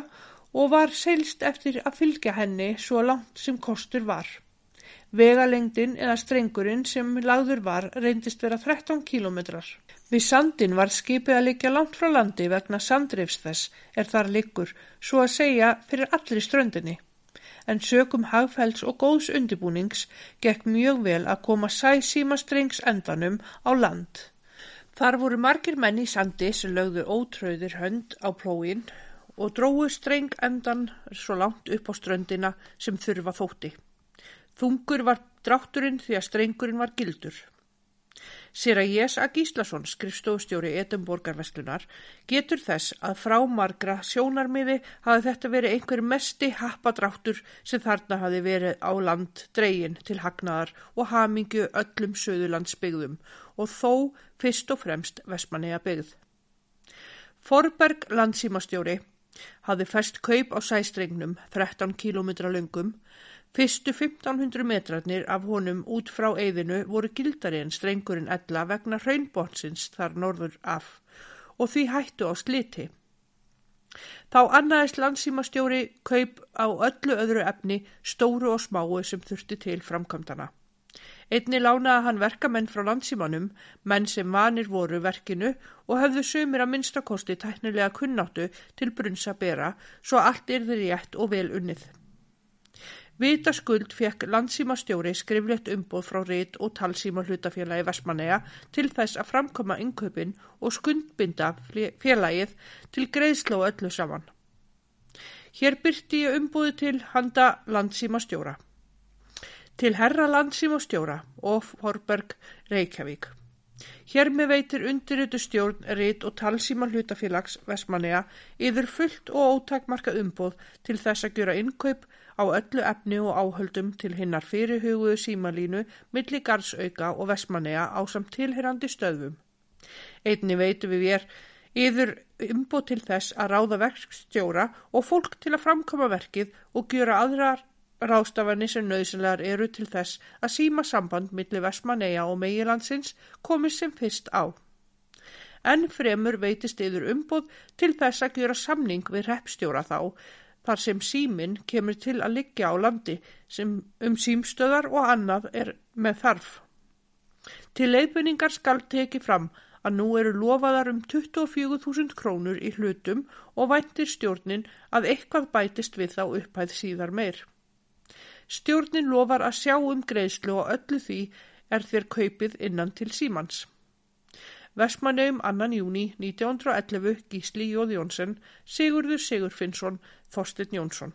og var seilst eftir að fylgja henni svo langt sem kostur var. Vegalengdin eða strengurinn sem lagður var reyndist vera 13 kílometrar. Við sandin var skipið að liggja langt frá landi vegna sandreifs þess er þar liggur, svo að segja fyrir allir ströndinni en sökum hagfælds og góðs undibúnings gekk mjög vel að koma sæsímastrengs endanum á land. Þar voru margir menn í sandi sem lögðu ótröðir hönd á plóin og dróðu streng endan svo langt upp á ströndina sem þurfa þótti. Þungur var drátturinn því að strengurinn var gildur. Sera Jés A. Gíslason, skrifstofustjóri Edinborgarveslunar, getur þess að frá margra sjónarmiði hafi þetta verið einhver mesti happadráttur sem þarna hafi verið á land dregin til hagnaðar og hamingju öllum söðurlandsbyggðum og þó fyrst og fremst Vestmanniða byggð. Forberg landsímastjóri hafi fest kaup á sæstrengnum 13 km lungum Fyrstu 1500 metrarnir af honum út frá eyðinu voru gildari en strengurinn ella vegna hraunbónsins þar norður af og því hættu á sliti. Þá annaðist landsímastjóri kaup á öllu öðru efni stóru og smáu sem þurfti til framkvæmdana. Einni lánaði hann verkamenn frá landsímanum, menn sem vanir voru verkinu og höfðu sumir að minnstakosti tæknilega kunnáttu til brunsa bera svo allt yrði rétt og vel unnið. Vitaskuld fekk landsímastjóri skriflegt umboð frá rít og talsíma hlutafélagi Vestmanneja til þess að framkoma innkaupin og skundbinda félagið til greiðsla og öllu saman. Hér byrti ég umboði til handa landsímastjóra. Til herra landsímastjóra og Forberg Reykjavík. Hér með veitir undirritu stjórn, rít og talsíma hlutafélags Vestmanneja yfir fullt og ótakmarka umbóð til þess að gjöra innkaup á öllu efni og áhöldum til hinnar fyrirhuguðu símalínu milli garðsauka og Vestmanneja á samt tilherandi stöðum. Einni veitum við vér yfir umbóð til þess að ráða verkstjóra og fólk til að framkoma verkið og gjöra aðrar rástafanir sem nöðsynlegar eru til þess að síma samband millir Vestmanneja og Meilandsins komist sem fyrst á. En fremur veitist yfir umbúð til þess að gera samning við repstjóra þá, þar sem símin kemur til að liggja á landi sem um símstöðar og annað er með þarf. Til leifinningar skal teki fram að nú eru lofaðar um 24.000 krónur í hlutum og væntir stjórnin að eitthvað bætist við þá upphæð síðar meir. Stjórnin lofar að sjá um greiðslu og öllu því er þér kaupið innan til símans. Vestmanneum 2. júni 1911 Gísli Jóð Jónsson, Sigurður Sigurfinnsson, Þorstin Jónsson.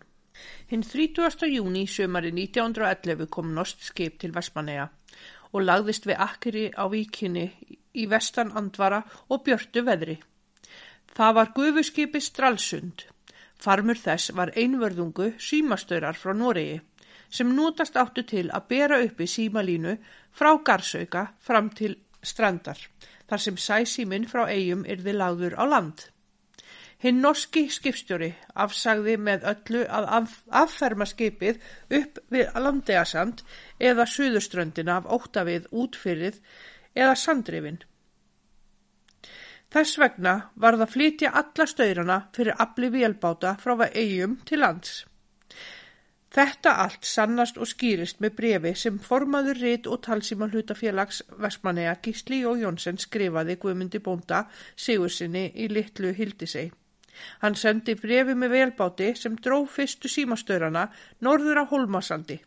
Hinn 30. júni sömari 1911 kom nost skip til Vestmanneja og lagðist við akkeri á víkinni í vestan andvara og björtu veðri. Það var gufuskipi Stralsund. Farmur þess var einverðungu símastörar frá Noregi sem nútast áttu til að bera uppi símalínu frá Garsauka fram til strandar, þar sem sæsíminn frá eigum yrði lagður á land. Hinn norski skipstjóri afsagði með öllu að af, afferma skipið upp við landegasand eða suðuströndina af óttavið útfyrið eða sandrifin. Þess vegna var það flytja alla staurana fyrir afli vélbáta frá eigum til lands. Þetta allt sannast og skýrist með brefi sem formaður rít og talsíman hlutafélags Vestmanneja Gísli og Jónsson skrifaði Guðmundi Bónda Sigursinni í Littlu Hildisei. Hann sendi brefi með velbáti sem dró fyrstu símastöðrana norður á Holmasandi,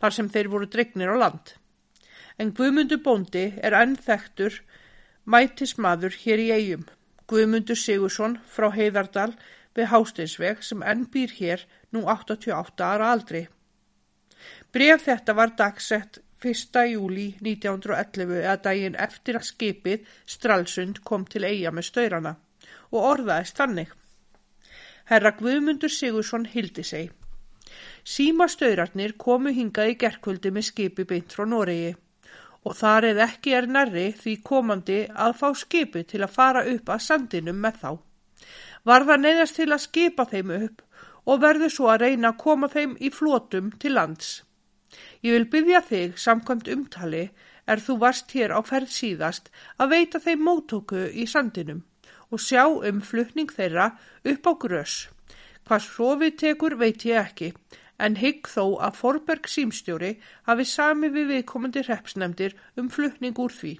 þar sem þeir voru dregnir á land. En Guðmundu Bóndi er enn þektur mætismadur hér í eigum. Guðmundur Sigursson frá Heiðardal við Hásteinsveg sem enn býr hér nú 88 ára aldri. Bref þetta var dagsett 1. júli 1911 eða daginn eftir að skipið Stralsund kom til eiga með staurana og orðaðist þannig. Herra Guðmundur Sigursson hildi seg. Síma staurarnir komu hingað í gerkvöldi með skipi beint frá Noregi og þar eða ekki er nærri því komandi að fá skipi til að fara upp að sandinum með þá var það neyðast til að skipa þeim upp og verður svo að reyna að koma þeim í flótum til lands. Ég vil byggja þig samkvæmt umtali er þú varst hér á ferð síðast að veita þeim móttóku í sandinum og sjá um flutning þeirra upp á grös. Hvað svo við tekur veit ég ekki, en hygg þó að Forberg símstjóri hafi sami við viðkomandi repsnefndir um flutning úr því.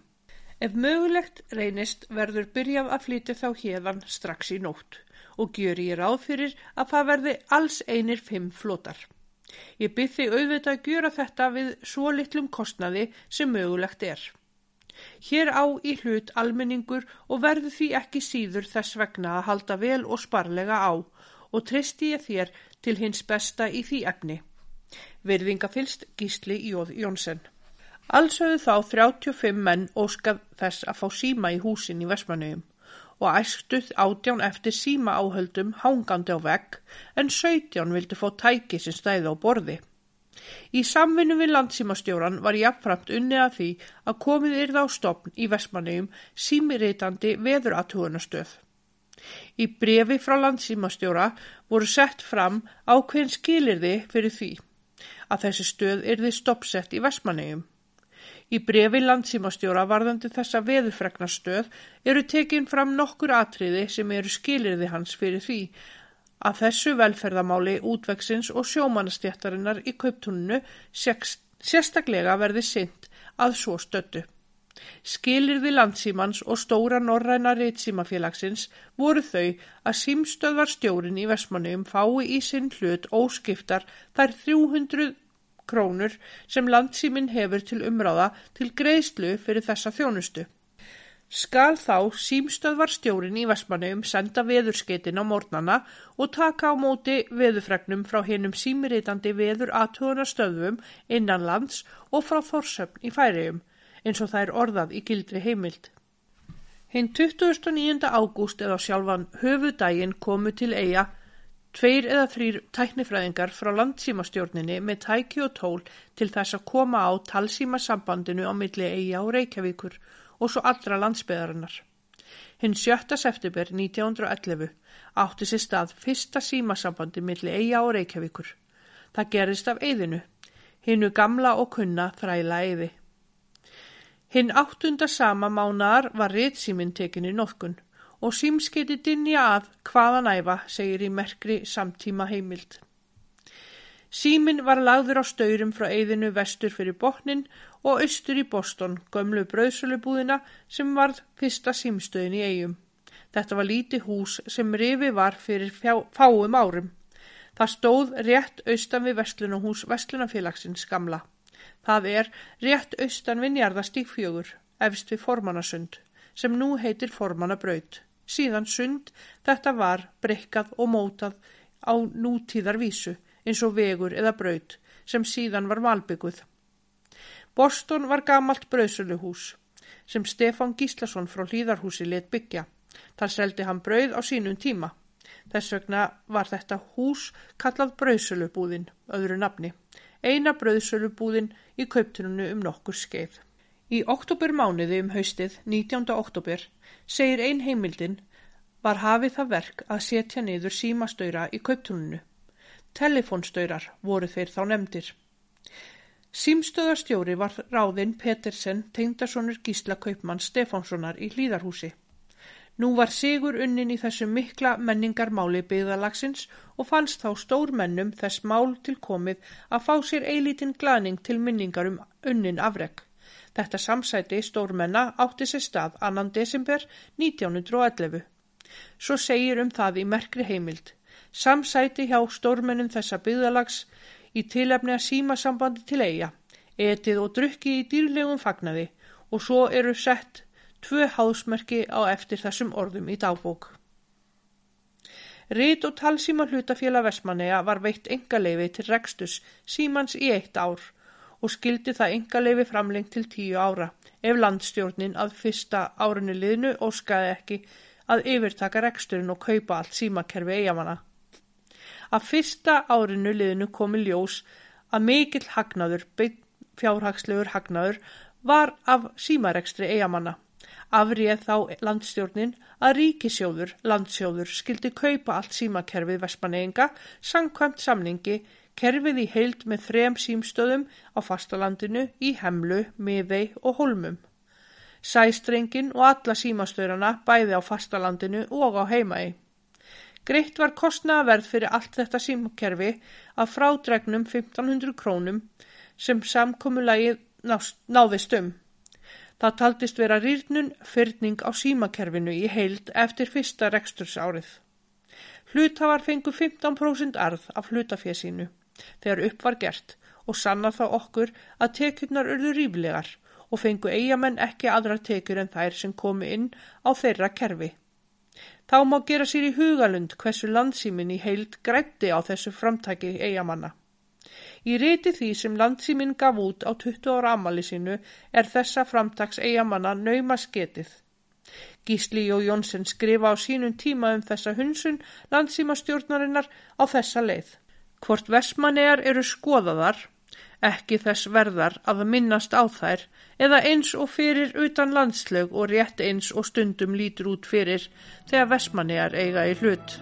Ef mögulegt reynist verður byrjað að flytja þá hérðan strax í nótt og gjör ég ráð fyrir að það verði alls einir fimm flotar. Ég byrð þig auðvitað að gjöra þetta við svo litlum kostnaði sem mögulegt er. Hér á í hlut almenningur og verður því ekki síður þess vegna að halda vel og sparlega á og tristi ég þér til hins besta í því efni. Verðingafylst Gísli Jóð Jónsson Alls höfðu þá 35 menn óskað þess að fá síma í húsin í Vestmannauðum og æstuð átján eftir síma áhöldum hángandi á vegg en 17 vildi fá tæki sem stæði á borði. Í samvinnu við landsímastjóran var jáfnframt unni að því að komið yrða á stopn í Vestmannauðum símiritandi veðuratúunastöð. Í brefi frá landsímastjóra voru sett fram ákveðin skilirði fyrir því að þessi stöð yrði stoppsett í Vestmannauðum. Í brefi landsímastjóra varðandi þessa veðufregnastöð eru tekinn fram nokkur atriði sem eru skilirði hans fyrir því að þessu velferðamáli útveksins og sjómanastjættarinnar í kauptunnu sérstaklega verði synd að svo stöttu. Skilirði landsímans og stóra norræna reytsímafélagsins voru þau að símstöðvar stjórin í Vestmannum fái í sinn hlut óskiptar þær 300 krónur sem landsýmin hefur til umráða til greiðslu fyrir þessa þjónustu. Skal þá símstöðvar stjórin í Vestmannum senda veðurskeitin á mórnana og taka á móti veðufregnum frá hennum símiritandi veður aðtöðunastöðum innan lands og frá þorsöfn í færium, eins og það er orðað í gildri heimild. Hinn 29. ágúst eða sjálfan höfudaginn komu til eiga tveir eða þrýr tæknifræðingar frá landsímastjórninni með tæki og tól til þess að koma á talsímasambandinu á milli eiga og Reykjavíkur og svo allra landsbyðarinnar. Hinn 7. september 1911 átti sér stað fyrsta símasambandi milli eiga og Reykjavíkur. Það gerist af eiðinu, hinnu gamla og kunna þræla eiði. Hinn áttunda sama mánar var ritsýminn tekinni nóðkun og símskeiti dinja að hvaðan æfa, segir í merkri samtíma heimild. Síminn var lagður á staurum frá eigðinu vestur fyrir botnin og austur í Boston, gömlu bröðsölubúðina sem var fyrsta símstöðin í eigum. Þetta var líti hús sem rifi var fyrir fjá, fáum árum. Það stóð rétt austan við Vestlunahús Vestlunafélagsins gamla. Það er rétt austan við njarðastík fjögur, efst við formannasund, sem nú heitir formannabraut. Síðan sund þetta var brekkað og mótað á nútíðar vísu, eins og vegur eða braut, sem síðan var malbygguð. Boston var gamalt brauðsöluhús, sem Stefan Gíslason frá Hlýðarhúsi let byggja. Þar seldi hann brauð á sínum tíma. Þess vegna var þetta hús kallað brauðsölubúðin, öðru nafni eina bröðsölubúðin í kauptununu um nokkur skeið. Í oktober mánuði um haustið, 19. oktober, segir ein heimildin var hafið það verk að setja niður símastöura í kauptununu. Telefónstöyrar voru þeir þá nefndir. Símstöðarstjóri var ráðinn Petersen tengdarsonur Gísla Kaupmann Stefánssonar í Hlýðarhúsi. Nú var sigur unnin í þessu mikla menningarmáli byggðalagsins og fannst þá stór mennum þess mál til komið að fá sér eilítinn glaning til minningar um unnin afreg. Þetta samsæti stórmenna átti sér stað annan desember 1911. Svo segir um það í merkri heimild. Samsæti hjá stórmennum þessa byggðalags í tilefni að síma sambandi til eiga, etið og drukki í dýrlegum fagnaði og svo eru sett tvö hásmerki á eftir þessum orðum í dagbók. Rít og talsíma hlutafélag Vestmanneja var veitt engaleifi til rekstus símans í eitt ár og skildi það engaleifi framlengt til tíu ára ef landstjórnin að fyrsta árinu liðnu óskaði ekki að yfirtaka reksturinn og kaupa allt símakerfi eigamanna. Að fyrsta árinu liðnu komi ljós að mikill hagnaður, fjárhagslegur hagnaður, var af símarekstri eigamanna afrið þá landstjórnin að ríkisjóður, landsjóður, skildi kaupa allt símakerfið Vespaneinga sangkvæmt samningi kerfið í heild með þrem símstöðum á fastalandinu í Hemlu, Miðvei og Holmum. Sæstrengin og alla símastöðurna bæði á fastalandinu og á heimaði. Greitt var kostnaverð fyrir allt þetta símakerfi að frádregnum 1500 krónum sem samkomulagið náðist um. Það taldist vera rýrnun fyrning á símakerfinu í heild eftir fyrsta rekstursárið. Hlutafar fengu 15% arð af hlutafésínu þegar upp var gert og sanna þá okkur að tekjurnar urðu ríflegar og fengu eigamenn ekki aðra tekjur en þær sem komu inn á þeirra kerfi. Þá má gera sér í hugalund hversu landsýmin í heild grætti á þessu framtæki eigamanna. Í riti því sem landsýminn gaf út á 20 ára ammali sínu er þessa framtags eigamanna nauma sketið. Gísli og Jónsson skrifa á sínum tíma um þessa hunsun landsýmastjórnarinnar á þessa leið. Hvort versmannegar eru skoðaðar, ekki þess verðar að minnast á þær, eða eins og fyrir utan landslög og rétt eins og stundum lítur út fyrir þegar versmannegar eiga í hlut.